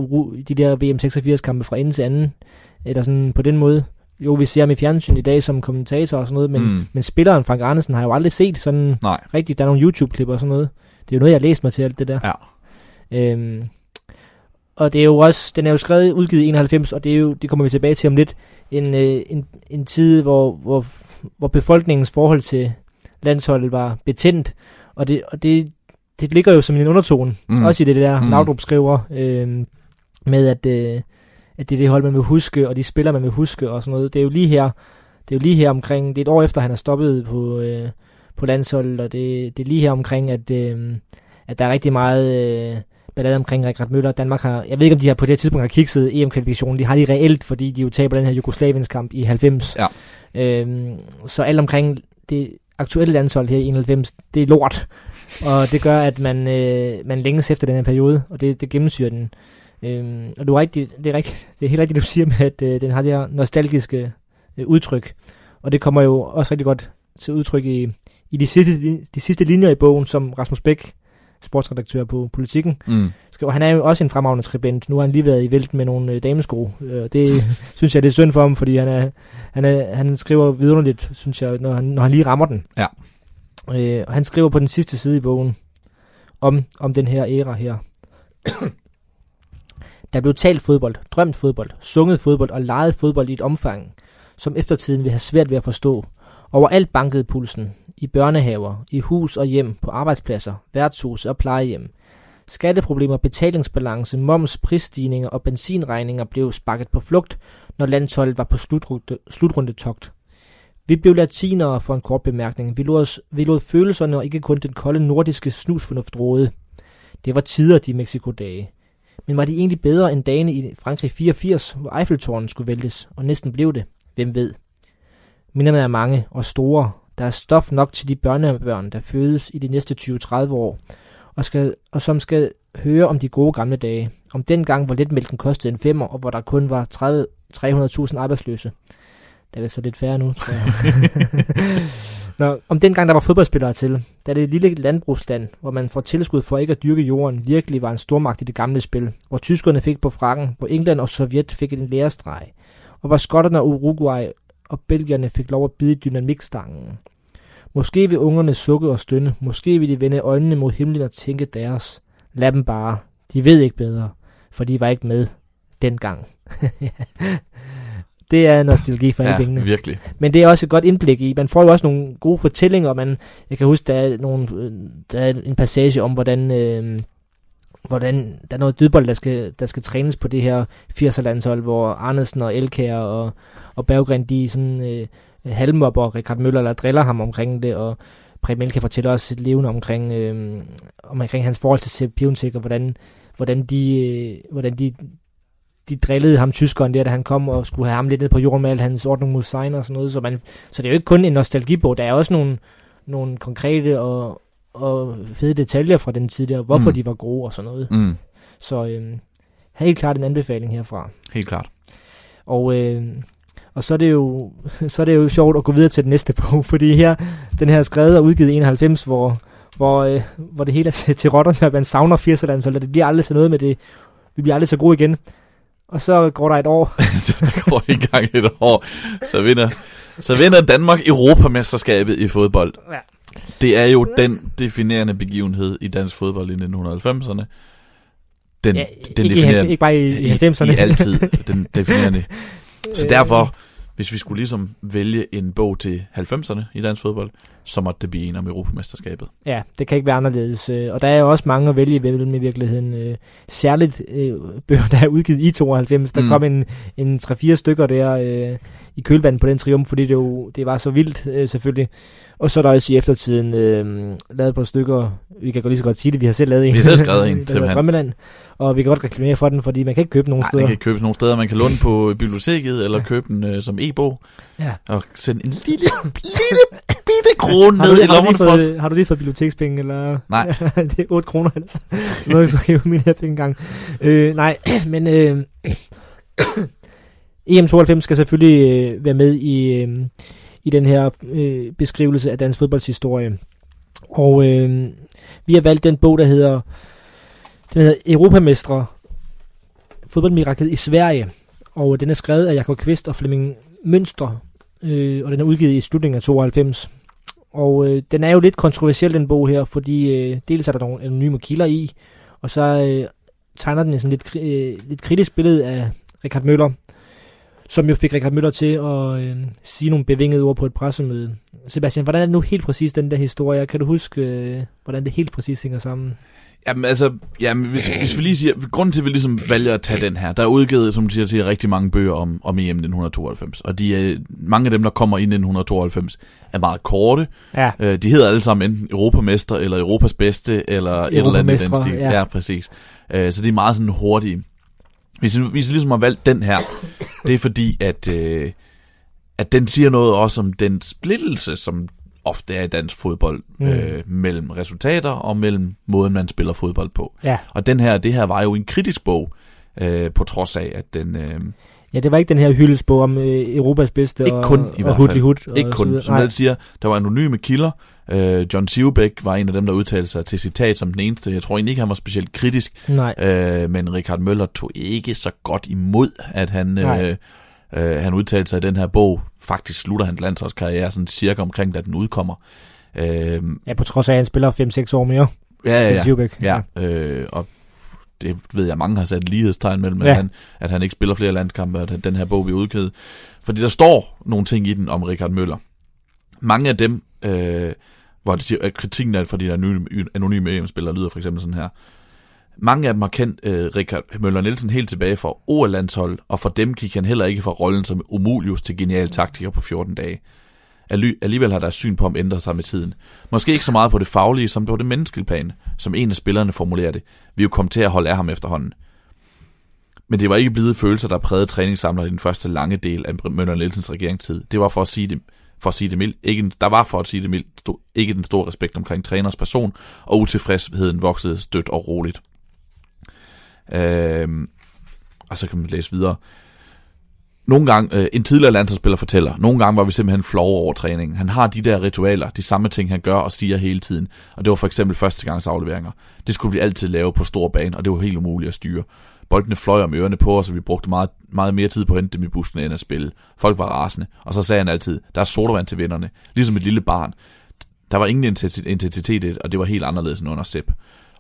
de der VM86-kampe fra ende til anden, eller sådan på den måde. Jo, vi ser ham i fjernsyn i dag som kommentator og sådan noget, men, mm. men spilleren Frank Andersen har jeg jo aldrig set sådan Nej. rigtigt. Der er nogle YouTube-klip og sådan noget. Det er jo noget, jeg har læst mig til alt det der. Ja. Øhm, og det er jo også, den er jo skrevet udgivet i 91, og det, er jo, det kommer vi tilbage til om lidt, en, øh, en, en tid, hvor, hvor, hvor befolkningens forhold til landsholdet var betændt, og det, og det, det ligger jo som en undertone, mm. også i det der, mm. Laudrup skriver, øh, med at, øh, at det er det hold, man vil huske, og de spiller, man vil huske, og sådan noget. Det er jo lige her, det er jo lige her omkring, det er et år efter, han er stoppet på, øh, på landsholdet, og det, det er lige her omkring, at, øh, at der er rigtig meget... Øh, ballade omkring Rikard Møller. Danmark har, jeg ved ikke, om de har på det her tidspunkt har kikset EM-kvalifikationen. De har de reelt, fordi de jo taber den her Jugoslaviens kamp i 90. Ja. Øhm, så alt omkring det aktuelle landshold her i 91, det er lort. og det gør, at man, øh, man længes efter den her periode, og det, det gennemsyrer den. Øhm, og du er rigtig, det, er rigtig, det er helt rigtigt, du siger med, at øh, den har det her nostalgiske øh, udtryk. Og det kommer jo også rigtig godt til udtryk i, i de, sidste, de sidste linjer i bogen, som Rasmus Bæk sportsredaktør på Politikken. Mm. Skriver, han er jo også en fremragende skribent. Nu har han lige været i vælten med nogle øh, damesko. Øh, det [laughs] synes jeg, det er synd for ham, fordi han, er, han, er, han skriver vidunderligt, synes jeg, når han, når han lige rammer den. Ja. Øh, og han skriver på den sidste side i bogen om, om den her æra her. [clears throat] Der blev talt fodbold, drømt fodbold, sunget fodbold og leget fodbold i et omfang, som eftertiden vil have svært ved at forstå. Overalt bankede pulsen i børnehaver, i hus og hjem, på arbejdspladser, værtshus og plejehjem. Skatteproblemer, betalingsbalance, moms, prisstigninger og benzinregninger blev sparket på flugt, når landsholdet var på slutrunde, slutrundetogt. Vi blev latinere for en kort bemærkning. Vi lod, os, vi lod følelserne og ikke kun den kolde nordiske snusfornuft råde. Det var tider, de Mexico-dage. Men var de egentlig bedre end dagene i Frankrig 84, hvor Eiffeltårnen skulle væltes, og næsten blev det? Hvem ved? Minderne er mange og store, der er stof nok til de børnebørn, der fødes i de næste 20-30 år, og, skal, og som skal høre om de gode gamle dage. Om den gang, hvor letmælken kostede en femmer, og hvor der kun var 300.000 arbejdsløse. Der er så lidt færre nu, tror jeg. [laughs] Nå, om dengang der var fodboldspillere til, da det lille landbrugsland, hvor man får tilskud for ikke at dyrke jorden, virkelig var en stormagt i det gamle spil, hvor tyskerne fik på frakken, hvor England og Sovjet fik en lærestreg, og hvor skotterne og Uruguay og belgierne fik lov at bide dynamikstangen. Måske vil ungerne sukke og stønne, måske vil de vende øjnene mod himlen og tænke deres. Lad dem bare. De ved ikke bedre, for de var ikke med dengang. [laughs] det er nostalgi for alle ja, pengene. virkelig. Men det er også et godt indblik i. Man får jo også nogle gode fortællinger. Man, jeg kan huske, der er, nogle, der er en passage om, hvordan, øh, hvordan der er noget dødbold, der skal, der skal trænes på det her 80'er-landshold, hvor Arnesen og Elkær og, og Berggren, de sådan øh, halvmobber Richard Møller, der driller ham omkring det, og Preben kan fortælle også et levende omkring, øh, omkring hans forhold til Sepp Piontek, og hvordan, hvordan de, øh, hvordan de de drillede ham tyskeren der, da han kom og skulle have ham lidt ned på jorden med alt hans ordning mod sign og sådan noget. Så, man, så det er jo ikke kun en nostalgibog, der er også nogle, nogle konkrete og, og fede detaljer fra den tid der, hvorfor mm. de var gode og sådan noget. Mm. Så øh, helt klart en anbefaling herfra. Helt klart. Og, øh, og så er, det jo, [laughs] så er det jo sjovt at gå videre til den næste [laughs] bog, fordi her, den her er skrevet og udgivet i 91, hvor, hvor, øh, hvor det hele er til, til rotterne, at man savner 80'erne, så det bliver aldrig til noget med det. Vi bliver aldrig så gode igen. Og så går der et år. [laughs] der går i gang et år. Så vinder, så vinder Danmark Europamesterskabet i fodbold. Ja. Det er jo den definerende begivenhed i dansk fodbold i 1990'erne. Den, ja, den ikke, definerende, ikke bare i, i 90'erne. I, I altid den definerende. Så derfor hvis vi skulle ligesom vælge en bog til 90'erne i dansk fodbold, så måtte det blive en om Europamesterskabet. Ja, det kan ikke være anderledes. Øh, og der er jo også mange at vælge imellem i virkeligheden. Øh, særligt øh, bøger, der er udgivet i 92. Der mm. kom en, en 3-4 stykker der i kølvandet på den triumf, fordi det, jo, det var så vildt selvfølgelig. Og så er der også i eftertiden øh, lavet på stykker, vi kan godt lige så godt sige det, vi har selv lavet en. Vi har selv skrevet en, [laughs] simpelthen. Drømmeland, og vi kan godt reklamere for den, fordi man kan ikke købe den nogen Nej, steder. Man kan ikke købe den nogen steder. Man kan låne på [laughs] biblioteket, eller ja. købe den øh, som e-bog. Ja. Og sende en lille, lille bitte krone ned i lommen for os. Har du lige fået bibliotekspenge, eller? Nej. [laughs] det er 8 kroner, ellers. så noget, så hæve min her penge gang. Øh, nej, [clears throat] men... Øh, [clears throat] EM92 skal selvfølgelig øh, være med i, øh, i den her øh, beskrivelse af dansk fodboldshistorie. Og øh, vi har valgt den bog, der hedder, den hedder Europamestre fodboldmiraklet i Sverige. Og den er skrevet af Jakob Kvist og Flemming Mønster, øh, og den er udgivet i slutningen af 92. Og øh, den er jo lidt kontroversiel, den bog her, fordi øh, dels er der nogle anonyme kilder i, og så øh, tegner den sådan lidt, øh, lidt kritisk billede af Richard Møller, som jo fik Richard Møller til at øh, sige nogle bevingede ord på et pressemøde. Sebastian, hvordan er det nu helt præcis den der historie? Kan du huske, øh, hvordan det helt præcis hænger sammen? Jamen altså, jamen, hvis, hvis vi lige siger, grunden til, at vi ligesom vælger at tage den her, der er udgivet, som du siger, til rigtig mange bøger om, om EM 1992, og de er, mange af dem, der kommer i 1992, er meget korte. Ja. Øh, de hedder alle sammen enten Europamester, eller Europas bedste, eller et eller andet i den stil. Ja, ja præcis. Øh, så de er meget sådan hurtige. Hvis, hvis vi ligesom har valgt den her, det er fordi, at, øh, at den siger noget også om den splittelse, som ofte er i dansk fodbold, mm. øh, mellem resultater og mellem måden, man spiller fodbold på. Ja. Og den her, det her var jo en kritisk bog, øh, på trods af, at den... Øh, Ja, det var ikke den her hyldesbog om øh, Europas bedste ikke kun, og, i hvert fald. Hud ikke kun, som jeg siger, der var anonyme kilder. Øh, John Sivbæk var en af dem, der udtalte sig til citat som den eneste. Jeg tror egentlig ikke, han var specielt kritisk. Nej. Øh, men Richard Møller tog ikke så godt imod, at han, øh, øh, han udtalte sig i den her bog. Faktisk slutter hans landsholdskarriere sådan cirka omkring, da den udkommer. Øh, ja, på trods af, at han spiller 5-6 år mere. Ja, ja, ja. ja. ja. Øh, og det ved jeg, mange har sat lighedstegn mellem, ja. at, han, at han ikke spiller flere landskampe, og at den her bog bliver udgivet. Fordi der står nogle ting i den om Richard Møller. Mange af dem, øh, hvor det siger, at kritikken er for de anonyme, anonyme EM-spillere lyder for eksempel sådan her. Mange af dem har kendt øh, Richard Møller Nielsen helt tilbage fra OL-landshold, og for dem gik han heller ikke fra rollen som Umulius til genial taktiker på 14 dage. Alligevel har deres syn på ham ændret sig med tiden. Måske ikke så meget på det faglige, som på det menneskelige plan, som en af spillerne formulerer det. Vi er jo kommet til at holde af ham efterhånden. Men det var ikke blide følelser, der prægede træningssamler i den første lange del af Møller Nielsens regeringstid. Det var for at sige det, for at sige det mildt. Ikke, der var for at sige det mildt stod, ikke den store respekt omkring træners person, og utilfredsheden voksede stødt og roligt. Øh, og så kan man læse videre. nogle gange, øh, en tidligere landsholdsspiller fortæller, nogle gange var vi simpelthen flove over træningen. Han har de der ritualer, de samme ting, han gør og siger hele tiden. Og det var for eksempel første gangs afleveringer. Det skulle vi altid lave på stor bane, og det var helt umuligt at styre. Boldene fløj om ørerne på os, og vi brugte meget, meget mere tid på at hente dem i bussen end at spille. Folk var rasende, og så sagde han altid, der er sodavand til vinderne, ligesom et lille barn. Der var ingen intensitet i det, og det var helt anderledes end under Sepp.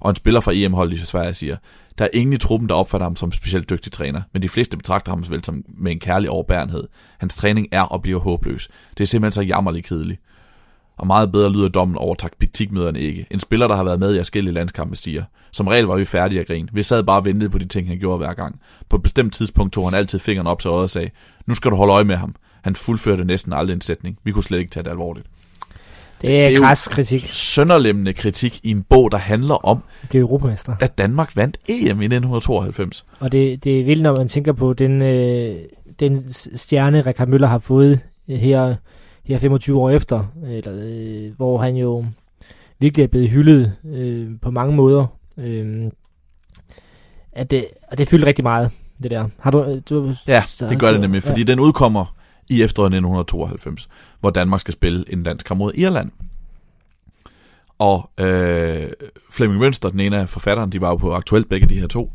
Og en spiller fra EM-holdet i Sverige siger, der er ingen i truppen, der opfatter ham som specielt dygtig træner, men de fleste betragter ham vel som med en kærlig overbærenhed. Hans træning er og bliver håbløs. Det er simpelthen så jammerligt kedeligt. Og meget bedre lyder dommen over taktikmøderne ikke. En spiller, der har været med i forskellige landskampe, siger, som regel var vi færdige at grine. Vi sad bare og ventede på de ting, han gjorde hver gang. På et bestemt tidspunkt tog han altid fingeren op til øjet og sagde, nu skal du holde øje med ham. Han fuldførte næsten aldrig en sætning. Vi kunne slet ikke tage det alvorligt. Det er, det er græs kritik. sønderlemmende kritik i en bog, der handler om, det europamester. at Danmark vandt EM i 1992. Og det, det er vildt, når man tænker på den, øh, den stjerne, Rikard Møller har fået her, her 25 år efter, eller, øh, hvor han jo virkelig er blevet hyldet øh, på mange måder. Øh, at det, og det fylder rigtig meget, det der. Har du, øh, du ja, det gør det nemlig, fordi ja. den udkommer i efteråret 1992, hvor Danmark skal spille en landskamp mod Irland. Og øh, Flemming Mønster, den ene af forfatteren, de var jo på aktuelt begge de her to,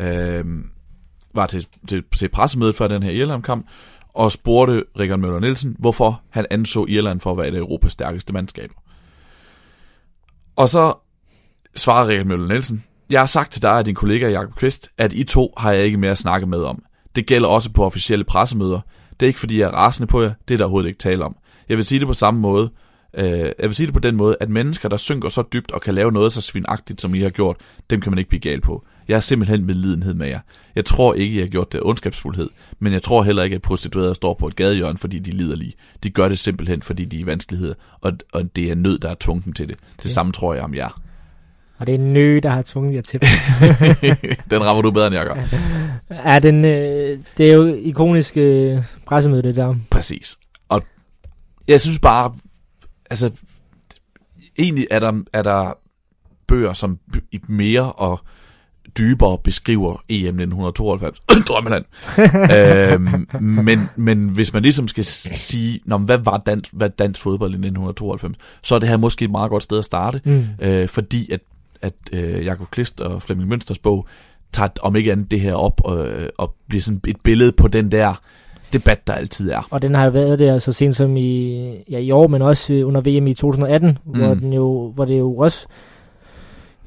øh, var til, til, til pressemødet før den her Irland-kamp, og spurgte Rikard Møller Nielsen, hvorfor han anså Irland for at være det Europas stærkeste mandskaber. Og så svarede Rikard Møller Nielsen, jeg har sagt til dig og din kollega Jakob Kvist, at I to har jeg ikke mere at snakke med om. Det gælder også på officielle pressemøder. Det er ikke fordi, jeg er rasende på jer. Det er der overhovedet ikke tale om. Jeg vil sige det på samme måde. Øh, jeg vil sige det på den måde, at mennesker, der synker så dybt og kan lave noget så svinagtigt, som I har gjort, dem kan man ikke blive gal på. Jeg er simpelthen med lidenhed med jer. Jeg tror ikke, jeg har gjort det af ondskabsfuldhed, men jeg tror heller ikke, at prostituerede står på et gadehjørne, fordi de lider lige. De gør det simpelthen, fordi de er i vanskeligheder, og, og det er nød, der er tvunget dem til det. Det okay. samme tror jeg om jer. Og det er nø, der har tvunget jer til det. [laughs] den rammer du bedre end jeg gør. Ja, [laughs] den, øh, det er jo ikonisk øh, pressemøde, det der. Præcis. Og jeg synes bare, altså, egentlig er der, er der bøger, som mere og dybere beskriver EM 1992. [clears throat] Drømmeland. [laughs] øhm, men, men hvis man ligesom skal sige, Nå, hvad var dansk, hvad dansk fodbold i 1992, så er det her måske et meget godt sted at starte, mm. øh, fordi at at øh, Jakob Klist og Flemming Mønsters bog tager om ikke andet det her op og, øh, og bliver sådan et billede på den der debat, der altid er. Og den har jo været der så sent som i, ja, i år, men også under VM i 2018, mm. hvor, den jo, hvor det jo også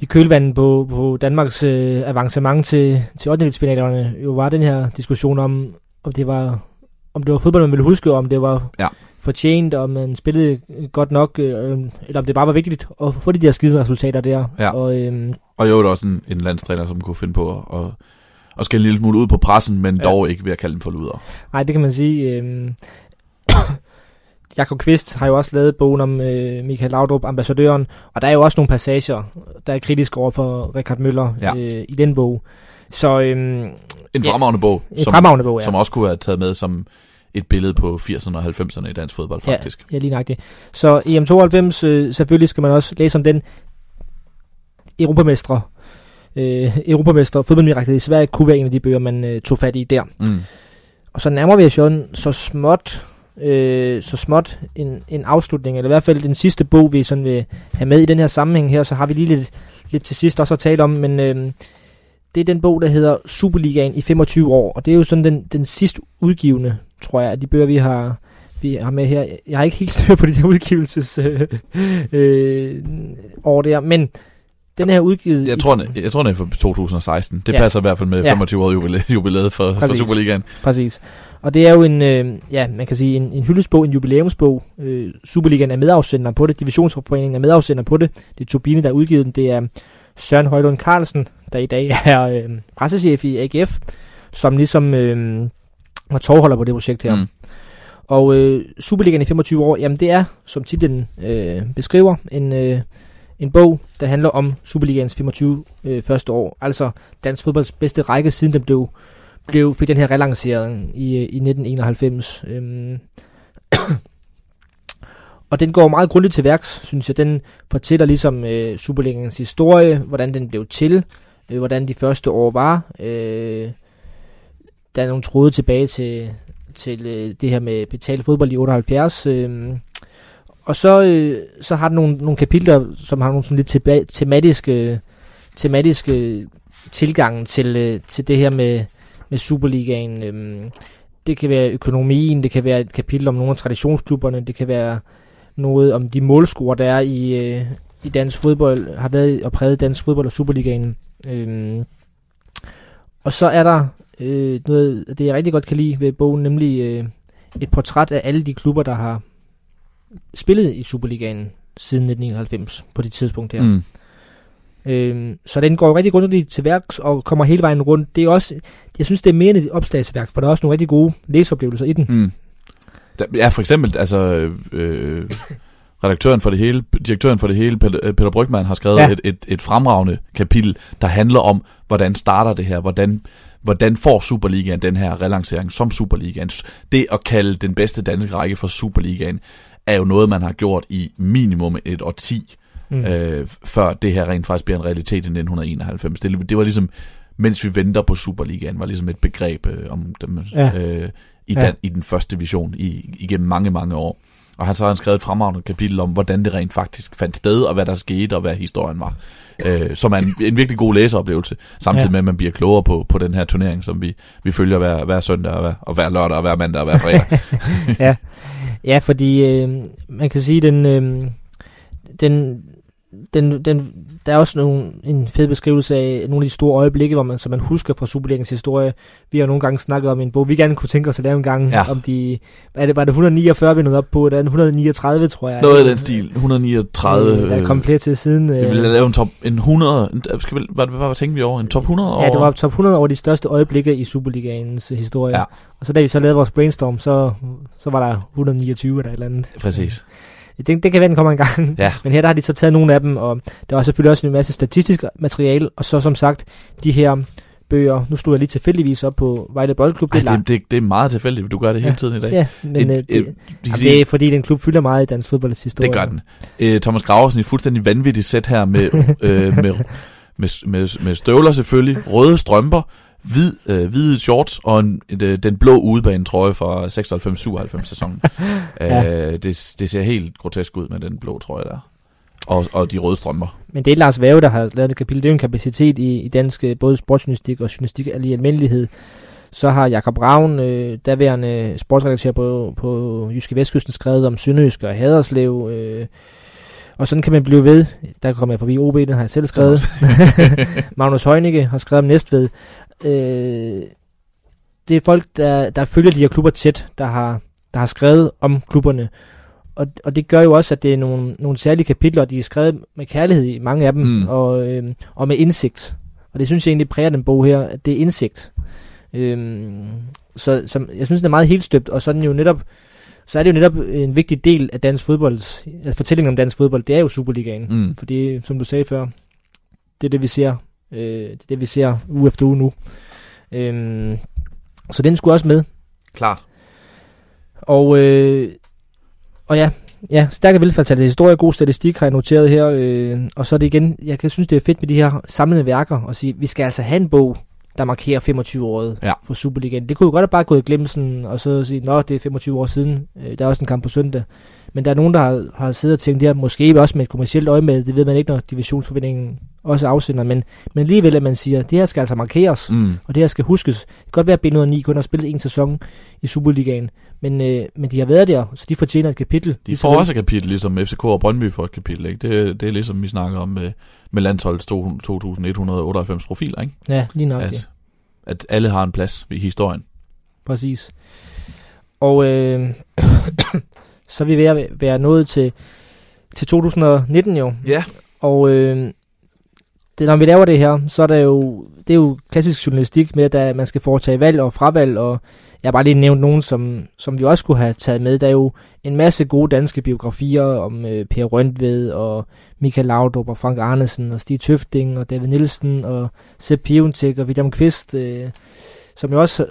i kølvandet på, på Danmarks øh, avancement til, til 8. jo var den her diskussion om, om det var om det var fodbold, man ville huske, om det var ja fortjent, om man spillede godt nok, øh, eller om det bare var vigtigt at få de der skide resultater der. Ja. Og, øhm, og jo, der er også en, en landstræner, som kunne finde på at, at, at skælde en lille smule ud på pressen, men ja. dog ikke ved at kalde dem for luder. Nej, det kan man sige. Øhm, Jakob Kvist har jo også lavet bogen om øh, Michael Laudrup, ambassadøren, og der er jo også nogle passager, der er kritiske over for Richard Møller ja. øh, i den bog. Så, øhm, en fremragende ja, bog, en som, fremragende bog ja. som også kunne have taget med som et billede på 80'erne og 90'erne i dansk fodbold, faktisk. Ja, ja lige det. Så EM92, øh, selvfølgelig skal man også læse om den europamestre, øh, europamestre fodboldmiraklet i Sverige, kunne være en af de bøger, man øh, tog fat i der. Mm. Og så nærmer vi os jo så småt, øh, så småt en, en afslutning, eller i hvert fald den sidste bog, vi sådan vil have med i den her sammenhæng her, så har vi lige lidt, lidt til sidst også at tale om, men øh, det er den bog, der hedder Superligaen i 25 år, og det er jo sådan den, den sidste udgivende tror jeg, at de bøger, vi har, vi har med her, jeg har ikke helt styr på de der udgivelses øh, øh, år der, men den her udgivet... Jeg tror, den, jeg tror, den er fra 2016. Det ja. passer i hvert fald med ja. 25 år jubilæet for, for Superligaen. Præcis. Og det er jo en, øh, ja, man kan sige, en, en hyldesbog, en jubilæumsbog. Øh, Superligaen er medafsender på det, Divisionsforeningen er medafsender på det. Det er Turbine, der er udgivet den. Det er Søren Højlund Carlsen, der i dag er øh, pressechef i AGF, som ligesom øh, var tovholder på det projekt her. Mm. Og øh, Superligaen i 25 år, jamen det er, som titlen øh, beskriver, en, øh, en bog, der handler om Superligaens 25 øh, første år. Altså dansk fodbolds bedste række, siden den blev, blev fik den her relancering i, øh, i 1991. Øhm. [coughs] og den går meget grundigt til værks, synes jeg. Den fortæller ligesom øh, Superligaens historie, hvordan den blev til, øh, hvordan de første år var, øh, der er nogle tråde tilbage til til øh, det her med betalt fodbold i 78. Øh, og så, øh, så har den nogle, nogle kapitler, som har nogle sådan lidt teba- tematiske, tematiske tilgang til, øh, til det her med, med Superligaen. Øh, det kan være økonomien, det kan være et kapitel om nogle af traditionsklubberne, det kan være noget om de målscorer, der er i, øh, i dansk fodbold, har været og præget dansk fodbold og Superligaen. Øh, og så er der øh, noget, det jeg rigtig godt kan lide ved bogen, nemlig øh, et portræt af alle de klubber, der har spillet i Superligaen siden 1991 på det tidspunkt her. Mm. Øh, så den går rigtig grundigt til værks og kommer hele vejen rundt. Det er også, jeg synes, det er mere end et opslagsværk, for der er også nogle rigtig gode læseoplevelser i den. Mm. ja, for eksempel, altså... Øh, redaktøren for det hele, direktøren for det hele, Peter Brygman, har skrevet ja. et, et, et fremragende kapitel, der handler om, hvordan starter det her, hvordan, hvordan får Superligaen den her relancering som Superligaen. Det at kalde den bedste danske række for Superligaen, er jo noget, man har gjort i minimum et årti, mm. øh, før det her rent faktisk bliver en realitet i 1991. Det, det var ligesom, mens vi venter på Superligaen, var ligesom et begreb øh, om dem ja. øh, i, den, ja. i den første division i, igennem mange, mange år. Og han så har han skrevet et fremragende kapitel om, hvordan det rent faktisk fandt sted, og hvad der skete, og hvad historien var. Øh, som er en, en virkelig god læseoplevelse, samtidig ja. med, at man bliver klogere på, på den her turnering, som vi, vi følger hver, hver søndag, og hver, og hver lørdag, og hver mandag, og hver fredag. [laughs] ja. ja, fordi øh, man kan sige, den, øh, den, den, den, der er også nogle, en fed beskrivelse af nogle af de store øjeblikke, hvor man, som man husker fra Superligaens historie. Vi har nogle gange snakket om en bog, vi gerne kunne tænke os at lave en gang, ja. om de, er det, var det 149, vi nåede op på, det er 139, tror jeg. Noget af den stil, 139. Øh, der er kommet flere til siden. Vi ville lave en top, en 100, en, skal vi, hvad, hvad, hvad tænkte vi over? En top 100 over? Ja, det var top 100 over de største øjeblikke i Superligaens historie. Ja. Og så da vi så lavede vores brainstorm, så, så var der 129 eller et eller andet. Præcis. Det, det kan være, den kommer en gang. Ja. [laughs] Men her der har de så taget nogle af dem, og der var selvfølgelig også en masse statistisk materiale, og så som sagt, de her bøger. Nu stod jeg lige tilfældigvis op på Vejle Boldklub. Ej, det, det, det er meget tilfældigt, du gør det hele ja, tiden i dag. Ja, men et, et, det, et, jamen, det er fordi, den klub fylder meget i dansk fodbolds historie. Det gør den. Æ, Thomas Graversen i fuldstændig vanvittigt sæt her med, [laughs] øh, med, med, med, med støvler selvfølgelig, røde strømper, hvid, øh, hvide shorts og en, et, øh, den blå udebane trøje fra 96-97 sæsonen. [laughs] ja. øh, det, det ser helt grotesk ud med den blå trøje der. Og, og de røde strømper. Men det er Lars Væve, der har lavet det kapitel. Det er jo en kapacitet i, i dansk både sportsjournalistik og journalistik i almindelighed. Så har Jakob Ravn, øh, daværende sportsredaktør på, på Jyske Vestkysten, skrevet om Sønderjysk og Haderslev. Øh, og sådan kan man blive ved. Der kommer jeg forbi OB, den har jeg selv skrevet. [laughs] Magnus Heunicke har skrevet om Næstved øh, det er folk, der, der følger de her klubber tæt, der har, der har skrevet om klubberne. Og, og det gør jo også, at det er nogle, nogle særlige kapitler, og de er skrevet med kærlighed i mange af dem, mm. og, øh, og med indsigt. Og det synes jeg egentlig præger den bog her, at det er indsigt. Øhm, så som, jeg synes, den er meget helt støbt, og så den jo netop, så er det jo netop en vigtig del af dansk fodbold, fortællingen om dansk fodbold, det er jo Superligaen. Mm. Fordi, som du sagde før, det er det, vi ser Øh, det er det, vi ser uge efter uge nu. Øh, så den skulle også med. Klart. Og, øh, og ja, ja, stærke velfærdstal. Historie god statistik har jeg noteret her. Øh, og så er det igen, jeg kan synes, det er fedt med de her samlende værker, og sige, vi skal altså have en bog, der markerer 25-året ja. for Superligaen. Det kunne jo godt have bare gået i glemmelsen, og så sige, nå, det er 25 år siden, øh, der er også en kamp på søndag. Men der er nogen, der har, har siddet og tænkt det her, måske også med et kommersielt øje med, det ved man ikke, når divisionsforvindingen også afsender, men, men alligevel at man siger, det her skal altså markeres, mm. og det her skal huskes. Det kan godt være, at B109 kun har spillet en sæson i Superligaen, men, øh, men de har været der, så de fortjener et kapitel. De får også et kapitel, ligesom FCK og Brøndby får et kapitel. Ikke? Det, det er ligesom, vi snakker om med, med landsholdets 2198 profiler. Ikke? Ja, lige nok. At, at alle har en plads i historien. Præcis. Og øh, så er vi ved at være nået til, til 2019 jo. Ja. Og øh, det, når vi laver det her, så er der jo, det er jo klassisk journalistik med, at man skal foretage valg og fravalg, og jeg har bare lige nævnt nogen, som, som vi også kunne have taget med. Der er jo en masse gode danske biografier om øh, Per Røntved og Michael Laudrup og Frank Arnesen og Stig Tøfting og David Nielsen og Sepp Piontek og William Kvist, øh, som, jo også,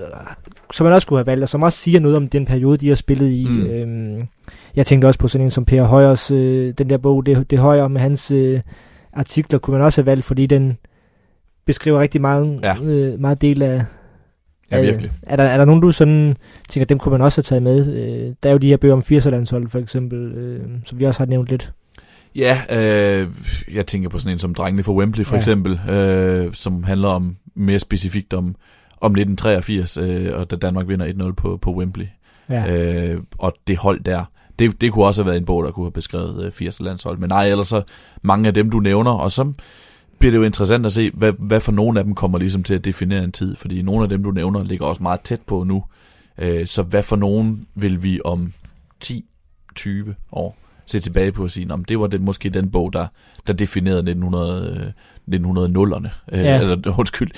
som man også kunne have valgt, og som også siger noget om den periode, de har spillet i. Mm. Øhm, jeg tænkte også på sådan en som Per Højers, øh, den der bog, det, det Højer med hans øh, artikler, kunne man også have valgt, fordi den beskriver rigtig meget, ja. øh, meget del af, Ja, virkelig. Er, er, der, er der nogen, du sådan tænker, dem kunne man også have taget med? Øh, der er jo de her bøger om 80'er for eksempel, øh, som vi også har nævnt lidt. Ja, øh, jeg tænker på sådan en som Drengene for Wembley for ja. eksempel, øh, som handler om mere specifikt om, om 1983, øh, og da Danmark vinder 1-0 på, på Wembley. Ja. Øh, og det hold der, det, det kunne også have været en bog, der kunne have beskrevet øh, 80 landshold. Men nej, ellers så mange af dem, du nævner, og så bliver det jo interessant at se, hvad, hvad for nogle af dem kommer ligesom til at definere en tid. Fordi nogle af dem, du nævner, ligger også meget tæt på nu. Øh, så hvad for nogen vil vi om 10-20 år se tilbage på og sige, om det var det, måske den bog, der, der definerede 1900, 1900'erne. Øh, ja. Eller [laughs] undskyld,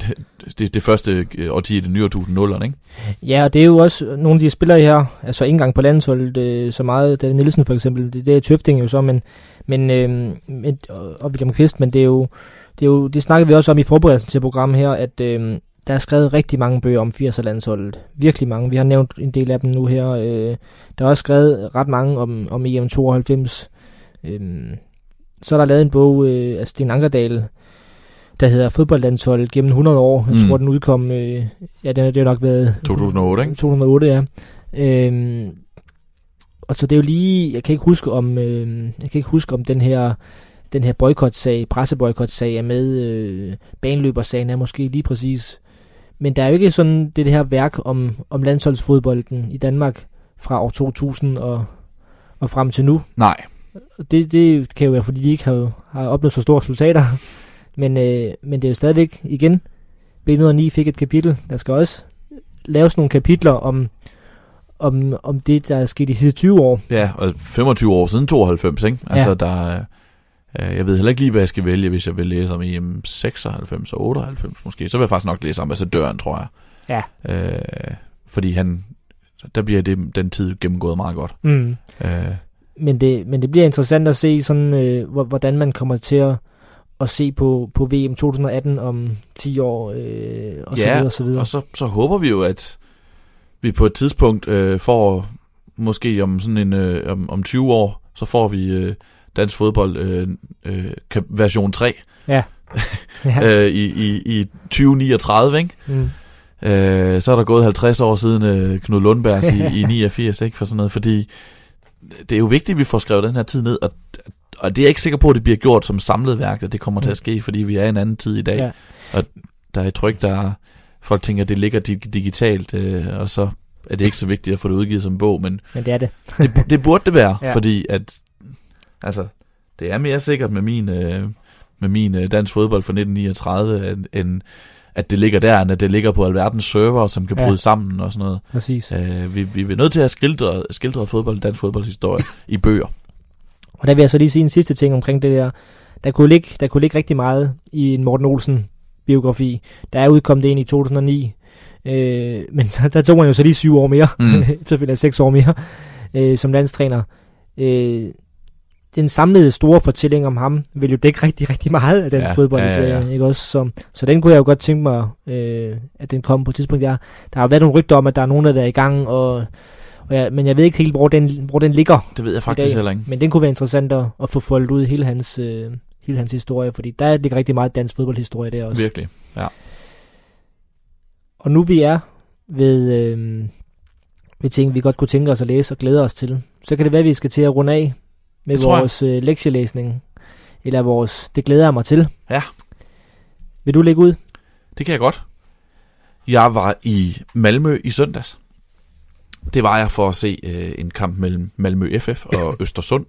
det, det, det første årti i det nye årtusind nullerne, ikke? Ja, og det er jo også nogle af de spillere her, altså ikke engang på landsholdet øh, så meget, David Nielsen for eksempel, det, det er Tøfting jo så, men, men øh, og William Kvist, men det er jo, det, er jo, det snakkede vi også om i forberedelsen til programmet her, at øh, der er skrevet rigtig mange bøger om 80'er landsholdet. Virkelig mange. Vi har nævnt en del af dem nu her. Øh, der er også skrevet ret mange om, om EM 92. Øh, så er der lavet en bog øh, af Sten Ankerdal, der hedder Fodboldlandsholdet gennem 100 år. Jeg mm. tror, den udkom, øh, ja, den har det nok været... 2008, ikke? 2008, ja. Øh, og så det er jo lige, jeg kan ikke huske om, øh, jeg kan ikke huske om den her den her boykotsag, presseboykotsag er med, øh, baneløbersagen er måske lige præcis men der er jo ikke sådan det, det her værk om, om landsholdsfodbolden i Danmark fra år 2000 og, og frem til nu. Nej. Det, det kan jo være, fordi de ikke har, har opnået så store resultater. Men, øh, men det er jo stadigvæk, igen, B109 fik et kapitel. Der skal også laves nogle kapitler om, om, om det, der er sket de sidste 20 år. Ja, og 25 år siden 92, ikke? Altså, ja. der, jeg ved heller ikke lige, hvad jeg skal vælge, hvis jeg vil læse om EM 96 og 98 måske. Så vil jeg faktisk nok læse ambassadøren, tror jeg. Ja. Øh, fordi han, der bliver det, den tid gennemgået meget godt. Mm. Øh. Men, det, men det bliver interessant at se, sådan, øh, hvordan man kommer til at, at se på, på VM 2018 om 10 år, øh, og ja, så videre, og så videre. og så, så håber vi jo, at vi på et tidspunkt øh, får, måske om sådan en, øh, om, om 20 år, så får vi... Øh, dansk fodbold øh, øh, version 3. Ja. [laughs] ja. øh, i, i, I 2039, ikke? Mm. Øh, så er der gået 50 år siden øh, Knud Lundbergs i, [laughs] i 89, ikke? For sådan noget, fordi det er jo vigtigt, at vi får skrevet den her tid ned, og, og det er jeg ikke sikker på, at det bliver gjort som samlet værk, at det kommer mm. til at mm. ske, fordi vi er i en anden tid i dag. Ja. Og der er et tryk, der folk tænker, at det ligger digitalt, øh, og så er det ikke så vigtigt at få det udgivet som bog, men, men det er det. det, det burde det være, [laughs] ja. fordi at Altså, det er mere sikkert med min, øh, med min øh, dansk fodbold fra 1939, end, end at det ligger der, end at det ligger på alverdens server, som kan bryde ja. sammen og sådan noget. Præcis. Øh, vi, vi er nødt til at skildre, skildre fodbold, dansk fodboldshistorie [laughs] i bøger. Og der vil jeg så lige sige en sidste ting omkring det der. Der kunne ligge, der kunne ligge rigtig meget i en Morten Olsen biografi. Der er udkommet ind i 2009. Øh, men så, der tog man jo så lige syv år mere. Mm. [laughs] Selvfølgelig seks år mere øh, som landstræner. Øh, den samlede store fortælling om ham vil jo dække rigtig, rigtig meget af dansk ja, fodbold. Ja, ja, ja. Ikke også? Så, så den kunne jeg jo godt tænke mig, øh, at den kom på et tidspunkt. Der, der har været nogle rygter om, at der er nogen, der været i gang, og, og ja, men jeg ved ikke helt, hvor den, hvor den ligger. Det ved jeg faktisk heller ikke. Men den kunne være interessant at, at få foldet ud hele hans, øh, hele hans historie, fordi der ligger rigtig meget dansk fodboldhistorie der også. Virkelig, ja. Og nu vi er ved, øh, ved ting, vi godt kunne tænke os at læse og glæde os til, så kan det være, at vi skal til at runde af med vores øh, lektielæsning, eller vores, det glæder jeg mig til. Ja. Vil du lægge ud? Det kan jeg godt. Jeg var i Malmø i søndags. Det var jeg for at se øh, en kamp mellem Malmø FF og [laughs] Østersund.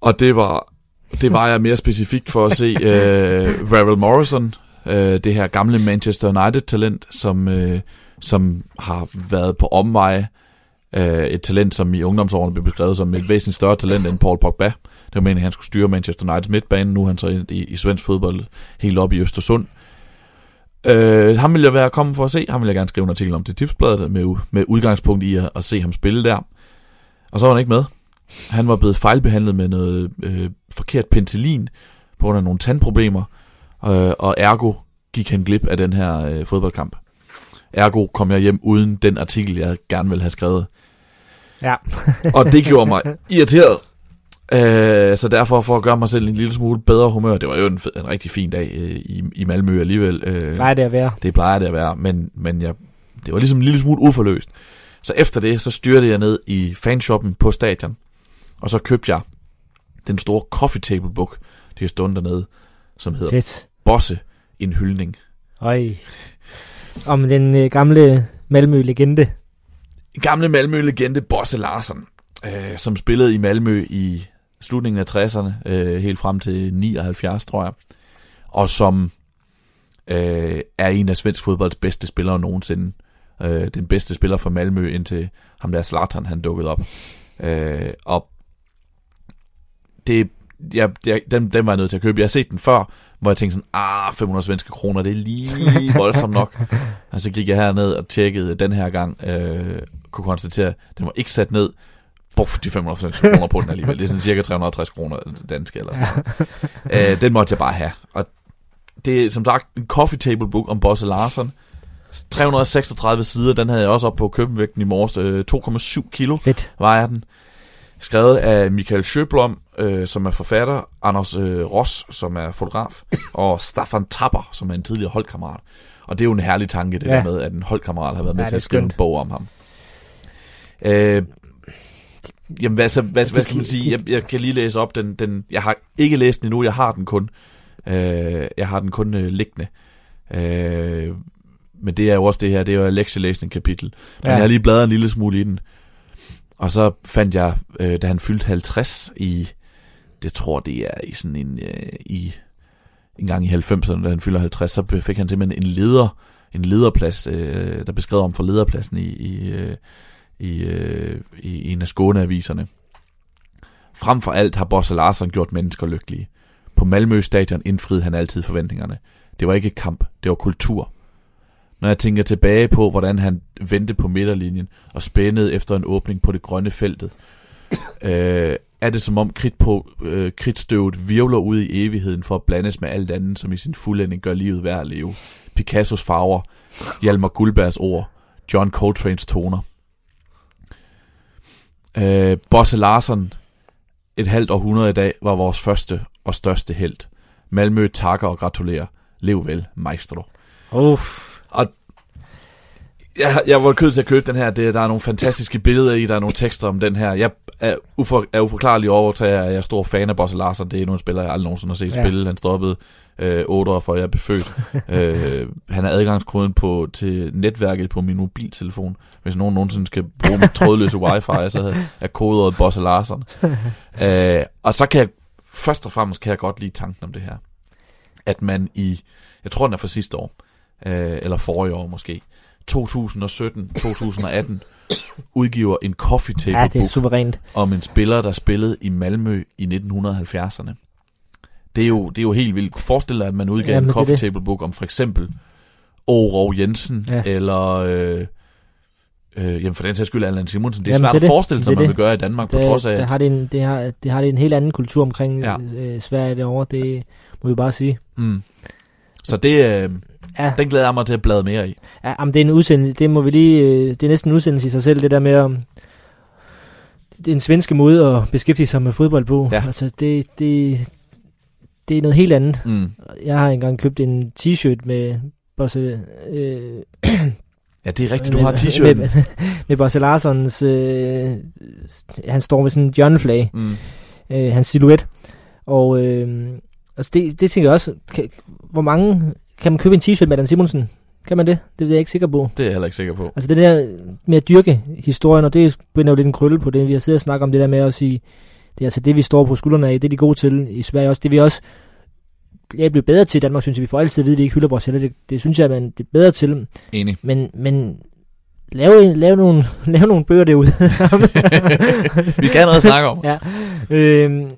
Og det var, det var jeg mere specifikt for at se [laughs] øh, Ravel Morrison, øh, det her gamle Manchester United-talent, som, øh, som har været på omveje øh, et talent, som i ungdomsårene blev beskrevet som et væsentligt større talent end Paul Pogba. Det var meningen, at han skulle styre Manchester Uniteds midtbane. Nu er han så i, i, i svensk fodbold helt op i Østersund. Øh, ham vil jeg være kommet for at se. Ham vil jeg gerne skrive en artikel om til tipsbladet med, med udgangspunkt i at, at se ham spille der. Og så var han ikke med. Han var blevet fejlbehandlet med noget øh, forkert penicillin på grund af nogle tandproblemer, øh, og ergo gik han glip af den her øh, fodboldkamp. Ergo kom jeg hjem uden den artikel, jeg gerne ville have skrevet. Ja. og det gjorde mig irriteret. Øh, så derfor for at gøre mig selv en lille smule bedre humør, det var jo en, en rigtig fin dag øh, i, i Malmø alligevel. Øh, plejer det at være. Det plejer det at være, men, men jeg, det var ligesom en lille smule uforløst. Så efter det, så styrte jeg ned i fanshoppen på stadion, og så købte jeg den store coffee table book, de har stået dernede, som hedder Fedt. Bosse, en hyldning. Øj. Om den øh, gamle Malmø-legende. Gamle Malmø-legende Bosse Larsen, øh, som spillede i Malmø i slutningen af 60'erne, øh, helt frem til 79, tror jeg. Og som øh, er en af svensk fodbolds bedste spillere nogensinde. Øh, den bedste spiller for Malmø, indtil ham der Zlatan, han dukkede op. Øh, og det, ja, det, den, den var jeg nødt til at købe. Jeg har set den før, hvor jeg tænkte sådan, ah, 500 svenske kroner, det er lige voldsomt nok. [laughs] og så gik jeg herned og tjekkede den her gang, øh, kunne konstatere, at den var ikke sat ned, Buff, de 500 kroner på den alligevel. Det er sådan cirka 360 kroner danske eller sådan noget. øh, den måtte jeg bare have. Og det er som sagt en coffee table book om Bosse Larsen. 336 sider, den havde jeg også op på købenvægten i morges. Øh, 2,7 kilo Fedt. vejer den. Skrevet af Michael Schøblom, øh, som er forfatter, Anders øh, Ross, som er fotograf, og Staffan Tapper, som er en tidligere holdkammerat. Og det er jo en herlig tanke, det ja. der med, at en holdkammerat har været med ja, til at skrive en bog om ham. Øh, jamen, hvad, så, hvad, hvad skal man sige? Jeg, jeg kan lige læse op. Den, den, jeg har ikke læst den endnu, jeg har den kun. Øh, jeg har den kun øh, liggende. Øh, men det er jo også det her, det er jo lektielæsning kapitel. Men ja. jeg har lige bladret en lille smule i den. Og så fandt jeg, øh, da han fyldte 50 i, det tror det er i sådan en, øh, i, en gang i 90'erne, da han fylder 50, så fik han simpelthen en leder, en lederplads, øh, der beskrev om for lederpladsen i, i, øh, i, øh, i en af Skåneaviserne. Frem for alt har Bosse Larsen gjort mennesker lykkelige. På Malmø stadion indfriede han altid forventningerne. Det var ikke kamp, det var kultur. Når jeg tænker tilbage på, hvordan han vendte på midterlinjen og spændede efter en åbning på det grønne feltet, [coughs] øh, er det som om krit på, øh, kritstøvet virvler ud i evigheden for at blandes med alt andet, som i sin fuldending gør livet værd at leve. Picassos farver, Hjalmar Guldbergs ord, John Coltrane's toner. Øh, Bosse Larsen, et halvt århundrede i dag, var vores første og største held. Malmø takker og gratulerer. Lev vel, maestro. Uff. Og jeg, jeg var kødt til at købe den her. Det, der er nogle fantastiske billeder i, der er nogle tekster om den her. Jeg er, ufor, er uforklarlig over til, at jeg er stor fan af Bosse Larsen. Det er nogle spillere, jeg aldrig nogensinde har set ja. spille. Han stoppede øh, 8 år, før jeg blev født. [laughs] øh, han er adgangskoden på, til netværket på min mobiltelefon. Hvis nogen nogensinde skal bruge mit trådløse wifi, så er kodet Bosse Larsen. [laughs] øh, og så kan jeg, først og fremmest kan jeg godt lide tanken om det her. At man i, jeg tror den er fra sidste år, øh, eller forrige år måske, 2017-2018 udgiver en coffee table ja, det er suverænt. om en spiller, der spillede i Malmø i 1970'erne. Det er jo, det er jo helt vildt. Forestil dig, at man udgav ja, en coffee table book om for eksempel Oro Jensen, ja. eller øh, øh, jamen for den sags skyld Allan Simonsen. Det er jamen, svært det at forestille sig, det, man vil gøre i Danmark, det, på trods af... Det, har det, en, det, har, det har det en helt anden kultur omkring ja. øh, Sverige derovre, det må vi bare sige. Mm. Så det, øh, ja. den glæder jeg mig til at blade mere i. Ja, jamen, det er en udsendelse, det må vi lige, øh, det er næsten en udsendelse i sig selv, det der med at det er en svenske måde at beskæftige sig med fodbold på. Ja. Altså, det, det, det er noget helt andet. Mm. Jeg har engang købt en t-shirt med Bosse... Øh, ja, det er rigtigt, du [coughs] med, har t-shirten. Med, med, med Bosse Larsons... Øh, han står med sådan en hjørneflag. Mm. Øh, hans silhuet. Og øh, altså det, det tænker jeg også... Kan, hvor mange... Kan man købe en t-shirt med Dan Simonsen? Kan man det? Det er jeg ikke sikker på. Det er jeg heller ikke sikker på. Altså det der med at dyrke historien, og det binder jo lidt en krølle på det. Vi har siddet og snakket om det der med at sige, det er altså det, vi står på skuldrene af, det er de gode til i Sverige også. Det vi også jeg bliver bedre til i Danmark, synes jeg. Vi får altid at vide, at vi ikke hylder vores heller. Det, det synes jeg, man bliver bedre til. Enig. Men, men lave, lave, nogle, [laughs] lave nogle bøger derude. [laughs] vi skal have noget at snakke om. [laughs] ja. Øhm,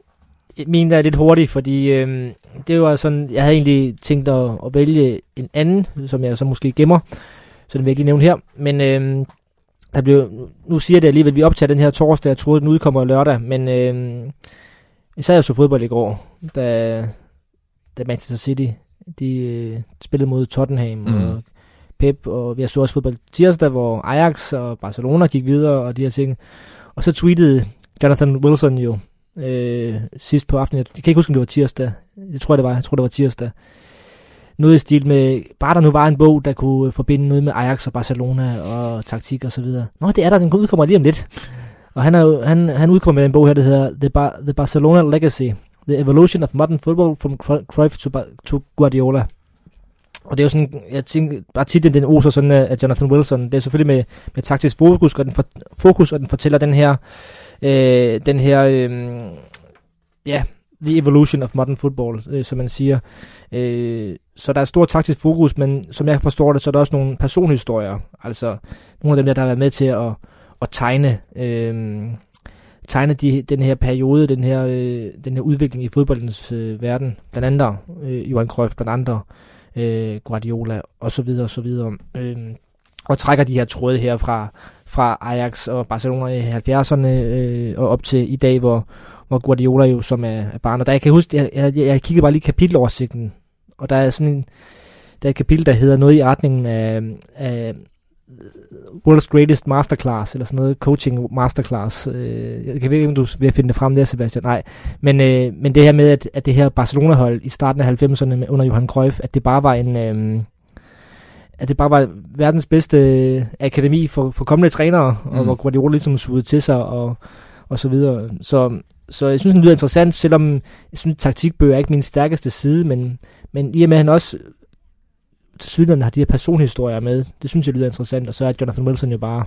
min er lidt hurtig, fordi øhm, det var sådan, jeg havde egentlig tænkt at, at vælge en anden, som jeg så måske gemmer, så den vil jeg ikke nævne her. Men øhm, der blev, nu siger det alligevel, at vi optager den her torsdag, jeg troede, den udkommer lørdag, men øhm, jeg sad jo så fodbold i går, da, da Manchester City de øh, spillede mod Tottenham mm. og Pep, og vi har så også fodbold tirsdag, hvor Ajax og Barcelona gik videre og de her ting. Og så tweetede Jonathan Wilson jo øh, sidst på aftenen. Jeg kan ikke huske, om det var tirsdag. Jeg tror, det var. Jeg tror, det var tirsdag. Noget i stil med, bare der nu var en bog, der kunne forbinde noget med Ajax og Barcelona og taktik og så videre. Nå, det er der, den udkommer lige om lidt. Og han, er, han, han udkommer med en bog her, der hedder The, Bar- The Barcelona Legacy. The Evolution of Modern Football from Cruyff to, to Guardiola. Og det er jo sådan, jeg tænker, bare titlen den oser sådan øh, af Jonathan Wilson. Det er selvfølgelig med, med taktisk fokus, og den, for, fokus, og den fortæller den her, øh, Øh, den her, øh, ja, the evolution of modern football, øh, som man siger. Øh, så der er stor taktisk fokus, men som jeg forstår det, så er der også nogle personhistorier. Altså nogle af dem der, der har været med til at, at tegne, øh, tegne de, den her periode, den her, øh, den her udvikling i fodboldens øh, verden. Blandt andet øh, Johan Cruyff, blandt andet øh, Guardiola og så videre og så videre. Øh, og trækker de her tråde her fra, fra Ajax og Barcelona i 70'erne øh, og op til i dag, hvor, hvor Guardiola jo som er, er barn. Og der jeg kan huske, jeg, jeg, jeg kiggede bare lige kapiteloversigten, og der er sådan en, der er et kapitel, der hedder noget i retningen af, af øh, World's Greatest Masterclass, eller sådan noget, Coaching Masterclass. Øh, jeg kan ikke, om du vil finde det frem der, Sebastian. Nej. Men, øh, men det her med, at, at det her Barcelona-hold i starten af 90'erne under Johan Cruyff, at det bare var en... Øh, at det bare var verdens bedste øh, akademi for, for kommende trænere, mm. og hvor Guardiola ligesom sugede til sig, og, og så videre. Så, så jeg synes, det lyder interessant, selvom jeg synes, taktikbøger er ikke min stærkeste side, men, men i og med, at han også til sydlandene har de her personhistorier med. Det synes jeg lyder interessant, og så er Jonathan Wilson jo bare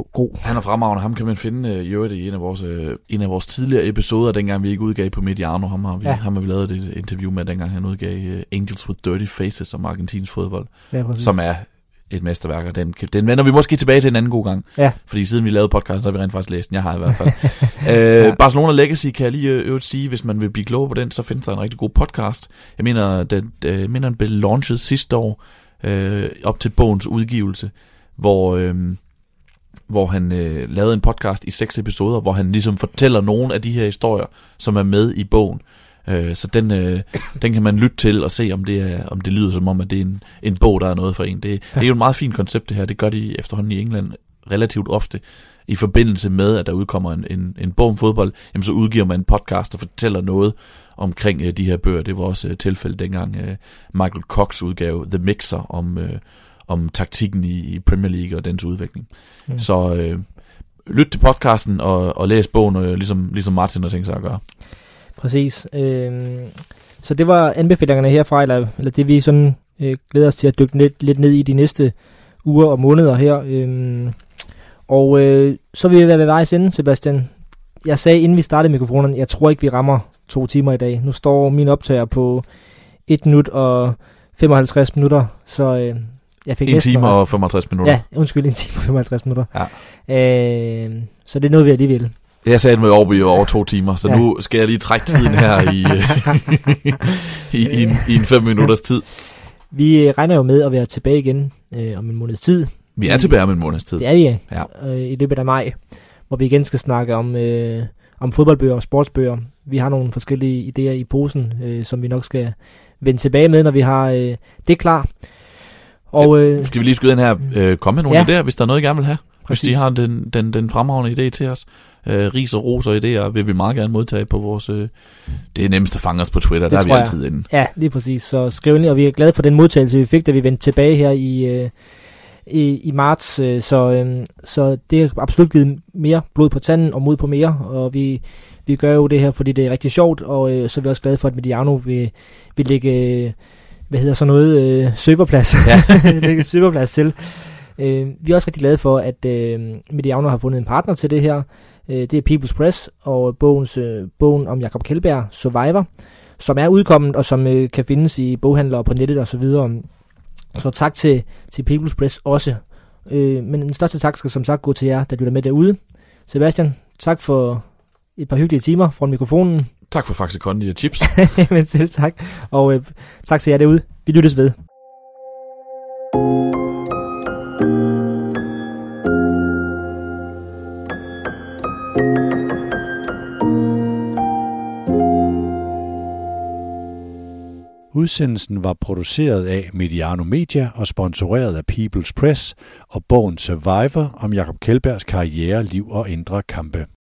god. Han er fremragende. Ham kan man finde uh, i øvrigt i en af, vores, uh, en af vores tidligere episoder, dengang vi ikke udgav på Mediano. Ham har vi, ja. ham har vi lavet et interview med, dengang han udgav uh, Angels with Dirty Faces om Argentins fodbold. Ja, som er et mesterværk, og den, den vender vi måske tilbage til en anden god gang. Ja. Fordi siden vi lavede podcast, så har vi rent faktisk læst den. Jeg har i hvert fald. [laughs] øh, ja. Barcelona Legacy kan jeg lige øvrigt sige, hvis man vil blive klog på den, så findes der en rigtig god podcast. Jeg mener, den, jeg mener, den blev launchet sidste år, øh, op til bogens udgivelse, hvor... Øh, hvor han øh, lavede en podcast i seks episoder, hvor han ligesom fortæller nogle af de her historier, som er med i bogen. Øh, så den, øh, den kan man lytte til og se, om det, er, om det lyder som om, at det er en, en bog, der er noget for en. Det, ja. det er jo et meget fint koncept det her. Det gør de efterhånden i England relativt ofte. I forbindelse med, at der udkommer en, en, en bog om fodbold, jamen så udgiver man en podcast, der fortæller noget omkring øh, de her bøger. Det var også øh, tilfældet dengang øh, Michael Cox udgave The Mixer om, øh, om taktikken i, i Premier League og dens udvikling. Ja. Så øh, lyt til podcasten og, og læs bogen, øh, ligesom, ligesom Martin har tænkt sig at gøre. Præcis. Øh, så det var anbefalingerne herfra, eller, eller det vi sådan øh, glæder os til at dykke lidt, lidt ned i de næste uger og måneder her. Øh, og øh, så vil vi være ved vejs ende, Sebastian. Jeg sagde, inden vi startede mikrofonen, jeg tror ikke, vi rammer to timer i dag. Nu står min optager på 1 minut og 55 minutter, så øh, jeg fik En time og 55 minutter. Ja, undskyld, en time og 55 minutter. Ja. Øh, så det er noget, vi alligevel. Jeg sagde med over, over to timer, så ja. nu skal jeg lige trække tiden her [laughs] i, i, i, en, i en fem minutters tid. Vi regner jo med at være tilbage igen øh, om en måneds tid. Vi er tilbage om en måneds tid. Det er vi, ja. Øh, i løbet af maj, hvor vi igen skal snakke om, øh, om fodboldbøger og sportsbøger. Vi har nogle forskellige idéer i posen, øh, som vi nok skal vende tilbage med, når vi har øh, det klar. Og, øh, skal vi lige skyde den her, øh, komme med nogle ja. idéer, hvis der er noget, I gerne vil have? Præcis. Hvis de har den, den, den fremragende idé til os. Øh, ris og ros og idéer vil vi meget gerne modtage på vores... Øh, det er nemmest at fange os på Twitter, det der er vi jeg. altid inde. Ja, lige præcis. Så skriv ind, og vi er glade for den modtagelse, vi fik, da vi vendte tilbage her i... Øh, i, i marts, øh, så, øh, så det har absolut givet mere blod på tanden og mod på mere, og vi, vi gør jo det her, fordi det er rigtig sjovt, og øh, så er vi også glade for, at Mediano vil, vil lægge, hvad hedder så noget, øh, serverplads, ja. [laughs] lægge serverplads til. Øh, vi er også rigtig glade for, at øh, Mediano har fundet en partner til det her. Øh, det er People's Press og bogens, øh, bogen om Jakob Kjellberg, Survivor, som er udkommet og som øh, kan findes i boghandlere på nettet og så videre. Så tak til, til People's Press også. Øh, men den største tak skal som sagt gå til jer, der lytter med derude. Sebastian, tak for et par hyggelige timer fra mikrofonen. Tak for Faxe Kondi og chips. men selv tak. Og øh, tak til jer derude. Vi lyttes ved. Udsendelsen var produceret af Mediano Media og sponsoreret af People's Press og bogen Survivor om Jakob Kjellbergs karriere, liv og indre kampe.